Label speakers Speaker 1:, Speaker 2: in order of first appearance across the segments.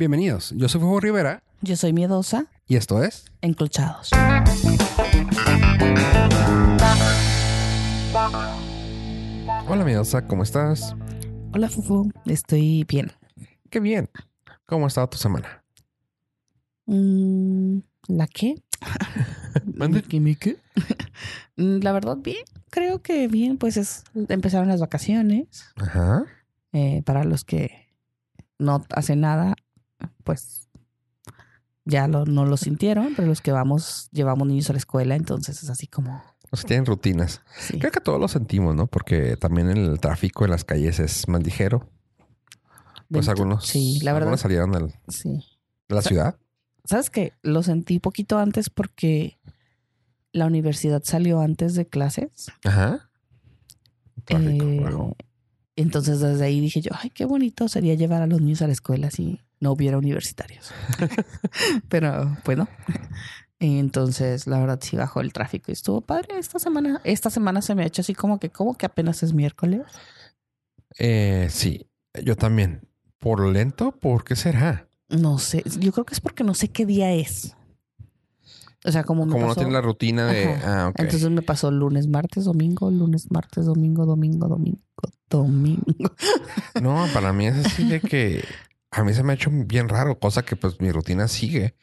Speaker 1: Bienvenidos, yo soy Fuego Rivera
Speaker 2: Yo soy miedosa,
Speaker 1: y esto es...
Speaker 2: enclochados.
Speaker 1: Hola miedosa, ¿cómo estás?
Speaker 2: Hola, Fufu. Estoy bien.
Speaker 1: Qué bien. ¿Cómo ha estado tu semana?
Speaker 2: Mm, ¿La qué?
Speaker 1: Mande.
Speaker 2: ¿Qué me qué? Mm, La verdad, bien. Creo que bien, pues es empezaron las vacaciones.
Speaker 1: Ajá.
Speaker 2: Eh, para los que no hacen nada, pues ya lo- no lo sintieron, pero los que vamos, llevamos niños a la escuela, entonces es así como,
Speaker 1: O sea, tienen rutinas.
Speaker 2: sí.
Speaker 1: Creo que todos lo sentimos, ¿no? Porque también el tráfico en las calles es más ligero. Pues algunos,
Speaker 2: Sí, la verdad,
Speaker 1: algunos salieron
Speaker 2: sí.
Speaker 1: de la ciudad.
Speaker 2: ¿Sabes qué? Lo sentí poquito antes porque la universidad salió antes de clases.
Speaker 1: Ajá. Tráfico,
Speaker 2: Eh, entonces desde ahí dije yo, ay, qué bonito sería llevar a los niños a la escuela si no hubiera universitarios. Pero pues no. Entonces, la verdad sí bajó el tráfico y estuvo padre esta semana. Esta semana se me ha hecho así como que, como que apenas es miércoles.
Speaker 1: Eh, sí, yo también. ¿Por lento? ¿Por qué será?
Speaker 2: No sé, yo creo que es porque no sé qué día es. O sea, como me
Speaker 1: Como no tiene la rutina de... Ah, ok.
Speaker 2: Entonces me pasó lunes, martes, domingo, lunes, martes, domingo, domingo, domingo, domingo.
Speaker 1: No, para mí es así de que a mí se me ha hecho bien raro, cosa que pues mi rutina sigue.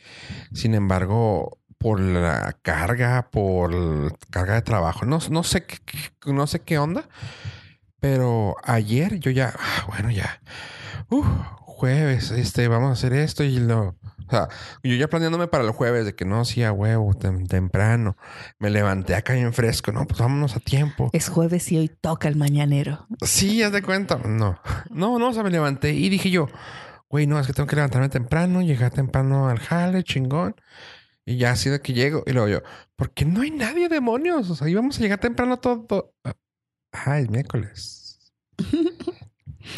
Speaker 1: Sin embargo, por la carga, por la carga de trabajo, no, no sé qué, no sé qué onda, pero ayer yo ya, ah, bueno, ya, uh, jueves, este, vamos a hacer esto y lo, o sea, yo ya planeándome para el jueves de que no, sí, a huevo, tem- temprano, me levanté acá bien fresco, no, pues vámonos a tiempo.
Speaker 2: Es jueves y hoy toca el mañanero.
Speaker 1: Sí, haz de cuenta. No, no, no, o sea, me levanté y dije yo, güey, no, es que tengo que levantarme temprano, llegar temprano al jale, chingón. Y ya así de que llego y luego yo, ¿por qué no hay nadie, demonios? O sea, íbamos a llegar temprano todo. Ah, es miércoles.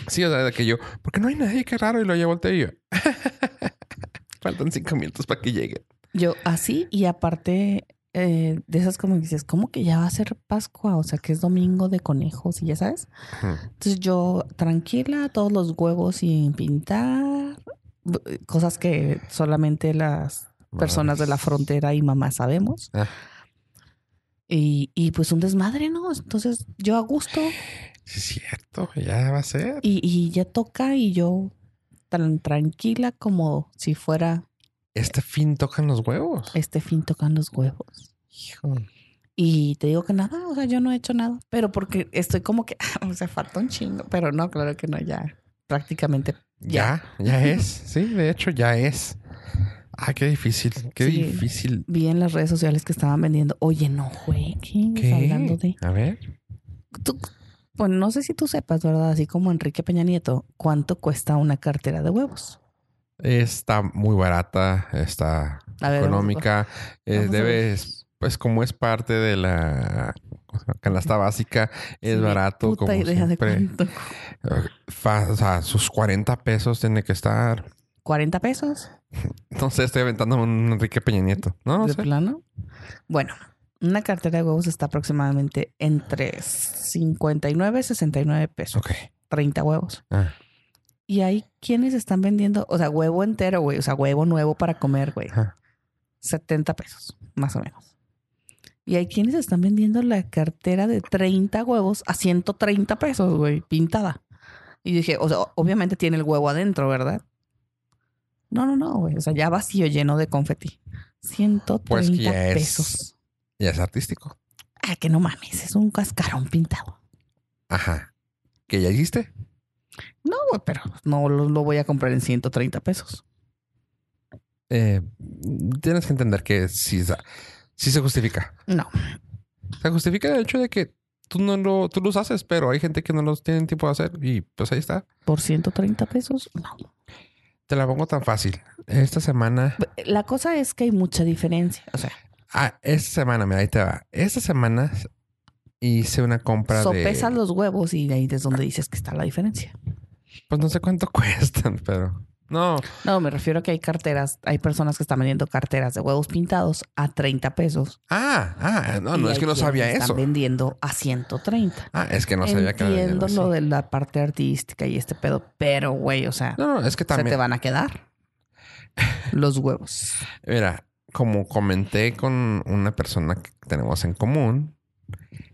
Speaker 1: Sí, o sea, de que yo, ¿por qué no hay nadie? Qué raro. Y luego ya volteé y faltan cinco minutos para que llegue.
Speaker 2: Yo así y aparte eh, de esas como que dices, ¿cómo que ya va a ser Pascua? O sea, que es domingo de conejos y ya sabes. Entonces yo tranquila, todos los huevos sin pintar, cosas que solamente las personas de la frontera y mamá sabemos.
Speaker 1: Ah.
Speaker 2: Y, y pues un desmadre, ¿no? Entonces yo a gusto
Speaker 1: Sí, es cierto, ya va a ser.
Speaker 2: y, y ya toca y yo tan tranquila como si fuera
Speaker 1: Este fin tocan los huevos.
Speaker 2: este fin tocan los huevos.
Speaker 1: Hijo.
Speaker 2: Y te digo que nada, o sea, yo no he hecho nada, pero porque estoy como que, o sea, falta un chingo, pero no, claro que no, ya prácticamente.
Speaker 1: Ya, ya es. Sí, de hecho ya es. Ah, qué difícil, qué
Speaker 2: Sí.
Speaker 1: difícil.
Speaker 2: Vi en las redes sociales que estaban vendiendo, oye, no juegues,
Speaker 1: ¿Qué?
Speaker 2: hablando de...
Speaker 1: A ver.
Speaker 2: Tú, pues no sé si tú sepas, ¿verdad? Así como Enrique Peña Nieto, ¿cuánto cuesta una cartera de huevos?
Speaker 1: Está muy barata, está
Speaker 2: ver,
Speaker 1: económica. eh, debes, pues como es parte de la canasta básica, es
Speaker 2: Sí,
Speaker 1: barato.
Speaker 2: Puta
Speaker 1: como
Speaker 2: idea
Speaker 1: siempre. Eh, o sea, sus 40 pesos tiene que estar.
Speaker 2: ¿40 pesos?
Speaker 1: No sé, estoy aventando un Enrique Peña Nieto. No, no
Speaker 2: ¿De
Speaker 1: sé.
Speaker 2: plano? Bueno, una cartera de huevos está aproximadamente entre 59 y 69 pesos.
Speaker 1: Ok.
Speaker 2: 30 huevos.
Speaker 1: Ah,
Speaker 2: Y hay quienes están vendiendo, o sea, huevo entero, güey. O sea, huevo nuevo para comer, güey.
Speaker 1: ajá.
Speaker 2: 70 pesos, más o menos. Y hay quienes están vendiendo la cartera de 30 huevos a 130 pesos, güey, pintada. Y dije, o sea, obviamente tiene el huevo adentro, ¿verdad? No, no, no, güey. O sea, ya vacío, lleno de confeti. 130
Speaker 1: Pues ya es-
Speaker 2: pesos.
Speaker 1: Ya es artístico.
Speaker 2: Ah, que no mames, es un cascarón pintado.
Speaker 1: Ajá. ¿Que ya hiciste?
Speaker 2: No, güey, pero no lo, lo voy a comprar en 130 pesos.
Speaker 1: Eh, tienes que entender que sí, se justifica.
Speaker 2: No.
Speaker 1: Se justifica el hecho de que tú no lo, tú los haces, pero hay gente que no los tienen tiempo de hacer y pues ahí está.
Speaker 2: ¿Por 130 pesos? No.
Speaker 1: Te la pongo tan fácil. Esta semana,
Speaker 2: La cosa es que hay mucha diferencia. O sea,
Speaker 1: ah, esta semana, mira, ahí te va. Esta semana hice una compra
Speaker 2: sopesas
Speaker 1: de,
Speaker 2: los huevos y de ahí es donde dices que está la diferencia.
Speaker 1: pues no sé cuánto cuestan, pero no,
Speaker 2: No, me refiero a que hay carteras, hay personas que están vendiendo carteras de huevos pintados a 30 pesos.
Speaker 1: ah, ah, no, no es que no sabía
Speaker 2: están
Speaker 1: eso.
Speaker 2: vendiendo a 130.
Speaker 1: Ah, es que no sabía que era
Speaker 2: Entiendo lo de la parte artística y este pedo, pero güey, o sea,
Speaker 1: No, no, es que
Speaker 2: se te
Speaker 1: también.
Speaker 2: van a quedar. los huevos.
Speaker 1: Mira, como comenté con una persona que tenemos en común,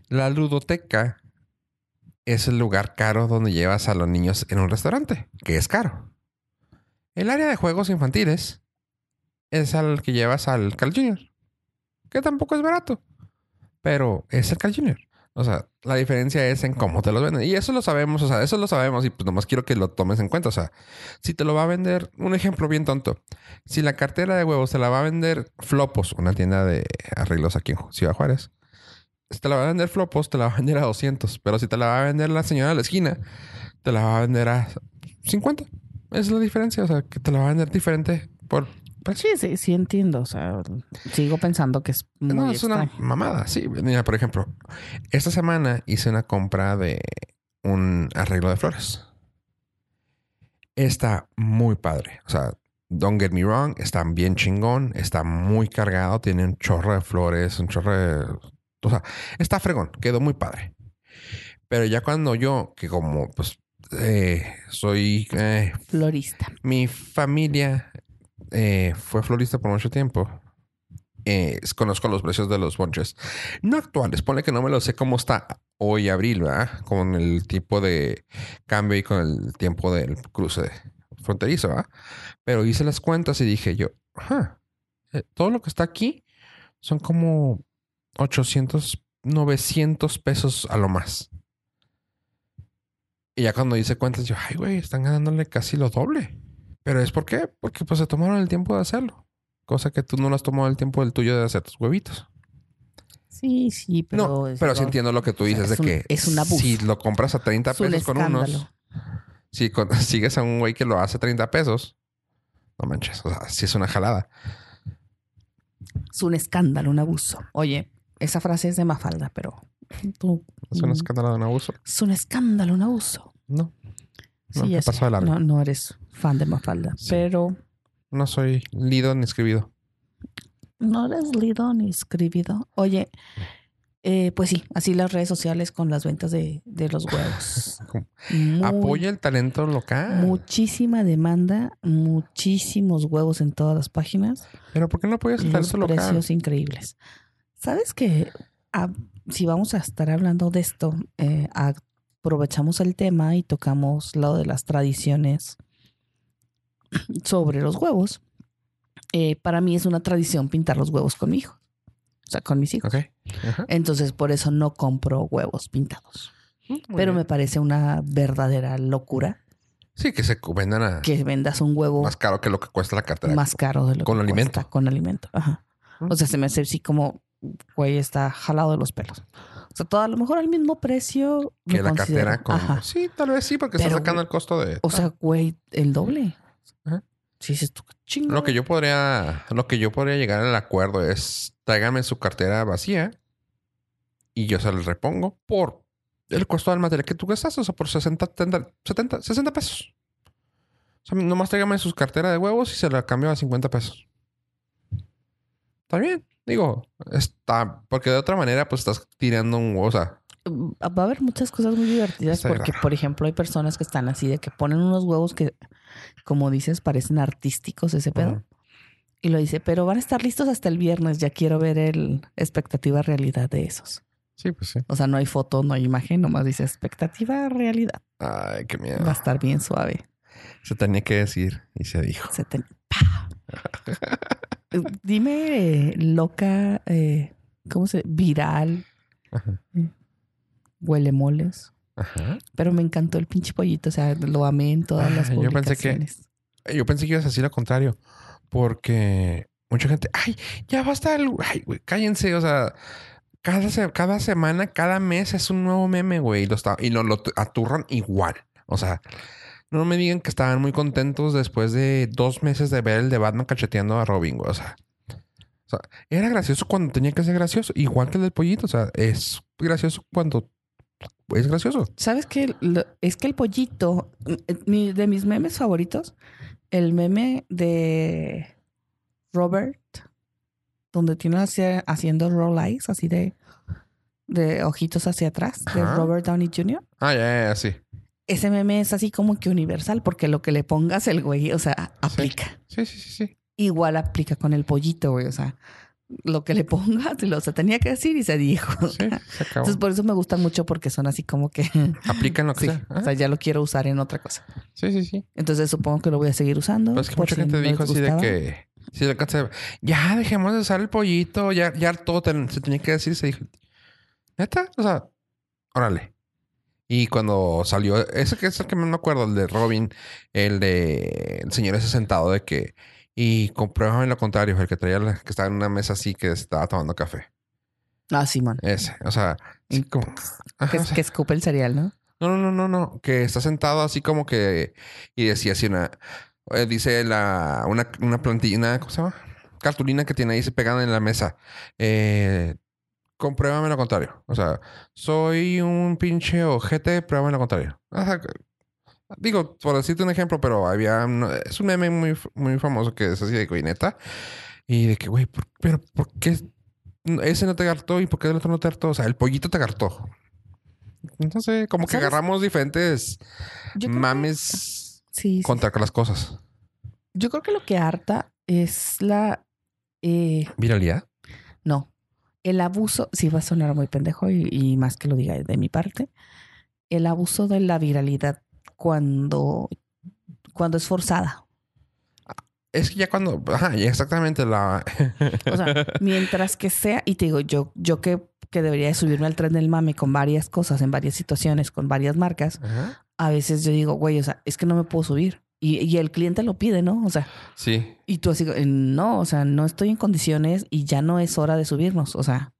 Speaker 1: la ludoteca es el lugar caro donde llevas a los niños en un restaurante, que es caro. El área de juegos infantiles es al que llevas al Carl Jr., que tampoco es barato, pero es el Carl Jr. O sea, la diferencia es en cómo te los venden. Y eso lo sabemos, o sea, eso lo sabemos y pues nomás quiero que lo tomes en cuenta. O sea, si te lo va a vender, un ejemplo bien tonto. Si la cartera de huevos te la va a vender Flopos, una tienda de arreglos aquí en Ciudad Juárez, si te la va a vender Flopos, te la va a vender a 200. Pero si te la va a vender la señora de la esquina, te la va a vender a 50. Esa es la diferencia. O sea, que te la va a vender diferente por
Speaker 2: pues sí, sí, sí entiendo. O sea, sigo pensando que es muy
Speaker 1: No, es una mamada, sí. Mira, por ejemplo, esta semana hice una compra de un arreglo de flores. Está muy padre. O sea, don't get me wrong, está bien chingón, está muy cargado, tiene un chorro de flores, un chorro de... O sea, está fregón, quedó muy padre. Pero ya cuando yo, que como pues eh, soy... Eh,
Speaker 2: Florista.
Speaker 1: Mi familia eh, fue florista por mucho tiempo. Conozco los precios de los bonches. No actuales, pone que no me lo sé cómo está hoy abril, ¿verdad? Con el tipo de cambio y con el tiempo del cruce fronterizo, ¿verdad? Pero hice las cuentas y dije yo, eh, todo lo que está aquí son como 800, 900 pesos a lo más. Y ya cuando hice cuentas, yo, ay, güey, están ganándole casi lo doble. Pero es por qué? Porque pues se tomaron el tiempo de hacerlo. Cosa que tú no lo has tomado el tiempo del tuyo de hacer tus huevitos.
Speaker 2: Sí, sí, pero...
Speaker 1: No, pero sí entiendo lo que tú dices de que...
Speaker 2: Es una
Speaker 1: Si lo compras a 30 pesos con unos... Si sigues a un güey que lo hace a 30 pesos... No manches, o sea, sí es una jalada.
Speaker 2: Es un escándalo, un abuso. Oye, esa frase es de Mafalda, pero tú...
Speaker 1: ¿Es un escándalo, un abuso?
Speaker 2: Es un escándalo, un abuso.
Speaker 1: No.
Speaker 2: Sí, no, no, no eres fan de Mafalda, pero...
Speaker 1: No soy lido ni escribido.
Speaker 2: No eres lido ni escribido. Oye, eh, pues sí, así las redes sociales con las ventas de, los huevos.
Speaker 1: Apoya el talento local.
Speaker 2: Muchísima demanda, muchísimos huevos en todas las páginas.
Speaker 1: Pero ¿por qué no apoyas el talento local?
Speaker 2: Precios increíbles. ¿Sabes que ah, si vamos a estar hablando de esto, eh, aprovechamos el tema y tocamos lo de las tradiciones sobre los huevos. Eh, para mí es una tradición pintar los huevos con mi hijo. O sea, con mis hijos. Entonces, por eso no compro huevos pintados. Mm, Pero me parece una verdadera locura.
Speaker 1: Sí, que se vendan a...
Speaker 2: Que vendas un huevo...
Speaker 1: Más caro que lo que cuesta la cartera.
Speaker 2: Más caro de lo
Speaker 1: con alimento.
Speaker 2: con alimento. Ajá. Mm. O sea, se me hace así como, güey, está jalado de los pelos. O sea, todo a lo mejor al mismo precio.
Speaker 1: Que la cartera con... Sí, tal vez sí, porque está sacando el costo de...
Speaker 2: O sea, güey, el doble. Ajá.
Speaker 1: Lo que yo podría, lo que yo podría llegar al acuerdo es tráigame su cartera vacía y yo se la repongo por el costo del material que tú gastas, o sea, por 60, 70, 60 pesos. O sea, nomás tráigame su cartera de huevos y se la cambio a 50 pesos. Está bien. Digo, está, porque de otra manera, pues estás tirando un huevo. O sea,
Speaker 2: va a haber muchas cosas muy divertidas porque, por ejemplo, hay personas que están así de que ponen unos huevos que, como dices, parecen artísticos ese pedo. Y lo dice, pero van a estar listos hasta el viernes. Ya quiero ver el expectativa realidad de esos.
Speaker 1: Sí, pues sí.
Speaker 2: O sea, no hay foto, no hay imagen, nomás dice expectativa realidad.
Speaker 1: Ay, qué miedo.
Speaker 2: Va a estar bien suave.
Speaker 1: Se tenía que decir y se dijo.
Speaker 2: Se Dime loca, eh, ¿cómo se? Viral. Ajá. Eh, huele moles. Ajá. Pero me encantó el pinche pollito. O sea, lo amé en todas las publicaciones.
Speaker 1: Yo pensé que, yo pensé que ibas a decir lo contrario. Porque mucha gente, ay, ya basta el, ay, güey, cállense. O sea, cada, cada semana, cada mes es un nuevo meme, güey. Y lo, está, y lo, lo aturran igual. O sea, no me digan que estaban muy contentos después de dos meses de ver el de Batman cacheteando a Robin. O sea, o sea, era gracioso cuando tenía que ser gracioso, igual que el del pollito. O sea, es gracioso cuando es gracioso.
Speaker 2: ¿Sabes qué? Es que el pollito, de mis memes favoritos, el meme de Robert, donde tiene haciendo roll eyes, así de, de ojitos hacia atrás, de Robert Downey Jr.
Speaker 1: Ah, ya, ya, sí.
Speaker 2: Ese meme es así como que universal, porque lo que le pongas el güey, o sea, aplica.
Speaker 1: Sí, sí, sí, sí.
Speaker 2: Igual aplica con el pollito, güey. O sea, lo que le pongas, lo se tenía que decir y se dijo.
Speaker 1: Sí, se acabó.
Speaker 2: Entonces, por eso me gustan mucho porque son así como que.
Speaker 1: Aplican lo que
Speaker 2: Sí,
Speaker 1: sea.
Speaker 2: o sea, ya lo quiero usar en otra cosa.
Speaker 1: sí, sí, sí.
Speaker 2: Entonces, supongo que lo voy a seguir usando.
Speaker 1: Pues es que mucha
Speaker 2: si
Speaker 1: gente
Speaker 2: no
Speaker 1: dijo así de que... Le alcanza- ya dejemos de usar el pollito. Ya, ya todo se tenía que decir. Se dijo... ¿Neta? O sea... Órale. Y cuando salió... Ese que es el que me acuerdo. El de Robin. El de... El señor ese sentado de que... Y compruébame lo contrario. El que traía... la- que estaba en una mesa así que estaba tomando café.
Speaker 2: Ah, Simón.
Speaker 1: Ese. O sea... sí, como- Ajá,
Speaker 2: Que,
Speaker 1: o sea,
Speaker 2: que escupe el cereal, ¿no?
Speaker 1: no, no, no, no, no. Que está sentado así como que. Y decía así una. eh, dice la. Una, una plantilla. ¿Cómo se llama? Cartulina que tiene ahí se pegada en la mesa. Eh, compruébame lo contrario. O sea, soy un pinche ojete, pruébame lo contrario. O sea, que- digo, por decirte un ejemplo, pero había. un- es un meme muy, muy famoso que es así de güey, neta. Y de que, güey, ¿por- pero ¿por qué ese no te hartó y por qué el otro no te hartó? O sea, el pollito te hartó. Entonces, como que
Speaker 2: ¿Sabes?
Speaker 1: agarramos diferentes
Speaker 2: que-
Speaker 1: mames
Speaker 2: sí,
Speaker 1: contra las cosas.
Speaker 2: Yo creo que lo que harta es la. eh,
Speaker 1: Viralidad.
Speaker 2: no. El abuso, sí va a sonar muy pendejo y, y más que lo diga de mi parte. El abuso de la viralidad cuando, cuando es forzada.
Speaker 1: Es que ya cuando. Ajá, ya exactamente la.
Speaker 2: O sea, mientras que sea, y te digo, yo, yo que, que debería de subirme al tren del mame con varias cosas, en varias situaciones, con varias marcas,
Speaker 1: Ajá.
Speaker 2: a veces yo digo, güey, o sea, es que no me puedo subir. Y, y el cliente lo pide, ¿no? O sea,
Speaker 1: Sí.
Speaker 2: y tú así, eh, no, o sea, no estoy en condiciones y ya no es hora de subirnos. O sea,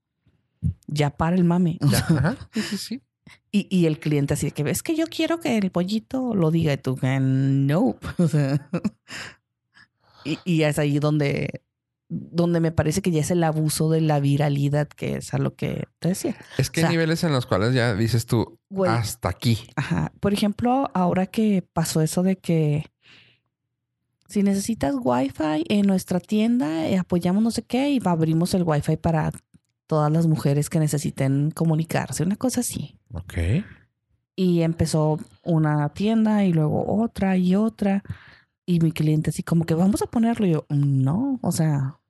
Speaker 2: ya para el mame.
Speaker 1: Ya. Ajá. Sí, sí,
Speaker 2: y, y el cliente así de que es que yo quiero que el pollito lo diga y tú que no. O sea, y, y es ahí donde, donde me parece que ya es el abuso de la viralidad, que es a lo que te decía.
Speaker 1: Es que
Speaker 2: O sea-
Speaker 1: hay niveles en los cuales ya dices tú,
Speaker 2: Güey.
Speaker 1: hasta aquí.
Speaker 2: Ajá. Por ejemplo, ahora que pasó eso de que si necesitas Wi-Fi en nuestra tienda, eh, apoyamos no sé qué y abrimos el Wi-Fi para todas las mujeres que necesiten comunicarse, una cosa así.
Speaker 1: Ok.
Speaker 2: Y empezó una tienda y luego otra y otra. Y mi cliente así como que vamos a ponerlo. Y yo, no, o sea,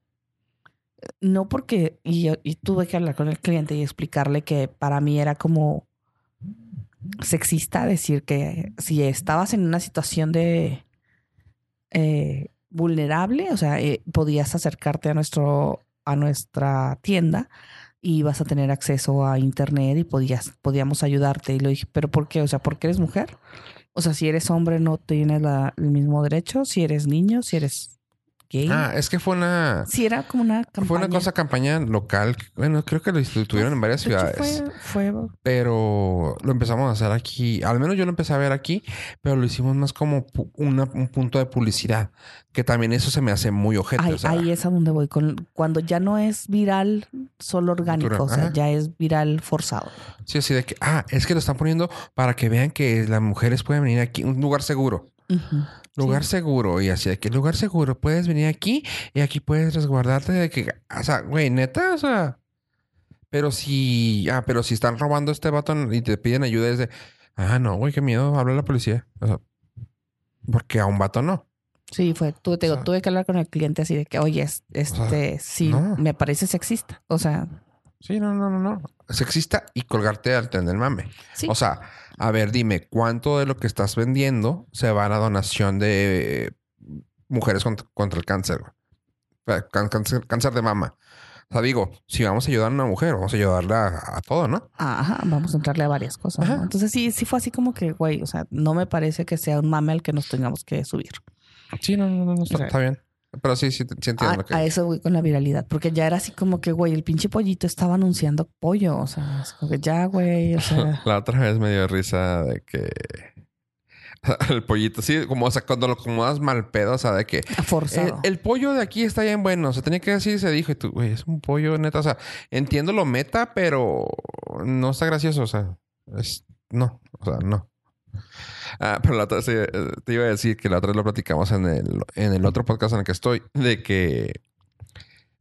Speaker 2: no porque... Y, yo- y tuve que hablar con el cliente y explicarle que para mí era como sexista decir que si estabas en una situación de eh, vulnerable, o sea, eh, podías acercarte a nuestro a nuestra tienda y vas a tener acceso a internet y podías podíamos ayudarte y lo dije, pero ¿por qué? O sea, ¿porque eres mujer? O sea, si eres hombre no tienes la- el mismo derecho, si eres niño, si eres gay.
Speaker 1: Ah, es que fue una.
Speaker 2: si era como una campaña.
Speaker 1: Fue una cosa campaña local. Bueno, creo que lo tuvieron en varias ciudades.
Speaker 2: fue, fue
Speaker 1: Pero lo empezamos a hacer aquí. Al menos yo lo empecé a ver aquí, pero lo hicimos más como una- un punto de publicidad. Que también eso se me hace muy ojete.
Speaker 2: Ahí,
Speaker 1: o sea,
Speaker 2: ahí es a donde voy. Con, cuando ya no es viral solo orgánico, o sea,
Speaker 1: ajá.
Speaker 2: ya es viral forzado.
Speaker 1: Sí, así de que, ah, es que lo están poniendo para que vean que las mujeres pueden venir aquí, un lugar seguro. Lugar seguro. Y así de que lugar seguro, puedes venir aquí y aquí puedes resguardarte de que, o sea, güey, neta, o sea. Pero si, ah, pero si están robando este vato y te piden ayuda, es de, ah, no, güey, qué miedo, habla la policía. O sea, porque a un vato no.
Speaker 2: Sí, fue. Tuve, te digo,
Speaker 1: O sea-
Speaker 2: tuve que hablar con el cliente así de que, oye, es- este, sí,
Speaker 1: no.
Speaker 2: me parece sexista. O sea,
Speaker 1: Sí, no, no, no, no. Sexista y colgarte al tren del mame.
Speaker 2: sí.
Speaker 1: O sea, a ver, dime, ¿cuánto de lo que estás vendiendo se va a la donación de eh, mujeres contra, contra el cáncer? Cáncer, cáncer de mama. O sea, digo, si vamos a ayudar a una mujer, vamos a ayudarla a, a todo, ¿no?
Speaker 2: Ajá, vamos a entrarle a varias cosas. Entonces sí, sí fue así como que, güey, o sea, no me parece que sea un mame al que nos tengamos que subir.
Speaker 1: Sí, no, no, no, no, está,
Speaker 2: O sea,
Speaker 1: está bien. Pero sí, sí, sí entiendo
Speaker 2: A,
Speaker 1: lo que...
Speaker 2: a eso voy con la viralidad, porque ya era así como que, güey, el pinche pollito estaba anunciando pollo, o sea, es como que ya, güey, o sea,
Speaker 1: La otra vez me dio risa de que... El pollito, sí, como, o sea, cuando lo acomodas mal pedo, o sea, de que
Speaker 2: forzado.
Speaker 1: el pollo de aquí está bien bueno. Se tenía que decir se dijo. Y tú, güey, es un pollo neta. O sea, entiendo lo meta, pero no está gracioso. O sea, es, no. O sea, no. Ah, pero la otra sí, eh, te iba a decir que la otra vez lo platicamos en el, en el otro podcast en el que estoy. De que,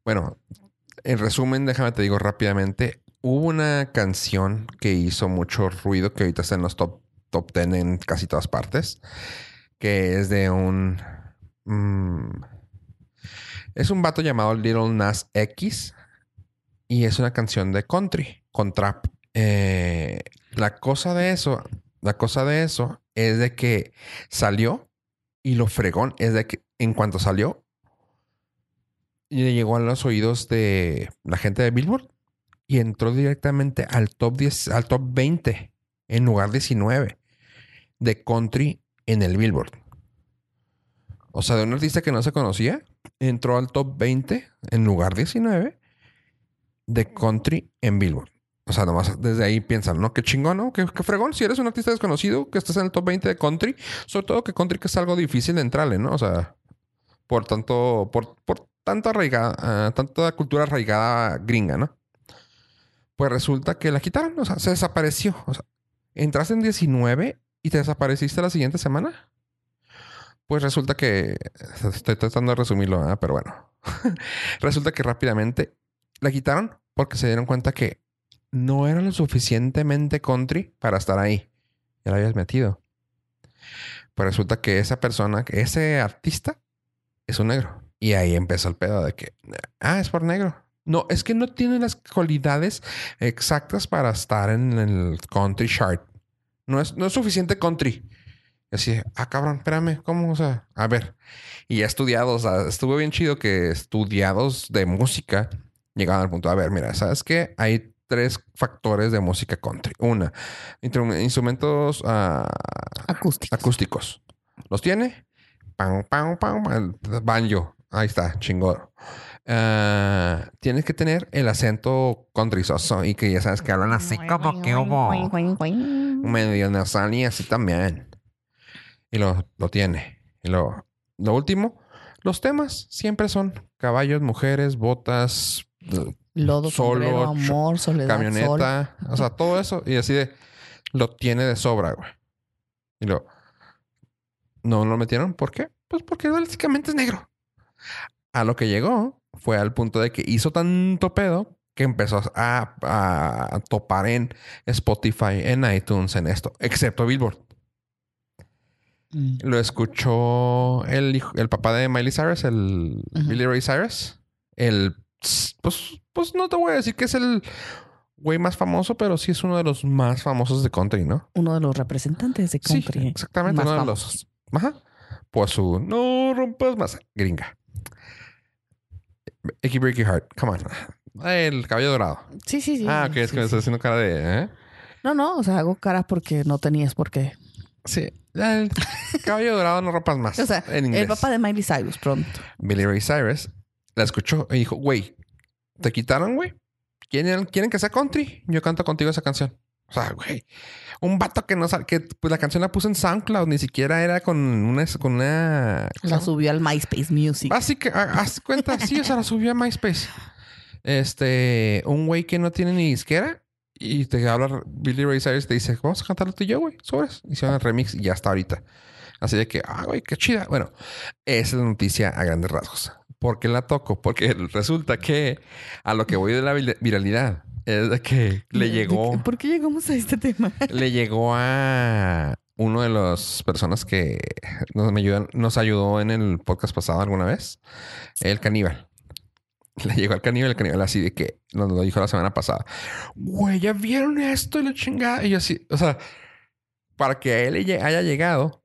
Speaker 1: bueno, en resumen, déjame te digo rápidamente. Hubo una canción que hizo mucho ruido que ahorita está en los top, top 10 en casi todas partes. Que es de un. mm, Es un vato llamado Little Nas X y es una canción de country con trap. Eh, la cosa de eso, la cosa de eso es de que salió y lo fregón es de que en cuanto salió le llegó a los oídos de la gente de Billboard y entró directamente al top 10, al top 20 en lugar 19 de country en el Billboard. O sea, de un artista que no se conocía, entró al top 20 en lugar 19 de country en Billboard. O sea, nomás desde ahí piensan, ¿no? Qué chingón, ¿no? Qué, qué fregón. Si eres un artista desconocido, que estás en el top 20 de country, sobre todo que country que es algo difícil de entrarle, ¿no? O sea, por tanto, por, por tanto arraigada, ah, tanta cultura arraigada gringa, ¿no? Pues resulta que la quitaron, o sea, se desapareció. O sea, entraste en 19 y te desapareciste la siguiente semana. Pues resulta que, estoy tratando de resumirlo, ¿verdad? pero bueno, resulta que rápidamente la quitaron porque se dieron cuenta que no era lo suficientemente country para estar ahí. Ya la habías metido. Pues resulta que esa persona, ese artista, es un negro. Y ahí empezó el pedo de que, ah, es por negro. No, es que no tiene las cualidades exactas para estar en el country chart. No es, no es suficiente country. Y así, ah, cabrón, espérame, ¿cómo? O sea, a ver. Y estudiados, estuvo bien chido que estudiados de música llegaban al punto, a ver, mira, ¿sabes qué? Hay tres factores de música country. Una, instru- instrumentos ah,
Speaker 2: Acústicos.
Speaker 1: acústicos. ¿Los tiene? Pam, pam, pam, el banjo. Ahí está, chingón. Ah, tienes que tener el acento countryzoso y que ya sabes que hablan así como que hubo medio nasal y así también. Y lo, lo tiene. Y lo, lo último, los temas siempre son caballos, mujeres, botas,
Speaker 2: Lodo,
Speaker 1: Solo,
Speaker 2: sombrero, amor, soledad, sol.
Speaker 1: camioneta, o sea, todo eso. Y así de, lo tiene de sobra, güey. Y lo, no lo metieron. ¿Por qué? Pues porque básicamente es negro. A lo que llegó fue al punto de que hizo tanto pedo que empezó a, a topar en Spotify, en iTunes, en esto, excepto Billboard.
Speaker 2: Mm.
Speaker 1: Lo escuchó el, hijo- el papá de Miley Cyrus, el. Billy Ray Cyrus. El, pues, pues no te voy a decir que es el güey más famoso, pero sí es uno de los más famosos de country, ¿no?
Speaker 2: Uno de los representantes de
Speaker 1: Sí,
Speaker 2: country.
Speaker 1: exactamente.
Speaker 2: más
Speaker 1: Uno de los. Ajá. Pues su no rompas más gringa. Icky Breaky Heart, come on. El cabello dorado.
Speaker 2: Sí, sí, sí.
Speaker 1: ah, ok, es
Speaker 2: sí,
Speaker 1: que me estás haciendo cara de. ¿eh?
Speaker 2: No, no, o sea, hago caras porque no tenías por qué.
Speaker 1: Sí. El cabello dorado no rompas más.
Speaker 2: O sea,
Speaker 1: en inglés.
Speaker 2: el papá de Miley Cyrus, pronto.
Speaker 1: Billy Ray Cyrus la escuchó y dijo, güey, ¿te quitaron, güey? ¿Quieren, ¿Quieren que sea country? Yo canto contigo esa canción. O sea, güey, un vato que no sabe, que pues la canción la puso en SoundCloud, ni siquiera era con una, con una...
Speaker 2: La subió al MySpace Music.
Speaker 1: Así que, ha- haz cuenta, sí, o sea, la subió a MySpace. Este, un güey que no tiene ni disquera y te habla Billy Ray Cyrus te dice, vamos a cantarlo tú y yo, güey, sobres. Hicieron el remix y ya está ahorita. Así de que, ah, güey, qué chida. Bueno, esa es la noticia a grandes rasgos. ¿Por qué la toco? Porque resulta que a lo que voy de la viralidad es de que le
Speaker 2: ¿De
Speaker 1: llegó
Speaker 2: ¿Por qué llegamos a este tema?
Speaker 1: le llegó a uno de las personas que nos, me ayudan, nos ayudó en el podcast pasado alguna vez, el caníbal. Le llegó al caníbal, el caníbal así de que nos lo dijo la semana pasada. Güey, ¿ya vieron esto y la chingada? Y yo así, o sea, para que a él haya llegado,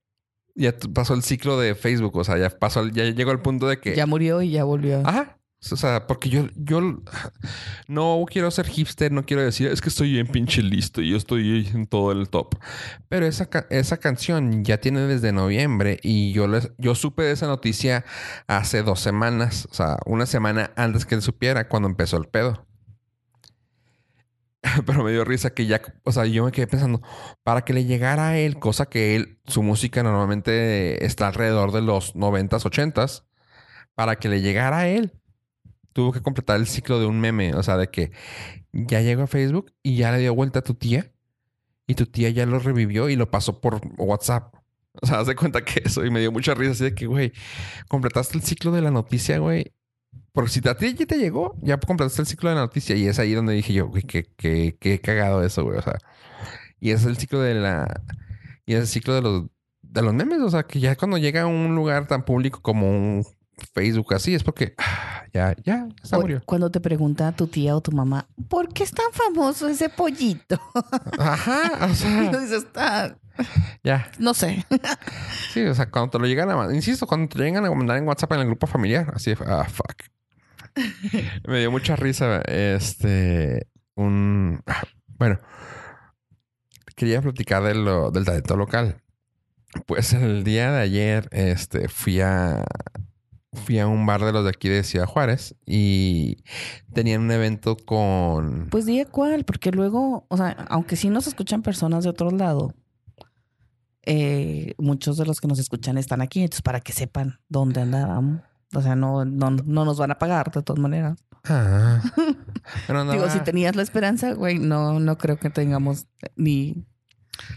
Speaker 1: ya pasó el ciclo de Facebook, o sea, ya pasó, ya llegó al punto de que...
Speaker 2: Ya murió y ya volvió.
Speaker 1: Ajá. O sea, porque yo, yo no quiero ser hipster, no quiero decir, es que estoy bien pinche listo y yo estoy en todo el top. Pero esa, esa canción ya tiene desde noviembre y yo, les, yo supe de esa noticia hace dos semanas, o sea, una semana antes que él supiera cuando empezó el pedo. Pero me dio risa que ya, o sea, yo me quedé pensando, para que le llegara a él, cosa que él, su música normalmente está alrededor de los 90s, 80s, para que le llegara a él, tuvo que completar el ciclo de un meme, o sea, de que ya llegó a Facebook y ya le dio vuelta a tu tía y tu tía ya lo revivió y lo pasó por WhatsApp. O sea, haz de cuenta que eso y me dio mucha risa así de que, güey, completaste el ciclo de la noticia, güey. Porque si a ti ya te llegó, ya completaste el ciclo de la noticia y es ahí donde dije yo, güey, qué, qué, qué cagado eso, güey. O sea, y es el ciclo de la... Y es el ciclo de los, de los memes. O sea, que ya cuando llega a un lugar tan público como un Facebook así, es porque ya, ya, se
Speaker 2: O
Speaker 1: murió.
Speaker 2: Cuando te pregunta tu tía o tu mamá, ¿por qué es tan famoso ese pollito?
Speaker 1: Ajá, o
Speaker 2: Y
Speaker 1: sea,
Speaker 2: tú dices, "Ah,
Speaker 1: ya.
Speaker 2: no sé.
Speaker 1: Sí, o sea, cuando te lo llegan a mandar, insisto, cuando te lo llegan a mandar en WhatsApp en el grupo familiar, así ah, fuck. Me dio mucha risa, este, un, ah, bueno, quería platicar de lo, del talento local. Pues el día de ayer, este, fui a, fui a un bar de los de aquí de Ciudad Juárez y tenían un evento con,
Speaker 2: Pues diga cuál, porque luego, o sea, aunque sí nos escuchan personas de otro lado, eh, muchos de los que nos escuchan están aquí, entonces para que sepan dónde andábamos. O sea, no, no, no nos van a pagar de todas maneras.
Speaker 1: ah, pero
Speaker 2: Digo, si tenías la esperanza, güey, no, no creo que tengamos ni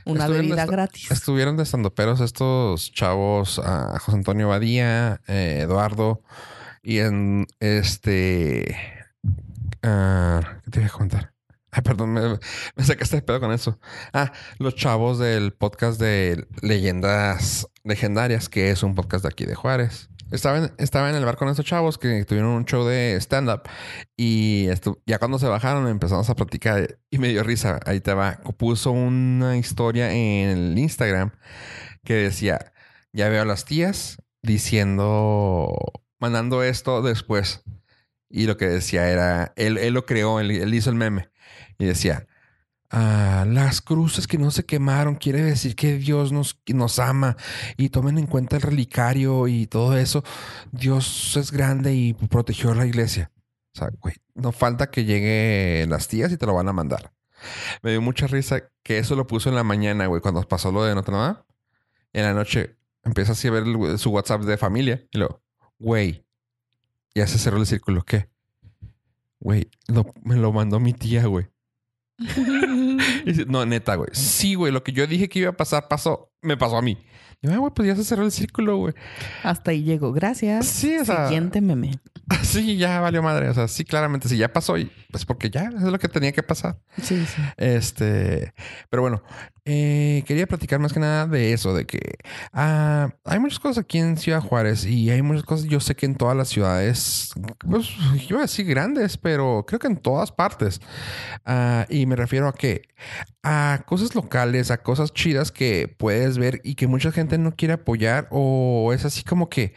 Speaker 2: una bebida gratis.
Speaker 1: Estuvieron de estandoperos estos chavos, a José Antonio Badía, eh, Eduardo, y en este. ah, ¿Qué te voy a contar? Ay, perdón, me, me sacaste de pedo con eso. Ah, los chavos del podcast de Leyendas Legendarias, que es un podcast de aquí de Juárez. Estaba en, estaba en el bar con estos chavos que tuvieron un show de stand-up y ya cuando se bajaron empezamos a platicar y me dio risa. Ahí te va. Puso una historia en el Instagram que decía, ya veo a las tías diciendo, mandando esto después. Y lo que decía era, él, él lo creó, él hizo el meme. Y decía, "Ah, las cruces que no se quemaron quiere decir que Dios nos, nos ama y tomen en cuenta el relicario y todo eso. Dios es grande y protegió la iglesia. O sea, güey, no falta que llegue las tías y te lo van a mandar. Me dio mucha risa que eso lo puso en la mañana, güey, cuando pasó lo de Notre Dame. En la noche empieza así a ver su WhatsApp de familia y lo, güey, ya se cerró el círculo. ¿Qué? Güey, me lo mandó mi tía, güey. No, neta, güey. Sí, güey, lo que yo dije que iba a pasar, pasó. Me pasó a mí. Y yo, "Ah, güey, pues ya se cerró el círculo, güey.
Speaker 2: Hasta ahí llego. Gracias.
Speaker 1: Sí, o sea,
Speaker 2: Siguiente meme.
Speaker 1: sí, ya valió madre. O sea, sí, claramente, sí, ya pasó y pues porque ya es lo que tenía que pasar.
Speaker 2: Sí, sí.
Speaker 1: Este, pero bueno, eh, quería platicar más que nada de eso, de que ah, hay muchas cosas aquí en Ciudad Juárez y hay muchas cosas, yo sé que en todas las ciudades, pues yo iba a decir grandes, pero creo que en todas partes. Ah, y me refiero a que a cosas locales, a cosas chidas que puedes ver y que mucha gente no quiere apoyar o es así como que,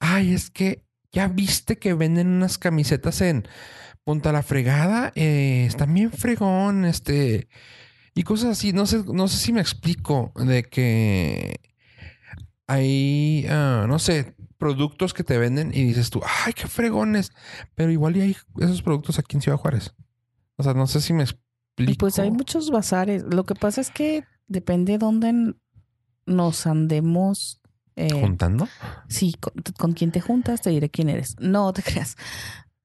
Speaker 1: ay, es que ya viste que venden unas camisetas en Punta la Fregada, eh, están bien fregón, este, y cosas así. No sé, no sé si me explico de que hay, ah, no sé, productos que te venden y dices tú, ay, qué fregones, pero igual y hay esos productos aquí en Ciudad Juárez. O sea, no sé si me explico.
Speaker 2: Pues hay muchos bazares. Lo que pasa es que depende de dónde nos andemos. eh,
Speaker 1: juntando.
Speaker 2: sí, con, con quién te juntas, te diré quién eres. No te creas.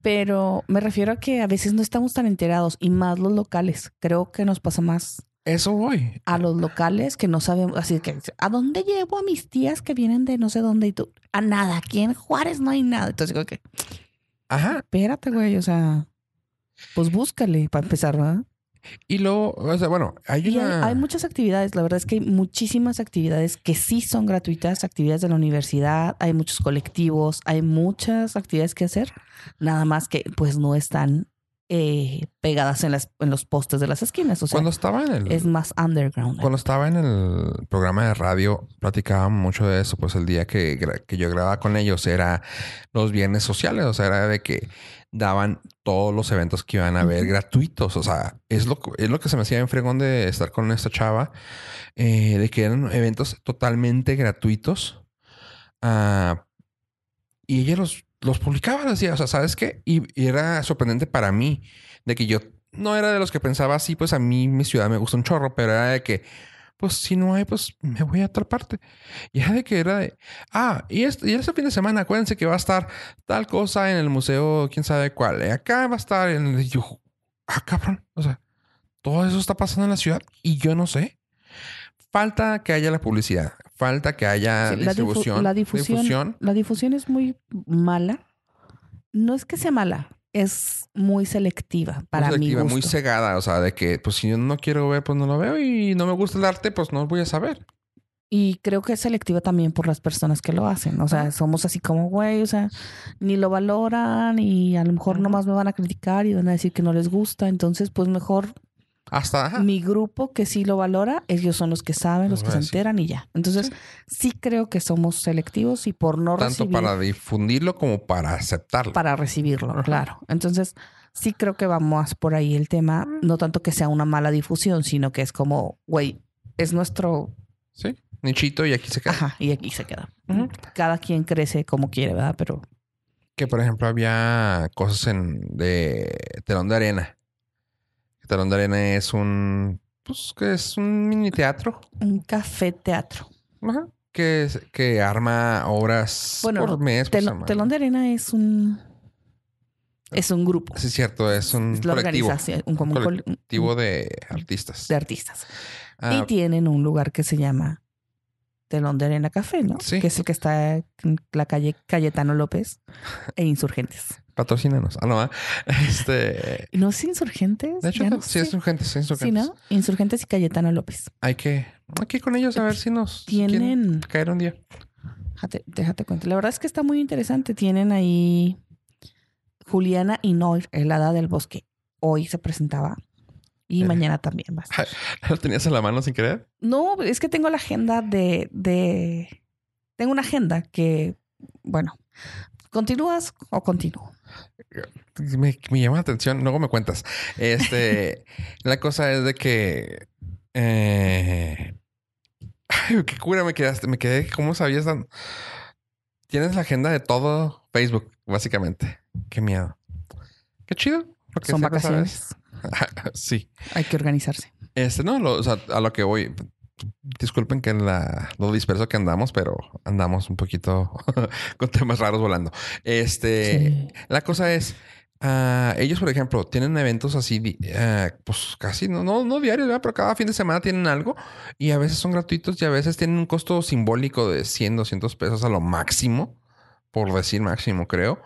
Speaker 2: Pero me refiero a que a veces no estamos tan enterados y más los locales. Creo que nos pasa más
Speaker 1: Eso voy.
Speaker 2: a los locales que no sabemos. Así que, ¿a dónde llevo a mis tías que vienen de no sé dónde? Y tú, a nada. Aquí en Juárez no hay nada. Entonces digo que,
Speaker 1: Ajá.
Speaker 2: espérate, güey. O sea, pues búscale para empezar, ¿verdad?
Speaker 1: Y luego, o sea, bueno, hay
Speaker 2: hay, muchas actividades, la verdad es que hay muchísimas actividades que sí son gratuitas, actividades de la universidad, hay muchos colectivos, hay muchas actividades que hacer, nada más que pues no están eh, pegadas en, las, en los postes de las esquinas, o sea,
Speaker 1: cuando estaba en el.
Speaker 2: es más underground.
Speaker 1: Cuando estaba en el programa de radio, platicaba mucho de eso. Pues el día que, que yo grababa con ellos era los viernes sociales. O sea, era de que daban todos los eventos que iban a haber gratuitos. O sea, es lo, es lo que se me hacía en fregón de estar con esta chava, eh, de que eran eventos totalmente gratuitos. Ah, y ella los, los publicaba, decía, o sea, ¿sabes qué? Y, y era sorprendente para mí de que yo no era de los que pensaba así, pues a mí mi ciudad me gusta un chorro, pero era de que, pues si no hay, pues me voy a otra parte. Y era de que era de, ah, y este, y este fin de semana, acuérdense que va a estar tal cosa en el museo, quién sabe cuál, y acá va a estar en el, yo, ah, cabrón, o sea, todo eso está pasando en la ciudad y yo no sé. Falta que haya la publicidad, falta que haya
Speaker 2: Sí, la difu-
Speaker 1: distribución,
Speaker 2: la difusión- La difusión es muy mala. No es que sea mala, es muy selectiva para
Speaker 1: muy selectiva,
Speaker 2: mi
Speaker 1: muy cegada, o sea, de que pues si yo no quiero ver, pues no lo veo y no me gusta el arte, pues no voy a saber.
Speaker 2: Y creo que es selectiva también por las personas que lo hacen. O sea, somos así como, güey, o sea, ni lo valoran y a lo mejor nomás me van a criticar y van a decir que no les gusta. Entonces, pues mejor
Speaker 1: Hasta ajá.
Speaker 2: mi grupo que sí lo valora, ellos son los que saben, los que se enteran y ya. Entonces, sí, creo que somos selectivos y por no
Speaker 1: tanto
Speaker 2: recibir,
Speaker 1: para difundirlo como para aceptarlo.
Speaker 2: para recibirlo,
Speaker 1: Ajá.
Speaker 2: claro. Entonces, sí creo que va más por ahí el tema, no tanto que sea una mala difusión, sino que es como, güey, es nuestro,
Speaker 1: Sí, nichito y aquí se queda.
Speaker 2: ajá, y aquí se queda. Cada quien crece como quiere, ¿verdad? Pero
Speaker 1: Que por ejemplo había cosas en de telón de arena. Telón de arena es un pues que es un mini teatro.
Speaker 2: un café teatro.
Speaker 1: Ajá. Que, que arma obras
Speaker 2: Bueno,
Speaker 1: por mes.
Speaker 2: Tel- telón de arena es un es un grupo.
Speaker 1: Sí, es cierto, es un
Speaker 2: es la
Speaker 1: colectivo.
Speaker 2: organización, un,
Speaker 1: colectivo de artistas.
Speaker 2: de artistas.
Speaker 1: Ah,
Speaker 2: Y tienen un lugar que se llama Telón de Arena Café, ¿no?
Speaker 1: Sí.
Speaker 2: Que es el que está en la calle Cayetano López e Insurgentes.
Speaker 1: Patrocínanos. Ah, no, ah. Este.
Speaker 2: ¿No es Insurgentes?
Speaker 1: De hecho,
Speaker 2: no
Speaker 1: sí es
Speaker 2: sé.
Speaker 1: urgente, sí es
Speaker 2: Sí,
Speaker 1: urgente.
Speaker 2: ¿no? Insurgentes y Cayetano López.
Speaker 1: Hay que, hay que ir con ellos a ver si nos
Speaker 2: Tienen,
Speaker 1: caer un día.
Speaker 2: déjate, déjate cuento. La verdad es que está muy interesante. Tienen ahí Juliana y Noir, el hada del bosque. Hoy se presentaba y
Speaker 1: Eh.
Speaker 2: mañana también va. a estar.
Speaker 1: ¿Lo tenías en la mano sin querer?
Speaker 2: No, es que tengo la agenda de, de... Tengo una agenda que, bueno, ¿continúas o continúo?
Speaker 1: Me, me llama la atención, luego me cuentas. Este, la cosa es de que. eh, ay, qué cura me quedaste. Me quedé, ¿cómo sabías? tan- Tienes la agenda de todo Facebook, básicamente. Qué miedo. Qué chido. porque
Speaker 2: Son vacaciones.
Speaker 1: sí.
Speaker 2: Hay que organizarse.
Speaker 1: Este, no, lo- o sea, a lo que voy. Disculpen que la, lo disperso que andamos, pero andamos un poquito con temas raros volando. Este,
Speaker 2: Sí.
Speaker 1: la cosa es, ah, ellos, por ejemplo, tienen eventos así, ah, pues casi, no, no, no diarios, ¿verdad? pero cada fin de semana tienen algo y a veces son gratuitos y a veces tienen un costo simbólico de 100, 200 pesos a lo máximo, por decir máximo, creo.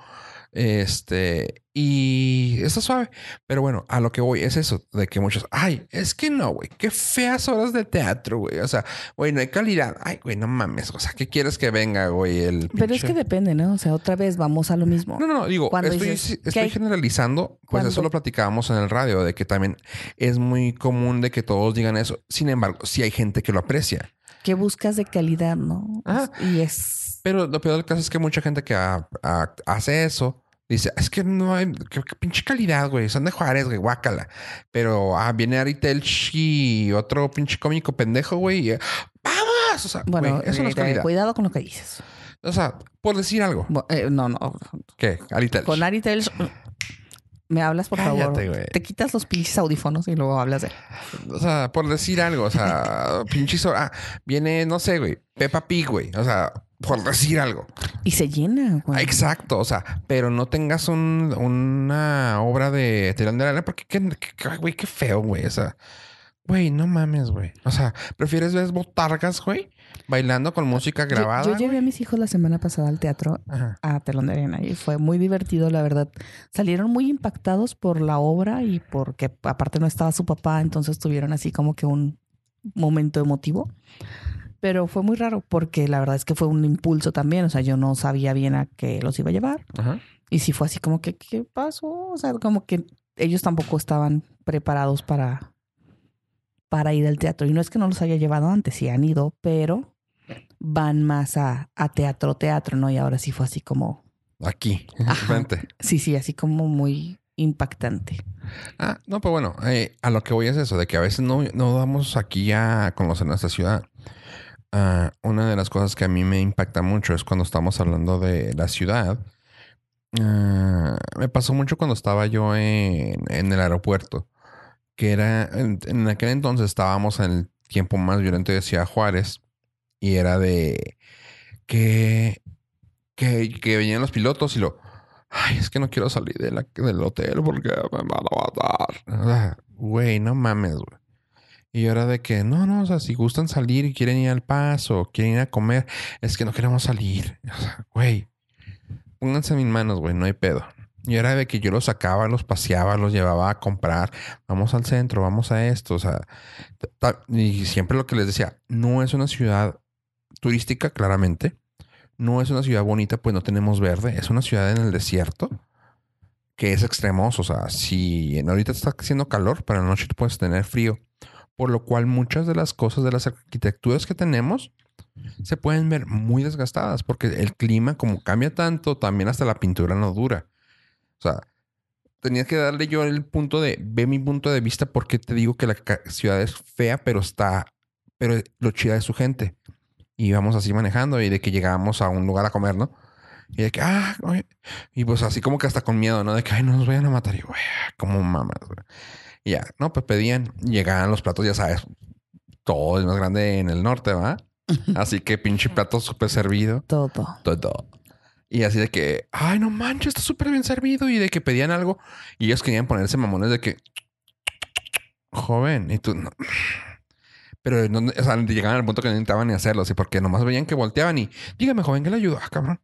Speaker 1: Este, y está suave. Pero bueno, a lo que voy es eso, de que muchos, ay, es que no, güey, qué feas horas de teatro, güey. O sea, güey, no hay calidad. Ay, güey, no mames. O sea, ¿qué quieres que venga, güey? El
Speaker 2: Pero es que depende, ¿no? O sea, otra vez vamos a lo mismo.
Speaker 1: no, no, no, digo, estoy,
Speaker 2: dices
Speaker 1: estoy generalizando, pues eso lo platicábamos en el radio, de que también es muy común de que todos digan eso. Sin embargo, sí hay gente que lo aprecia.
Speaker 2: ¿Qué buscas de calidad, no?
Speaker 1: Ajá.
Speaker 2: Y es...
Speaker 1: Pero lo peor del caso es que mucha gente que hace eso dice, es que no hay, qué, pinche calidad, güey, son de Juárez, güey, guácala. Pero ah, viene Ari Telch y otro pinche cómico pendejo, güey, y, ¡vamos! O sea,
Speaker 2: Bueno,
Speaker 1: güey, eso no es
Speaker 2: eh,
Speaker 1: calidad.
Speaker 2: cuidado con lo que dices.
Speaker 1: O sea, por decir algo.
Speaker 2: Eh, no, no.
Speaker 1: ¿Qué? Ari Telch.
Speaker 2: Con Ari Tells, me hablas, por
Speaker 1: Cállate,
Speaker 2: favor.
Speaker 1: güey.
Speaker 2: Te quitas los pinches audífonos y luego hablas de.
Speaker 1: O sea, por decir algo, o sea, pinche so- ah, viene, no sé, güey, Peppa Pig, güey. O sea, por decir algo.
Speaker 2: Y se llena, güey.
Speaker 1: Exacto, o sea, pero no tengas un- una obra de telón de arena porque, qué, qué- güey, qué feo, güey. O sea, güey, no mames, güey. O sea, ¿prefieres ver botargas, güey? Bailando con música grabada.
Speaker 2: Yo, llevé a mis hijos la semana pasada al teatro
Speaker 1: Ajá.
Speaker 2: a Telón de Arena y fue muy divertido, la verdad. Salieron muy impactados por la obra y porque aparte no estaba su papá, entonces tuvieron así como que un momento emotivo. Pero fue muy raro porque la verdad es que fue un impulso también. O sea, yo no sabía bien a qué los iba a llevar.
Speaker 1: Ajá.
Speaker 2: Y sí fue así como que, ¿qué pasó? O sea, como que ellos tampoco estaban preparados para, para ir al teatro. Y no es que no los haya llevado antes, sí han ido, pero van más a, a teatro, teatro, ¿no? Y ahora sí fue así como,
Speaker 1: Aquí, frente.
Speaker 2: sí, sí, así como muy impactante.
Speaker 1: Ah, no, pues bueno, eh, a lo que voy es eso, de que a veces no, no damos aquí a conocer nuestra ciudad. Ah, una de las cosas que a mí me impacta mucho es cuando estamos hablando de la ciudad. Ah, me pasó mucho cuando estaba yo en, en el aeropuerto, que era, en, aquel entonces estábamos en el tiempo más violento de Ciudad Juárez y era de que, que, que venían los pilotos y lo, ay, es que no quiero salir de la- del hotel porque me van a matar. Güey, no mames, güey. Y era de que, no, no, o sea, si gustan salir y quieren ir al paso, quieren ir a comer, es que no queremos salir. O sea, güey, pónganse mis manos, güey, no hay pedo. Y era de que yo los sacaba, los paseaba, los llevaba a comprar, vamos al centro, vamos a esto, o sea, y siempre lo que les decía, no es una ciudad turística, claramente. No es una ciudad bonita, pues no tenemos verde. Es una ciudad en el desierto que es extremoso. O sea, si ahorita está haciendo calor, para la noche puedes tener frío. Por lo cual muchas de las cosas de las arquitecturas que tenemos se pueden ver muy desgastadas porque el clima como cambia tanto, también hasta la pintura no dura. O sea, tenía que darle yo el punto de, ve mi punto de vista porque te digo que la ciudad es fea, pero está, pero lo chida de su gente. Y íbamos así manejando y de que llegábamos a un lugar a comer, ¿no? Y de que, ah, y pues así como que hasta con miedo, ¿no? De que, ay, no nos vayan a matar. Y, güey, como mamá. Y ya, no, pues pedían, llegaban los platos, ya sabes, todo es más grande en el norte, ¿va? Así que pinche plato súper servido.
Speaker 2: Todo.
Speaker 1: Todo. Y así de que, ay, no manches, está súper bien servido. Y de que pedían algo. Y ellos querían ponerse mamones de que, joven, y tú no. Pero no, o sea, llegaban al punto que no necesitaban ni hacerlo, así porque nomás veían que volteaban y, dígame, joven, ¿qué le ayudo? Ah, cabrón.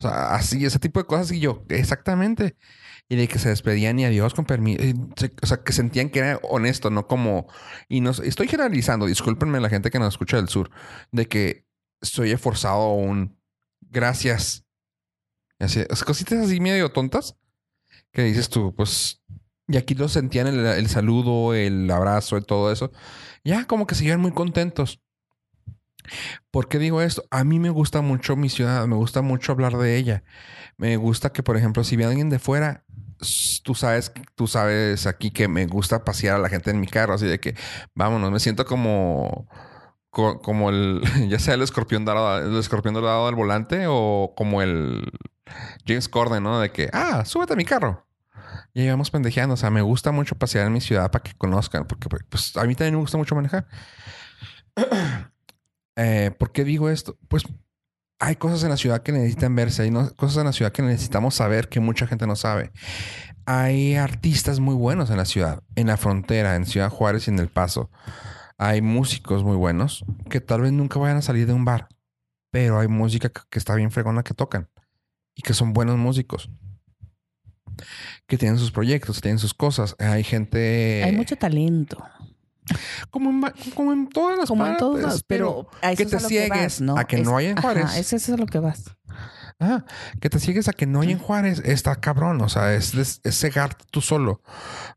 Speaker 1: O sea, así, ese tipo de cosas. Y yo, exactamente y de que se despedían y adiós con permiso. O sea, que sentían que era honesto, no como. Y no estoy generalizando, discúlpenme la gente que nos escucha del sur, de que estoy esforzado un gracias. Así, cositas así medio tontas que dices tú, pues. Y aquí lo sentían el, el saludo, el abrazo, y todo eso. Ya como que se iban muy contentos. ¿Por qué digo esto? A mí me gusta mucho mi ciudad, me gusta mucho hablar de ella. Me gusta que, por ejemplo, si ve alguien de fuera, tú sabes, tú sabes aquí que me gusta pasear a la gente en mi carro, así de que vámonos, me siento como como el ya sea el escorpión dorado, el escorpión dorado del volante o como el James Corden, ¿no? De que, ah, súbete a mi carro. Y ahí vamos pendejeando. O sea, me gusta mucho pasear en mi ciudad para que conozcan, porque pues a mí también me gusta mucho manejar. eh, ¿Por qué digo esto? Pues hay cosas en la ciudad que necesitan verse, hay cosas en la ciudad que necesitamos saber que mucha gente no sabe. Hay artistas muy buenos en la ciudad, en la frontera, en Ciudad Juárez y en El Paso. Hay músicos muy buenos que tal vez nunca vayan a salir de un bar, pero hay música que está bien fregona que tocan y que son buenos músicos. Que tienen sus proyectos, tienen sus cosas. Hay gente.
Speaker 2: Hay mucho talento.
Speaker 1: Como en, como en todas las
Speaker 2: como en todas, pero,
Speaker 1: que te ciegues a que no hay en Juárez.
Speaker 2: eso es lo que vas.
Speaker 1: Ah, que te ciegues a que no hay en Juárez está cabrón. O sea, es, es, cegarte tú solo.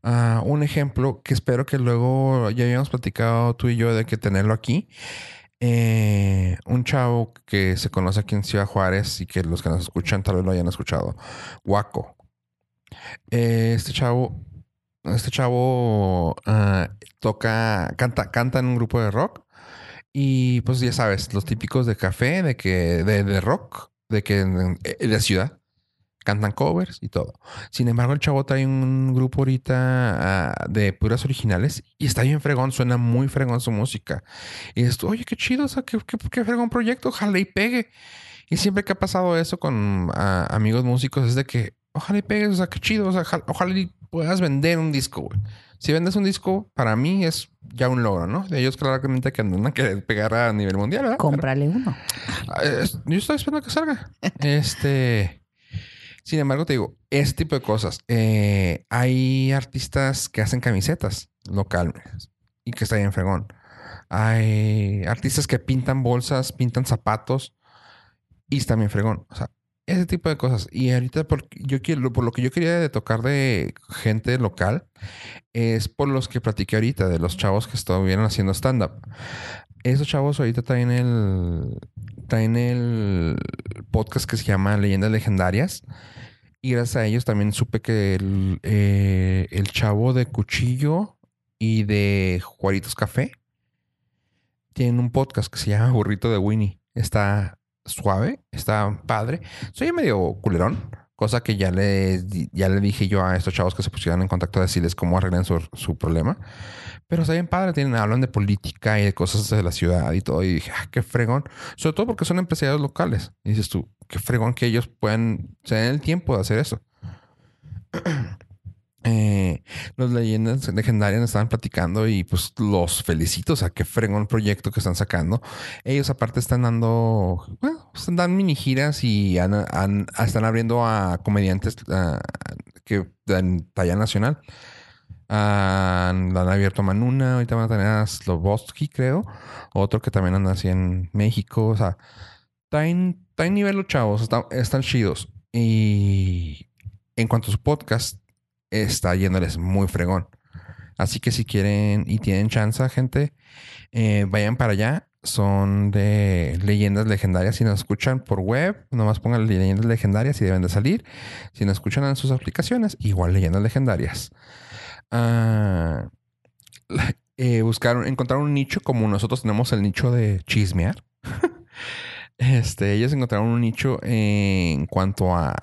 Speaker 1: Ah, un ejemplo que espero que luego ya habíamos platicado tú y yo de que tenerlo aquí. Eh, un chavo que se conoce aquí en Ciudad Juárez y que los que nos escuchan tal vez lo hayan escuchado. Guaco. Eh, este chavo este chavo ah, toca, canta, canta en un grupo de rock. Y pues ya sabes, los típicos de café, de que, de, rock, de que en, la ciudad cantan covers y todo. Sin embargo, el chavo trae un grupo ahorita ah, de puras originales y está bien fregón, suena muy fregón su música. Y dices, oye, qué chido, o sea, qué, qué, fregón proyecto, ojalá y pegue. Y siempre que ha pasado eso con ah, amigos músicos es de que, ojalá y pegue, o sea, qué chido, o sea, ojalá y puedas vender un disco, güey. Si vendes un disco, para mí es ya un logro, ¿no? De ellos claramente que andan a querer pegar a nivel mundial, ¿verdad?
Speaker 2: Cómprale uno.
Speaker 1: Ah, yo estoy esperando que salga. este... Sin embargo, te digo, este tipo de cosas. Eh, hay artistas que hacen camisetas locales y que está bien fregón. Hay artistas que pintan bolsas, pintan zapatos y está bien fregón. O sea, ese tipo de cosas. Y ahorita por, yo quiero, por lo que yo quería tocar de gente local es por los que platiqué ahorita, de los chavos que estuvieron haciendo stand-up. Esos chavos ahorita traen el, traen el podcast que se llama Leyendas Legendarias. Y gracias a ellos también supe que el, eh, el chavo de Cuchillo y de Juaritos Café tienen un podcast que se llama Burrito de Winnie. Está suave, está padre. Soy medio culerón, cosa que ya le, ya le dije yo a estos chavos que se pusieron en contacto a decirles cómo arreglan su, su problema. Pero está bien padre, tienen, hablan de política y de cosas de la ciudad y todo. Y dije, ah, qué fregón. Sobre todo porque son empresarios locales. Y dices tú, qué fregón que ellos puedan, se el tiempo de hacer eso. Eh, los leyendas legendarias estaban platicando y pues los felicito, o sea, qué fregón proyecto que están sacando. Ellos aparte están dando, bueno, mini giras y están abriendo a comediantes que en talla nacional. han, abierto Manuna, ahorita van a tener a Sloboski, creo. Otro que también anda así en México. O sea, está en, está en nivel los chavos, están, están chidos. Y en cuanto a su podcast, está yéndoles muy fregón. Así que si quieren y tienen chance, gente, eh, vayan para allá. Son de leyendas legendarias. Si nos escuchan por web, nomás pongan leyendas legendarias y deben de salir. Si nos escuchan en sus aplicaciones, igual leyendas legendarias. Ah, eh, buscar, encontrar un nicho como nosotros tenemos el nicho de chismear. este, ellos encontraron un nicho en cuanto a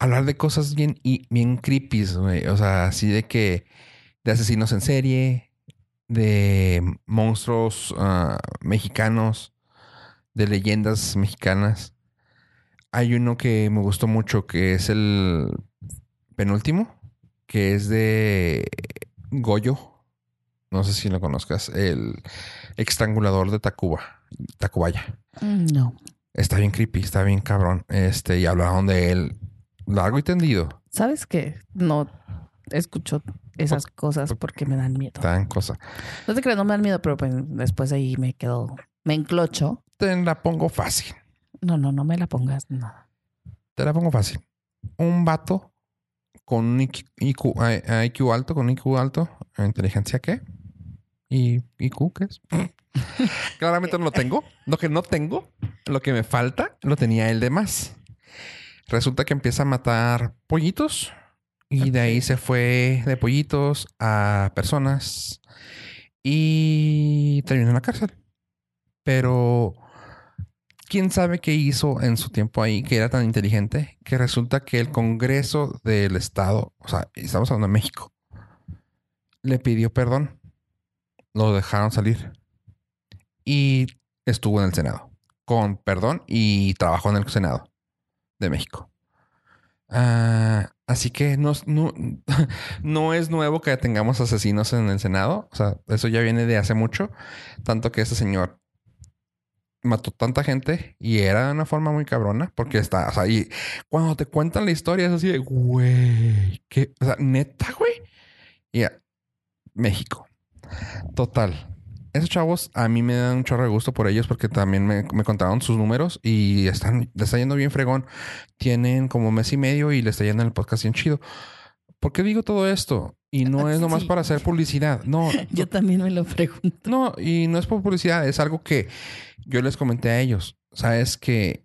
Speaker 1: hablar de cosas bien, y, bien creepy, O sea, así de que de asesinos en serie, de monstruos ah, mexicanos, de leyendas mexicanas. Hay uno que me gustó mucho que es el penúltimo, que es de Goyo. No sé si lo conozcas. El estrangulador de Tacuba. Tacubaya.
Speaker 2: Mm, No.
Speaker 1: Está bien creepy, está bien cabrón. Este, y hablaron de él largo y tendido.
Speaker 2: ¿Sabes qué? No escucho esas cosas porque me dan miedo.
Speaker 1: Tan cosa.
Speaker 2: No te creas, no me dan miedo, pero pues después ahí me quedo, me enclocho.
Speaker 1: Te la pongo fácil.
Speaker 2: No, no, no me la pongas. No.
Speaker 1: Te la pongo fácil. Un vato con un IQ, IQ, IQ alto, con IQ alto, inteligencia qué? ¿Y IQ qué es? Claramente no lo tengo. Lo que no tengo, lo que me falta, lo tenía él de más. Resulta que empieza a matar pollitos y de ahí se fue de pollitos a personas y terminó en la cárcel. Pero quién sabe qué hizo en su tiempo ahí, que era tan inteligente, que resulta que el Congreso del Estado, o sea, estamos hablando de México, le pidió perdón. Lo dejaron salir. Y estuvo en el Senado. Con perdón y trabajó en el Senado de México. Ah, así que no, no, no, es nuevo que tengamos asesinos en el Senado. O sea, eso ya viene de hace mucho. Tanto que ese señor mató tanta gente y era de una forma muy cabrona porque está, o sea, y cuando te cuentan la historia es así de, güey, que, o sea, neta, güey. Y. México. Total. Esos chavos a mí me dan un chorro de gusto por ellos porque también me, me contaron sus números y están, le está yendo bien fregón. Tienen como mes y medio y le está yendo el podcast bien chido. ¿Por qué digo todo esto? Y no es nomás sí. para hacer publicidad. No.
Speaker 2: Yo también me lo pregunto.
Speaker 1: No, y no es por publicidad. Es algo que yo les comenté a ellos. Sabes que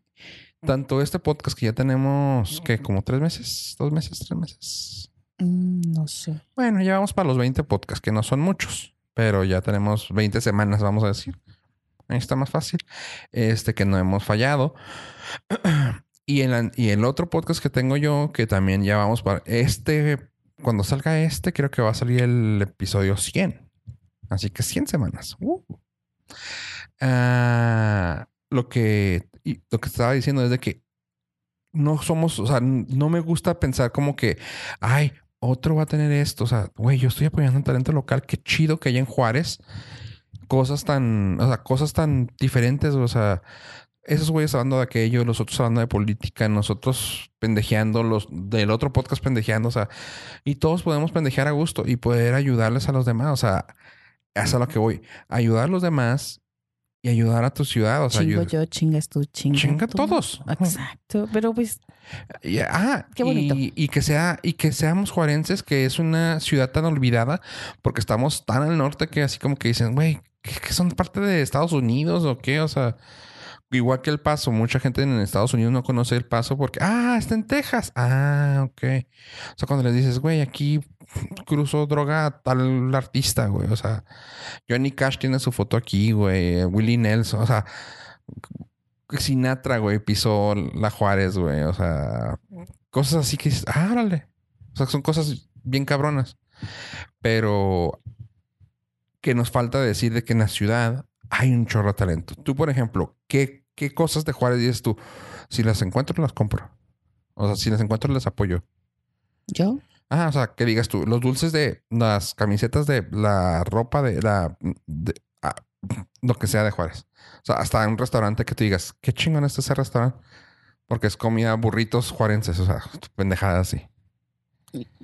Speaker 1: tanto este podcast que ya tenemos, que como tres meses, dos meses, tres meses.
Speaker 2: Mm, no sé.
Speaker 1: Bueno, ya vamos para los 20 podcasts, que no son muchos, pero ya tenemos 20 semanas, vamos a decir. Ahí está más fácil. Este que no hemos fallado. y, el, y el otro podcast que tengo yo, que también ya vamos para este cuando salga este, creo que va a salir el episodio 100. Así que 100 semanas. Uh. Uh, lo que lo que estaba diciendo es de que no somos, o sea, no me gusta pensar como que, ay, otro va a tener esto. O sea, güey, yo estoy apoyando el talento local. Qué chido que haya en Juárez cosas tan, o sea, cosas tan diferentes. O sea, esos güeyes hablando de aquello, los otros hablando de política, nosotros pendejeando, los del otro podcast pendejeando, o sea, y todos podemos pendejear a gusto y poder ayudarles a los demás, o sea, es a lo que voy, ayudar a los demás y ayudar a tu ciudad, o sea,
Speaker 2: Chingo
Speaker 1: ayuda-
Speaker 2: yo, chingas tú, chinga,
Speaker 1: Chinga
Speaker 2: tú.
Speaker 1: todos.
Speaker 2: Exacto. Pero pues,
Speaker 1: Y, ah,
Speaker 2: Qué bonito.
Speaker 1: Y, y que sea, y que seamos juarenses, que es una ciudad tan olvidada, porque estamos tan al norte que así como que dicen, güey, ¿qué, qué son parte de Estados Unidos o qué? O sea, igual que el paso, mucha gente en Estados Unidos no conoce el paso porque, ah, está en Texas. Ah, ok. O sea, cuando les dices, güey, aquí cruzó droga a tal artista, güey. O sea, Johnny Cash tiene su foto aquí, güey. Willie Nelson, o sea, Sinatra, güey, pisó la Juárez, güey. O sea, cosas así que dices, ah, órale. O sea, son cosas bien cabronas. Pero que nos falta decir de que en la ciudad hay un chorro de talento. Tú, por ejemplo, ¿qué, qué cosas de Juárez dices tú? Si las encuentro, las compro. O sea, si las encuentro, las apoyo.
Speaker 2: yo,
Speaker 1: Ah, o sea, que digas tú, los dulces de las camisetas de la ropa de la de- lo que sea de Juárez. O sea, hasta un restaurante que tú digas, qué chingón está ese restaurante. Porque es comida burritos juarenses, o sea, pendejadas así.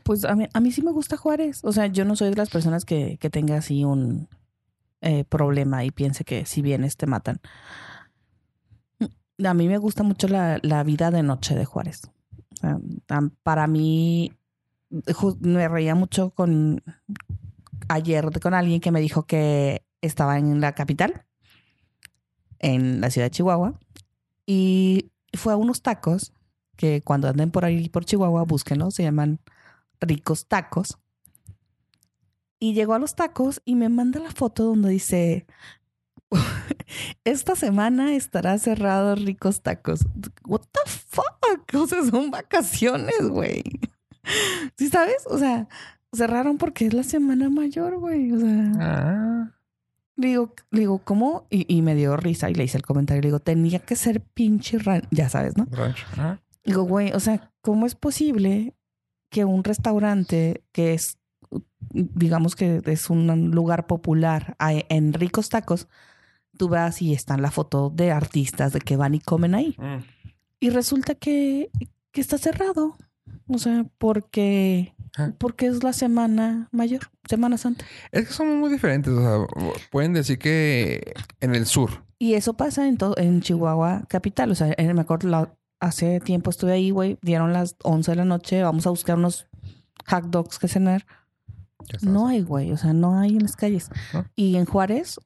Speaker 2: Pues a mí, a mí sí me gusta Juárez. O sea, yo no soy de las personas que, que tenga así un eh, problema y piense que si vienes te matan. A mí me gusta mucho la, la vida de noche de Juárez. Para mí, me reía mucho con ayer con alguien que me dijo que estaba en la capital, en la ciudad de Chihuahua, y fue a unos tacos que cuando anden por ahí por Chihuahua, búsquenlo, se llaman ricos tacos. Y llegó a los tacos y me manda la foto donde dice, esta semana estará cerrado ricos tacos. What the fuck? O sea, son vacaciones, güey. ¿Sí sabes? O sea, cerraron porque es la semana mayor, güey. O sea,
Speaker 1: Ah.
Speaker 2: Le digo, le digo, ¿cómo? Y, y me dio risa y le hice el comentario. Le digo, tenía que ser pinche ran... Ya sabes, ¿no?
Speaker 1: Rancho.
Speaker 2: Digo, güey, o sea, ¿cómo es posible que un restaurante que es, digamos que es un lugar popular en ricos tacos, tú vas y está la foto de artistas de que van y comen ahí?
Speaker 1: Mm.
Speaker 2: Y resulta que, que está cerrado. O sea, porque,
Speaker 1: Ah.
Speaker 2: porque es la semana mayor, Semana Santa.
Speaker 1: Es que somos muy diferentes. O sea, pueden decir que en el sur.
Speaker 2: Y eso pasa en todo, en Chihuahua capital. O sea, en- me acuerdo, la- hace tiempo estuve ahí, güey. Dieron las 11 de la noche. Vamos a buscar unos hot dogs que cenar. No hay, güey. O sea, no hay en las calles.
Speaker 1: ¿No?
Speaker 2: Y en Juárez,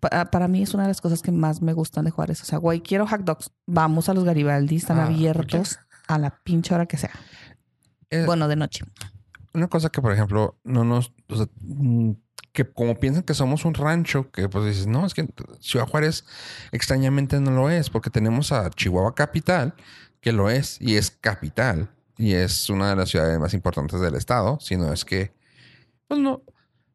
Speaker 2: pa- para mí es una de las cosas que más me gustan de Juárez. O sea, güey, quiero hot dogs. Vamos a los Garibaldi. Están
Speaker 1: Ah,
Speaker 2: abiertos a la pinche hora que sea.
Speaker 1: Eh,
Speaker 2: Bueno, de noche.
Speaker 1: Una cosa que, por ejemplo, no nos. o sea, mm, que como piensan que somos un rancho, que pues dices, no, es que Ciudad Juárez extrañamente no lo es, porque tenemos a Chihuahua Capital, que lo es, y es capital, y es una de las ciudades más importantes del estado, sino es que, pues no,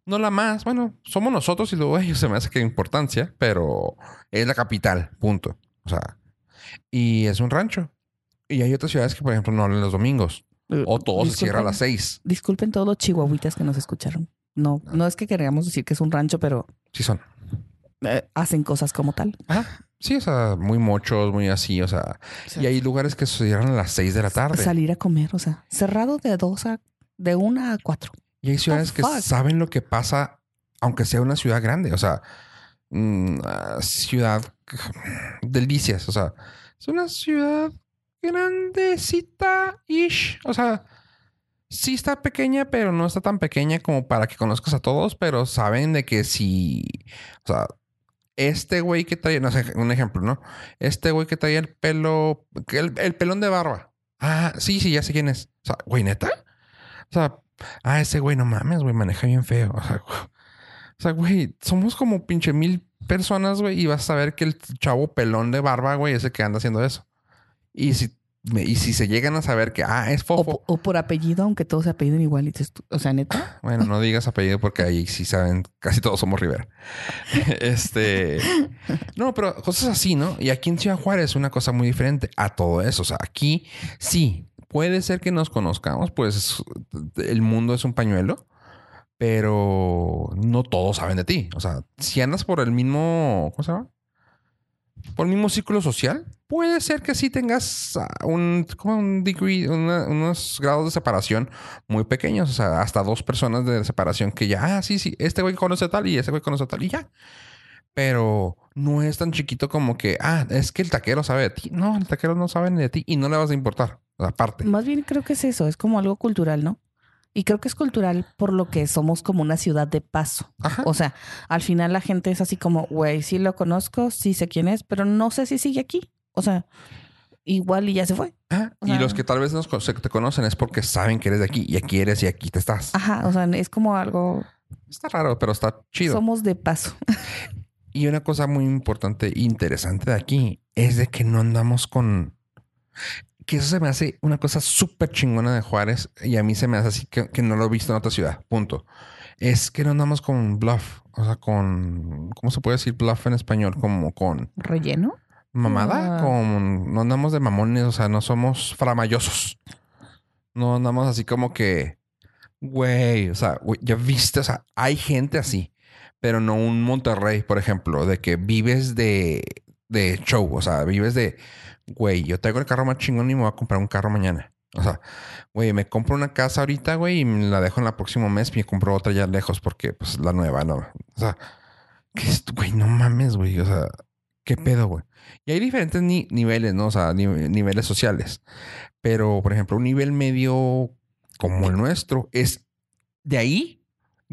Speaker 1: no la más, bueno, somos nosotros y luego ellos se me hace que hay importancia, pero es la capital, punto. O sea, y es un rancho. Y hay otras ciudades que, por ejemplo, no hablan los domingos, o todo se cierra a las seis.
Speaker 2: Disculpen todos los chihuahuitas que nos escucharon. No, no es que queramos decir que es un rancho, pero
Speaker 1: Sí son.
Speaker 2: eh, hacen cosas como tal.
Speaker 1: Ajá. Sí, o sea, muy mochos, muy así, o sea. Y hay lugares que se cierran a las 6 de la tarde.
Speaker 2: Salir a comer, o sea, cerrado de dos a, de una a cuatro.
Speaker 1: Y hay ciudades que
Speaker 2: fuck?
Speaker 1: saben lo que pasa, aunque sea una ciudad grande. O sea, mm, ah, ciudad delicias. O sea, es una ciudad grandecita-ish. O sea, sí está pequeña, pero no está tan pequeña como para que conozcas a todos, pero saben de que si, o sea, este güey que trae, no sé, un ejemplo, ¿no? Este güey que trae el pelo, el, el pelón de barba. Ah, sí, sí, ya sé quién es. O sea, güey, neta. O sea, ah, ese güey, no mames, güey, maneja bien feo. O sea, o sea, güey, somos como pinche mil personas, güey, y vas a saber que el chavo pelón de barba, güey, es el que anda haciendo eso. Y si, y si se llegan a saber que, ah, es fofo.
Speaker 2: o por apellido, aunque todos se apelliden igual. Y o sea, neta.
Speaker 1: Bueno, no digas apellido porque ahí sí saben, casi todos somos Rivera. este. No, pero cosas así, ¿no? Y aquí en Ciudad Juárez es una cosa muy diferente a todo eso. O sea, aquí sí, puede ser que nos conozcamos, pues el mundo es un pañuelo, pero no todos saben de ti. O sea, si andas por el mismo. ¿Cómo se llama? Por el mismo círculo social, puede ser que sí tengas ah, un, como una- unos grados de separación muy pequeños, o sea, hasta dos personas de separación que ya, ah, sí, sí, este güey conoce tal y este güey conoce tal y ya. Pero no es tan chiquito como que, ah, es que el taquero sabe de ti. No, el taquero no sabe ni de ti y no le vas a importar. Aparte.
Speaker 2: Más bien creo que es eso, es como algo cultural, ¿no? Y creo que es cultural por lo que somos como una ciudad de paso.
Speaker 1: Ajá.
Speaker 2: O sea, al final la gente es así como, güey, sí lo conozco, sí sé quién es, pero no sé si sigue aquí. O sea, igual y ya se fue.
Speaker 1: Ajá.
Speaker 2: o
Speaker 1: y los que tal vez nos, co- se- te conocen es porque saben que eres de aquí y aquí eres y aquí te estás.
Speaker 2: Ajá, o sea, es como algo,
Speaker 1: Está raro, pero está chido.
Speaker 2: somos de paso.
Speaker 1: Y una cosa muy importante e interesante de aquí es de que no andamos con... Que eso se me hace una cosa súper chingona de Juárez y a mí se me hace así que, que no lo he visto en otra ciudad. Punto. Es que no andamos con bluff. O sea, con... ¿Cómo se puede decir bluff en español? Como con
Speaker 2: ¿Relleno?
Speaker 1: mamada.
Speaker 2: Ah.
Speaker 1: Con... No andamos de mamones. O sea, no somos framayosos. No andamos así como que... Güey, o sea, ya viste, o sea, hay gente así, pero no un Monterrey, por ejemplo, de que vives de, de show, o sea, vives de, güey, yo traigo el carro más chingón y me voy a comprar un carro mañana. O sea, güey, me compro una casa ahorita, güey, y me la dejo en el próximo mes y me compro otra ya lejos porque, pues, la nueva, ¿no? O sea, ¿qué es, güey? No mames, güey. O sea, ¿qué pedo, güey? Y hay diferentes ni- niveles, ¿no? O sea, ni- niveles sociales. Pero, por ejemplo, un nivel medio como el nuestro es de ahí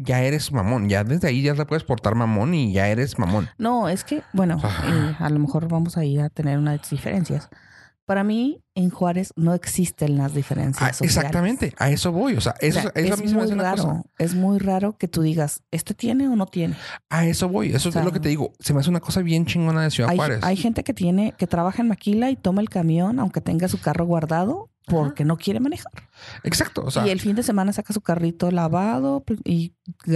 Speaker 1: ya eres mamón. Ya desde ahí ya te puedes portar mamón y ya eres mamón.
Speaker 2: No, es que, bueno, eh, a lo mejor vamos a ir a tener unas diferencias. Para mí, en Juárez no existen las diferencias.
Speaker 1: Ah,
Speaker 2: sociales.
Speaker 1: exactamente, a eso voy. O sea, eso,
Speaker 2: O sea,
Speaker 1: eso a
Speaker 2: es
Speaker 1: mí se me
Speaker 2: muy
Speaker 1: una
Speaker 2: raro.
Speaker 1: cosa.
Speaker 2: Es muy raro que tú digas, ¿este tiene o no tiene?
Speaker 1: A eso voy. Eso
Speaker 2: O sea,
Speaker 1: es lo que te digo. Se me hace una cosa bien chingona de Ciudad
Speaker 2: Hay,
Speaker 1: Juárez.
Speaker 2: hay gente que tiene, que trabaja en maquila y toma el camión, aunque tenga su carro guardado, porque no quiere manejar.
Speaker 1: Exacto. O sea,
Speaker 2: y el fin de semana saca su carrito lavado y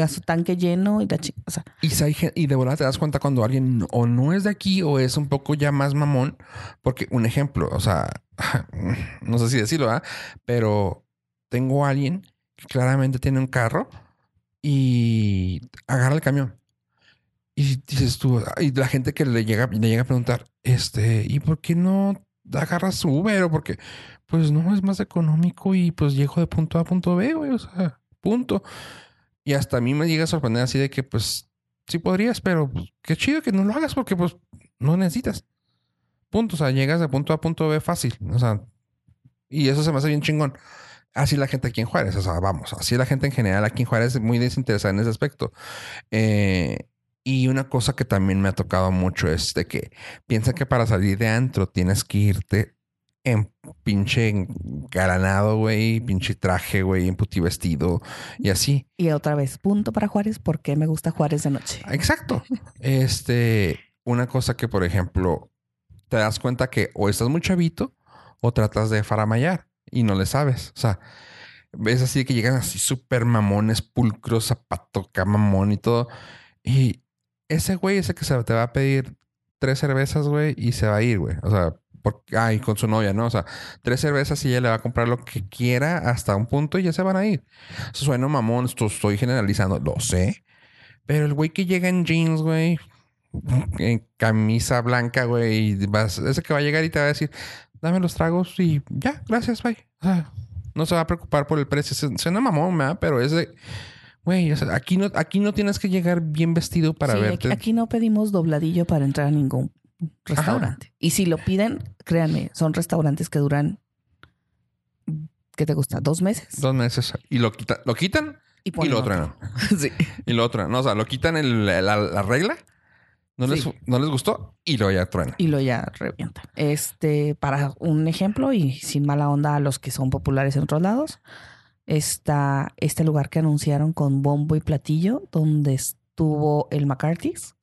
Speaker 2: su tanque lleno y la chi- o sea,
Speaker 1: Y, si hay gen- y de verdad te das cuenta cuando alguien o no es de aquí o es un poco ya más mamón. Porque un ejemplo, o sea, no sé si decirlo, ¿verdad? Pero tengo a alguien que claramente tiene un carro y agarra el camión. Y dices tú, y la gente que le llega, le llega a preguntar, este, ¿y por qué no agarras su Uber? O porque, pues no, es más económico y pues llego de punto A a punto B, güey, o sea, punto. Y hasta a mí me llega a sorprender así de que, pues, sí podrías, pero pues, qué chido que no lo hagas porque, pues, no necesitas. Punto. O sea, llegas de punto A a punto B fácil. O sea, y eso se me hace bien chingón. Así la gente aquí en Juárez. O sea, vamos, así la gente en general aquí en Juárez es muy desinteresada en ese aspecto. Eh, y una cosa que también me ha tocado mucho es de que piensa que para salir de antro tienes que irte en pinche engalanado, güey, pinche traje, güey, en puti vestido y así.
Speaker 2: y otra vez, punto para Juárez, porque me gusta Juárez de noche.
Speaker 1: Exacto. Este, una cosa que, por ejemplo, te das cuenta que o estás muy chavito o tratas de faramayar y no le sabes. O sea, ves así que llegan así súper mamones, pulcros, zapato, mamón y todo. Y ese güey, ese que se te va a pedir tres cervezas, güey, y se va a ir, güey. O sea, porque, ay, con su novia, ¿no? O sea, tres cervezas y ella le va a comprar lo que quiera hasta un punto y ya se van a ir. Suena mamón, esto estoy generalizando, lo sé. Pero el güey que llega en jeans, güey, en camisa blanca, güey, y vas, ese que va a llegar y te va a decir, dame los tragos y ya, gracias, bye. O sea, no se va a preocupar por el precio. Suena mamón, ¿verdad? Pero es de, güey, o sea, aquí no, aquí no tienes que llegar bien vestido para
Speaker 2: Sí,
Speaker 1: verte.
Speaker 2: aquí, aquí no pedimos dobladillo para entrar a ningún restaurante. Y si lo piden, créanme, son restaurantes que duran, ¿qué te gusta? ¿Dos meses?
Speaker 1: Dos meses. Y lo, quita, lo quitan y lo
Speaker 2: otro. sí.
Speaker 1: Y lo otro. No, o sea, lo quitan el- la, la regla. No, les, no les gustó y lo ya truenan.
Speaker 2: Y lo ya revientan. Este, para un ejemplo, y sin mala onda a los que son populares en otros lados, está este lugar que anunciaron con bombo y platillo, donde estuvo el McCarthy's,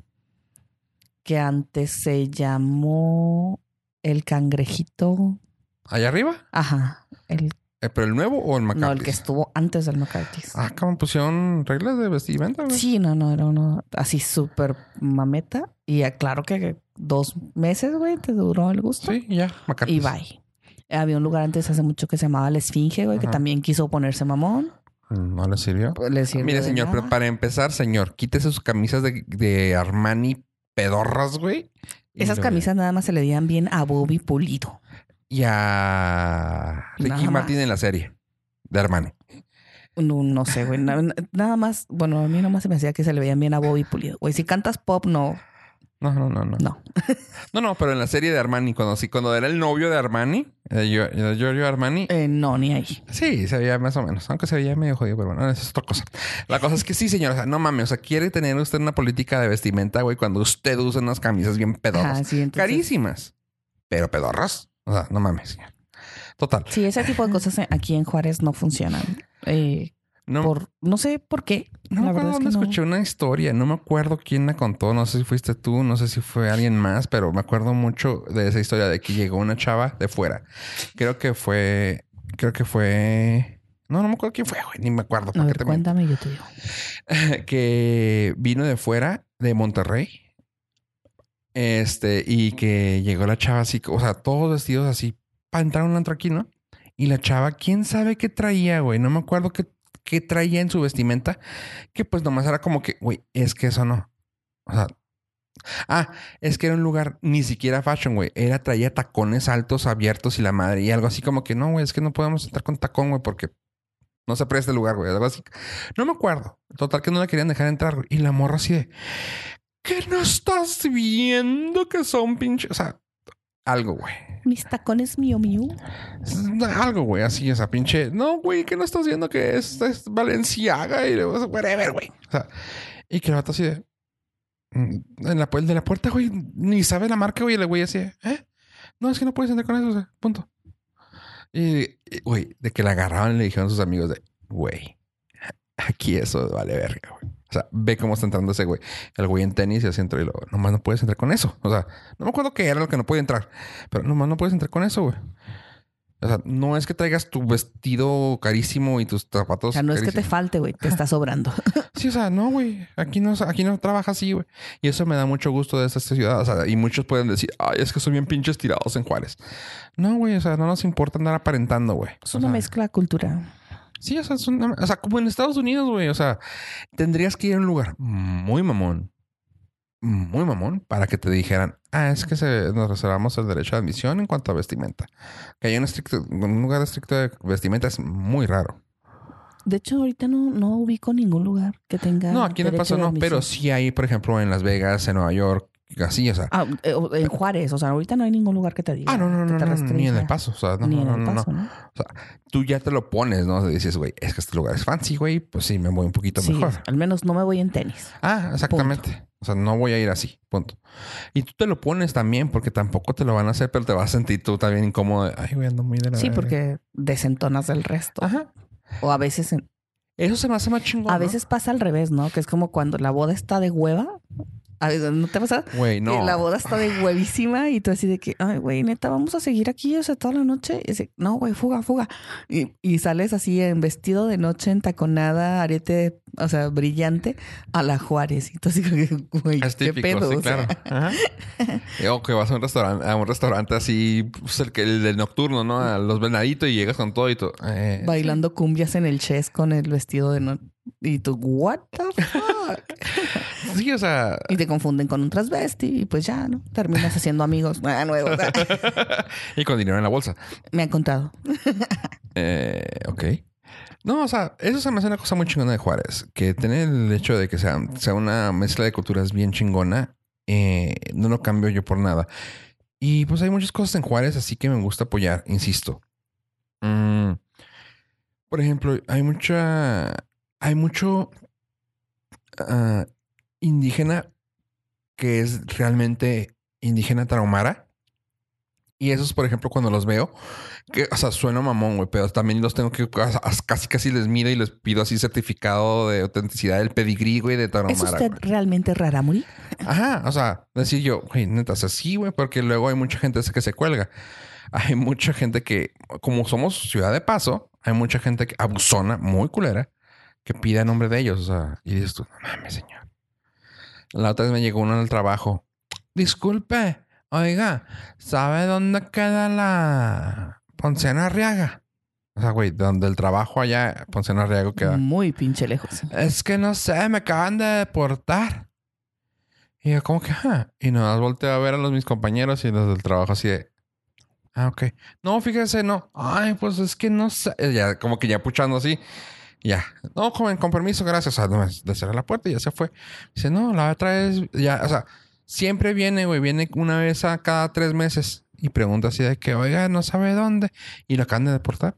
Speaker 2: que antes se llamó el cangrejito.
Speaker 1: ¿Allá arriba?
Speaker 2: Ajá. El,
Speaker 1: Eh, ¿Pero el nuevo o el McCarthy's?
Speaker 2: no, el que estuvo antes del McCarthy's.
Speaker 1: Ah, ¿cómo pusieron reglas de vestimenta?
Speaker 2: Sí, no, no, era uno así súper mameta. Y ah, claro que dos meses, güey, te duró el gusto.
Speaker 1: Sí, ya, McCarthy's.
Speaker 2: Y bye. Había un lugar antes hace mucho que se llamaba La Esfinge, güey, que también quiso ponerse mamón.
Speaker 1: No le sirvió.
Speaker 2: Pues, le sirvió
Speaker 1: Mire, señor, pero para empezar, señor, quítese sus camisas de, de Armani pedorras, güey.
Speaker 2: Esas camisas nada más se le dían bien a Bobby Pulido.
Speaker 1: Y a Ricky Martin en la serie de Armani.
Speaker 2: No, no sé, güey. na- na- Nada más, bueno, a mí nomás se me hacía que se le veían bien a Bobby Pulido. Güey, si cantas pop, no,
Speaker 1: No, no, no, no.
Speaker 2: no.
Speaker 1: No, no, pero en la serie de Armani, cuando sí, cuando era el novio de Armani, de Gio- de Giorgio Armani,
Speaker 2: Eh, no, ni ahí.
Speaker 1: sí, se veía más o menos, aunque se veía medio jodido, pero bueno, eso es otra cosa. La cosa es que sí, señor, o sea, no mames, o sea, quiere tener usted una política de vestimenta, güey, cuando usted usa unas camisas bien pedorras.
Speaker 2: Ajá, sí, entonces-
Speaker 1: Carísimas, pero pedorras. O sea, no mames, señor. Total.
Speaker 2: Sí, ese tipo de cosas aquí en Juárez no funcionan. Eh,
Speaker 1: No,
Speaker 2: por, no sé por qué.
Speaker 1: No me
Speaker 2: la
Speaker 1: acuerdo
Speaker 2: verdad es que no.
Speaker 1: escuché una historia. No me acuerdo quién la contó. No sé si fuiste tú, no sé si fue alguien más, pero me acuerdo mucho de esa historia de que llegó una chava de fuera. Creo que fue. Creo que fue. No, no me acuerdo quién fue, güey. Ni me acuerdo.
Speaker 2: A
Speaker 1: ¿para qué
Speaker 2: ver, cuéntame, yo te digo.
Speaker 1: que vino de fuera, de Monterrey. Este, y que llegó la chava así, o sea, todos vestidos así, para entrar a un antro aquí, ¿no? Y la chava, quién sabe qué traía, güey. No me acuerdo qué, qué traía en su vestimenta, que pues nomás era como que, güey, es que eso no. O sea, Ah, es que era un lugar ni siquiera fashion, güey. Era traía tacones altos, abiertos y la madre. Y algo así como que no, güey, es que no podemos entrar con tacón, güey, porque no se presta el lugar, güey. Algo así. No me acuerdo. Total que no la querían dejar entrar, güey. Y la morra así de. ¿Qué no estás viendo que son pinches? O sea, algo, güey.
Speaker 2: Mis tacones mío mío.
Speaker 1: Algo, güey, así, esa pinche. No, güey, que no estás viendo que es, es Valenciaga y luego, whatever, güey. O sea, y que el vato así de. mm, En la, puerta, güey, ni sabe la marca, güey, y el güey así, ¿eh? No, es que no puedes entrar con eso, o sea, punto. Y, y, güey, de que la agarraban y le dijeron a sus amigos de, güey, aquí eso vale verga, güey. O sea, ve cómo está entrando ese güey. El güey en tenis y así entró y luego, nomás no puedes entrar con eso. O sea, no me acuerdo qué era lo que no podía entrar, pero nomás no puedes entrar con eso, güey. O sea, no es que traigas tu vestido carísimo y tus zapatos.
Speaker 2: O sea, no es que te falte, güey. Te está sobrando.
Speaker 1: Sí, o sea, no, güey. Aquí no, aquí no trabaja así, güey. Y eso me da mucho gusto de esta, esta ciudad. O sea, y muchos pueden decir, ay, es que son bien pinches tirados en Juárez. No, güey. O sea, no nos importa andar aparentando, güey.
Speaker 2: Es una
Speaker 1: sea,
Speaker 2: mezcla cultural.
Speaker 1: Sí, o sea, o sea, como en Estados Unidos, güey. O sea, tendrías que ir a un lugar muy mamón, muy mamón, para que te dijeran, ah, es que se, nos reservamos el derecho de admisión en cuanto a vestimenta. Que haya un, estricto, un lugar estricto de vestimenta es muy raro.
Speaker 2: De hecho, ahorita no, no ubico ningún lugar que tenga.
Speaker 1: No, aquí en El Paso no, pero sí hay, por ejemplo, en Las Vegas, en Nueva York, así, o sea.
Speaker 2: Ah, eh, en Juárez, o sea, ahorita no hay ningún lugar que te diga.
Speaker 1: Ah, no, no, no, no, ni en. El Paso, o sea, no,
Speaker 2: Ni en el paso,
Speaker 1: no. O sea, tú ya te lo pones, ¿no? Dices, güey, es que este lugar es fancy, güey, pues sí, me voy un poquito
Speaker 2: Sí,
Speaker 1: mejor.
Speaker 2: al menos no me voy en tenis.
Speaker 1: Ah, exactamente. O sea, no voy a ir así, punto. Y tú te lo pones también porque tampoco te lo van a hacer, pero te vas a sentir tú también incómodo. de, Ay, güey, ando muy de la
Speaker 2: Sí,
Speaker 1: verga".
Speaker 2: porque desentonas del resto.
Speaker 1: Ajá.
Speaker 2: O a veces, en-
Speaker 1: Eso se me hace más chingón.
Speaker 2: a
Speaker 1: ¿no?
Speaker 2: veces pasa al revés, ¿no? Que es como cuando la boda está de hueva. A ver, ¿No te pasa?
Speaker 1: Güey, no.
Speaker 2: Que la boda está de huevísima y tú así de que, ay, güey, neta, vamos a seguir aquí, o sea, toda la noche. Y dice, no, güey, fuga, fuga. Y, y sales así en vestido de noche, entaconada, arete, o sea, brillante, a la Juárez. Y tú así güey,
Speaker 1: Es
Speaker 2: qué
Speaker 1: típico,
Speaker 2: pedo.
Speaker 1: sí,
Speaker 2: o sea.
Speaker 1: claro. Ajá. Y, O que vas a un restaurante, a un restaurante así, pues, el, que, el del nocturno, ¿no? A los venaditos y llegas con todo y tú. eh,
Speaker 2: Bailando cumbias en el chess con el vestido de noche. Y tú, what the fuck?
Speaker 1: Sí, o sea.
Speaker 2: y te confunden con un transvesti y pues ya, ¿no? Terminas haciendo amigos ah, nuevos.
Speaker 1: y con dinero en la bolsa.
Speaker 2: Me han contado.
Speaker 1: Eh, ok. No, o sea, eso se me hace una cosa muy chingona de Juárez. Que tener el hecho de que sea, sea una mezcla de culturas bien chingona, eh, no lo cambio yo por nada. Y pues hay muchas cosas en Juárez, así que me gusta apoyar, insisto. Mm, por ejemplo, hay mucha. Hay mucho ah, indígena que es realmente indígena tarahumara. Y esos, por ejemplo, cuando los veo, que, o sea, suena mamón, güey, pero también los tengo que casi casi les miro y les pido así certificado de autenticidad del pedigrí, güey, de
Speaker 2: ¿Es
Speaker 1: tarahumara.
Speaker 2: usted
Speaker 1: güey.
Speaker 2: realmente Raramuri?
Speaker 1: Ajá, o sea, decir yo, güey, neta, o sea, sí, güey, porque luego hay mucha gente que se cuelga. Hay mucha gente que, como somos ciudad de paso, hay mucha gente que abusona, muy culera, que pide a nombre de ellos, o sea, y dices tú, no mames, señor. La otra vez me llegó uno en el trabajo. Disculpe, oiga, ¿sabe dónde queda la Ponciana Arriaga? O sea, güey, donde el trabajo allá, Ponciana Arriaga queda.
Speaker 2: Muy pinche lejos.
Speaker 1: Es que no sé, me acaban de deportar. Y yo, como que, ajá. Y nada más volteo a ver a los mis compañeros y los del trabajo así de. Ah, ok. No, fíjese, no. Ay, pues es que no sé. Ya, como que ya puchando así. Ya. No, joven, con permiso, gracias. O sea, le cerré la puerta y ya se fue. Dice, no, la otra vez, ya, o sea, siempre viene, güey, viene una vez a cada tres meses y pregunta así de que, oiga, no sabe dónde. Y lo acaban de deportar.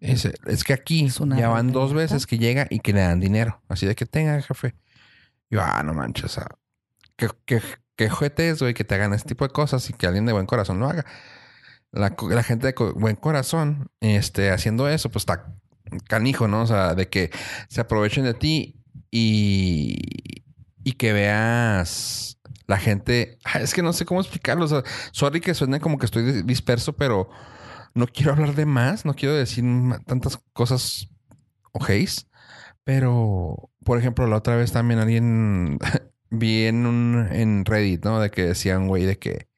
Speaker 1: Dice, es que aquí
Speaker 2: Es
Speaker 1: ya van dos veces que llega y que le dan dinero. Así de que tenga, jefe. Y yo, ah, no manches, o sea, qué, qué, qué ojete es, güey, que te hagan este tipo de cosas y que alguien de buen corazón lo haga. La, la gente de buen corazón, este, haciendo eso, pues está canijo, ¿no? O sea, de que se aprovechen de ti y, y que veas la gente. Ah, Es que no sé cómo explicarlo. O sea, sorry que suene como que estoy dis- disperso, pero no quiero hablar de más, no quiero decir tantas cosas ojéis. Pero, por ejemplo, la otra vez también alguien vi en, un, en Reddit, ¿no? De que decían, güey, de que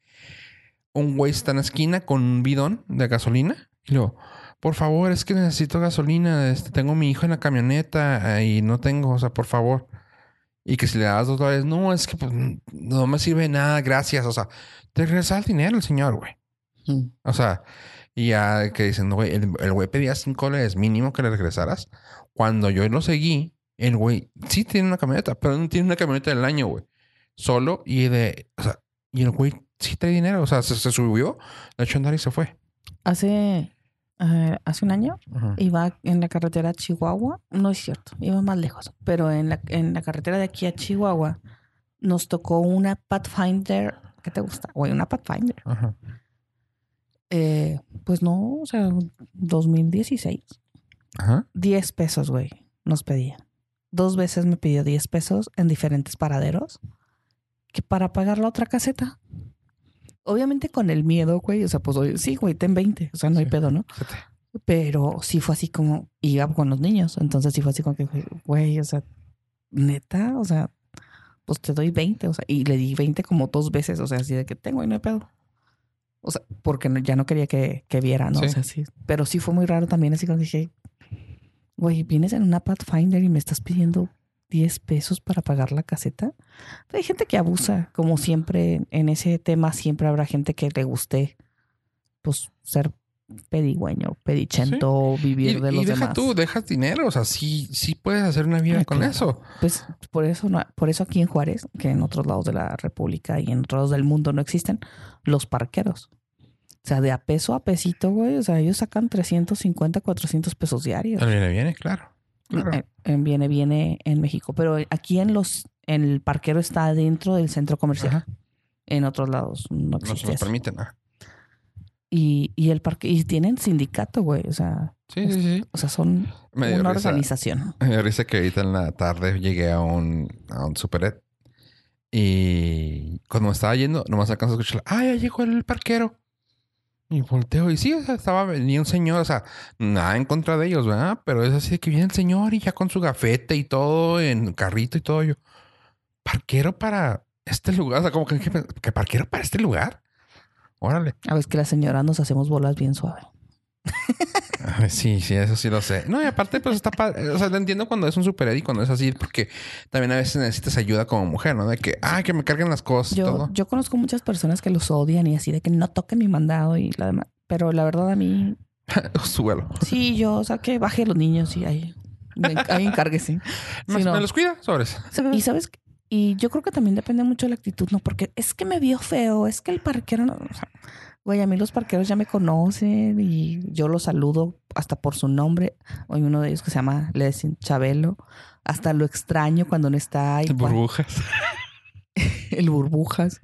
Speaker 1: un güey está en la esquina con un bidón de gasolina y luego, por favor, es que necesito gasolina, este, tengo a mi hijo en la camioneta eh, y no tengo, o sea, por favor. Y que si le das dos dólares, no, es que pues, no me sirve nada, gracias. O sea, te regresa el dinero el señor, güey.
Speaker 2: Mm.
Speaker 1: O sea, y ya que dicen, güey, el el güey pedía cinco dólares mínimo que le regresaras. Cuando yo lo seguí, el güey sí tiene una camioneta, pero no tiene una camioneta del año, güey. Solo y de, o sea, y el güey sí trae dinero, o sea, se, se subió, le echó andar y se fue.
Speaker 2: Hace, eh, hace un año
Speaker 1: Ajá.
Speaker 2: iba en la carretera a Chihuahua. No es cierto, iba más lejos. Pero en la, en la carretera de aquí a Chihuahua nos tocó una Pathfinder. ¿Qué te gusta? Güey, una Pathfinder.
Speaker 1: Ajá.
Speaker 2: Eh, pues no, o sea, 2016.
Speaker 1: Ajá.
Speaker 2: 10 pesos, güey, nos pedía. Dos veces me pidió 10 pesos en diferentes paraderos que para pagar la otra caseta. Obviamente con el miedo, güey. O sea, pues sí, güey, ten 20. O sea, no hay pedo, ¿no? Pero sí fue así como, iba con los niños. Entonces sí fue así como que, güey, o sea, neta, o sea, pues te doy 20. O sea, y le di 20 como dos veces. O sea, así de que tengo y no hay pedo. O sea, porque no- ya no quería que, que viera, ¿no?
Speaker 1: Sí.
Speaker 2: O sea, sí. Pero sí fue muy raro también, así como dije, güey, vienes en una Pathfinder y me estás pidiendo 10 pesos para pagar la caseta. Hay gente que abusa, como siempre, en ese tema siempre habrá gente que le guste, pues, ser pedigüeño, pedichento, vivir
Speaker 1: Y,
Speaker 2: de
Speaker 1: y
Speaker 2: los
Speaker 1: deja
Speaker 2: demás.
Speaker 1: tú, dejas dinero, o sea, sí, sí puedes hacer una vida
Speaker 2: Ah,
Speaker 1: con
Speaker 2: claro.
Speaker 1: eso.
Speaker 2: Pues por eso, no, por eso aquí en Juárez, que en otros lados de la República y en otros lados del mundo no existen, los parqueros. O sea, de a peso a pesito, güey. O sea, ellos sacan 350, 400 pesos diarios.
Speaker 1: Le viene, claro. Claro.
Speaker 2: En, en viene, viene en México. Pero aquí en los, en el parquero está dentro del centro comercial.
Speaker 1: Ajá.
Speaker 2: En otros lados no
Speaker 1: No se los permiten.
Speaker 2: Y, y el parque, y tienen sindicato, güey. O sea,
Speaker 1: Sí, sí, sí.
Speaker 2: o sea, son una
Speaker 1: risa.
Speaker 2: organización.
Speaker 1: Me dio risa que ahorita en la tarde llegué a un, a un superet y cuando me estaba yendo, nomás alcanzo a escuchar, ah, ya llegó el parquero. Y volteo y sí, o sea, estaba venía un señor, o sea, nada en contra de ellos, ¿verdad? Pero es así de que viene el señor y ya con su gafete y todo, en carrito y todo. Yo, parquero para este lugar, o sea, como que, que, que parquero para este lugar. Órale.
Speaker 2: A veces que las señoras nos hacemos bolas bien suave.
Speaker 1: Sí, sí, eso sí lo sé. No, y aparte, pues está padre. O sea, lo entiendo cuando es un super y cuando es así, porque también a veces necesitas ayuda como mujer, ¿no? De que, ay, que me carguen las cosas y
Speaker 2: Yo,
Speaker 1: todo.
Speaker 2: yo conozco muchas personas que los odian y así de que no toquen mi mandado y la demás. Pero la verdad a mí,
Speaker 1: Súbelo.
Speaker 2: sí, yo, o sea, que baje los niños y ahí, ahí encárguese.
Speaker 1: ¿Me,
Speaker 2: Sí, no.
Speaker 1: me los cuida? Sobres.
Speaker 2: Y sabes, y yo creo que también depende mucho de la actitud, ¿no? Porque es que me vio feo, es que el parquero no. o sea, güey, a mí los parqueros ya me conocen y yo los saludo hasta por su nombre. Hay uno de ellos que se llama, le dicen Chabelo. Hasta lo extraño cuando no está. cua-
Speaker 1: Burbujas.
Speaker 2: el burbujas.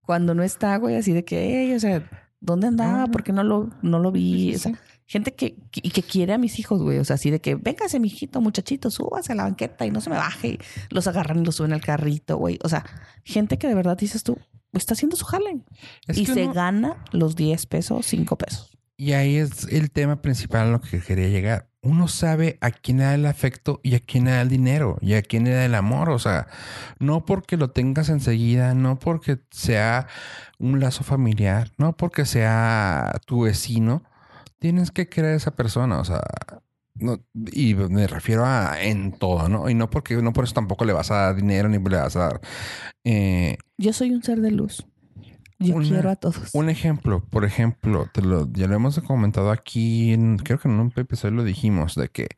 Speaker 2: Cuando no está, güey, así de que, "Ey, o sea, ¿dónde andaba?
Speaker 1: No.
Speaker 2: ¿Por qué no lo, no lo vi? O sea, gente que, que- que quiere a mis hijos, güey. O sea, así de que, véngase, mijito, muchachito, súbase a la banqueta y no se me baje. Los agarran y los suben al carrito, güey. O sea, gente que de verdad dices tú, está haciendo su jale.
Speaker 1: Es
Speaker 2: y se gana los 10 pesos, 5 pesos.
Speaker 1: Y ahí es el tema principal a lo que quería llegar. Uno sabe a quién le da el afecto y a quién le da el dinero y a quién le da el amor. O sea, no porque lo tengas enseguida, no porque sea un lazo familiar, no porque sea tu vecino, tienes que querer a esa persona. O sea, no, y me refiero a en todo, ¿no? Y no porque no por eso tampoco le vas a dar dinero ni le vas a dar. eh,
Speaker 2: Yo soy un ser de luz. Yo
Speaker 1: Una-
Speaker 2: quiero a todos.
Speaker 1: un ejemplo, por ejemplo, te lo, ya lo hemos comentado aquí, en, creo que en un episodio lo dijimos, de que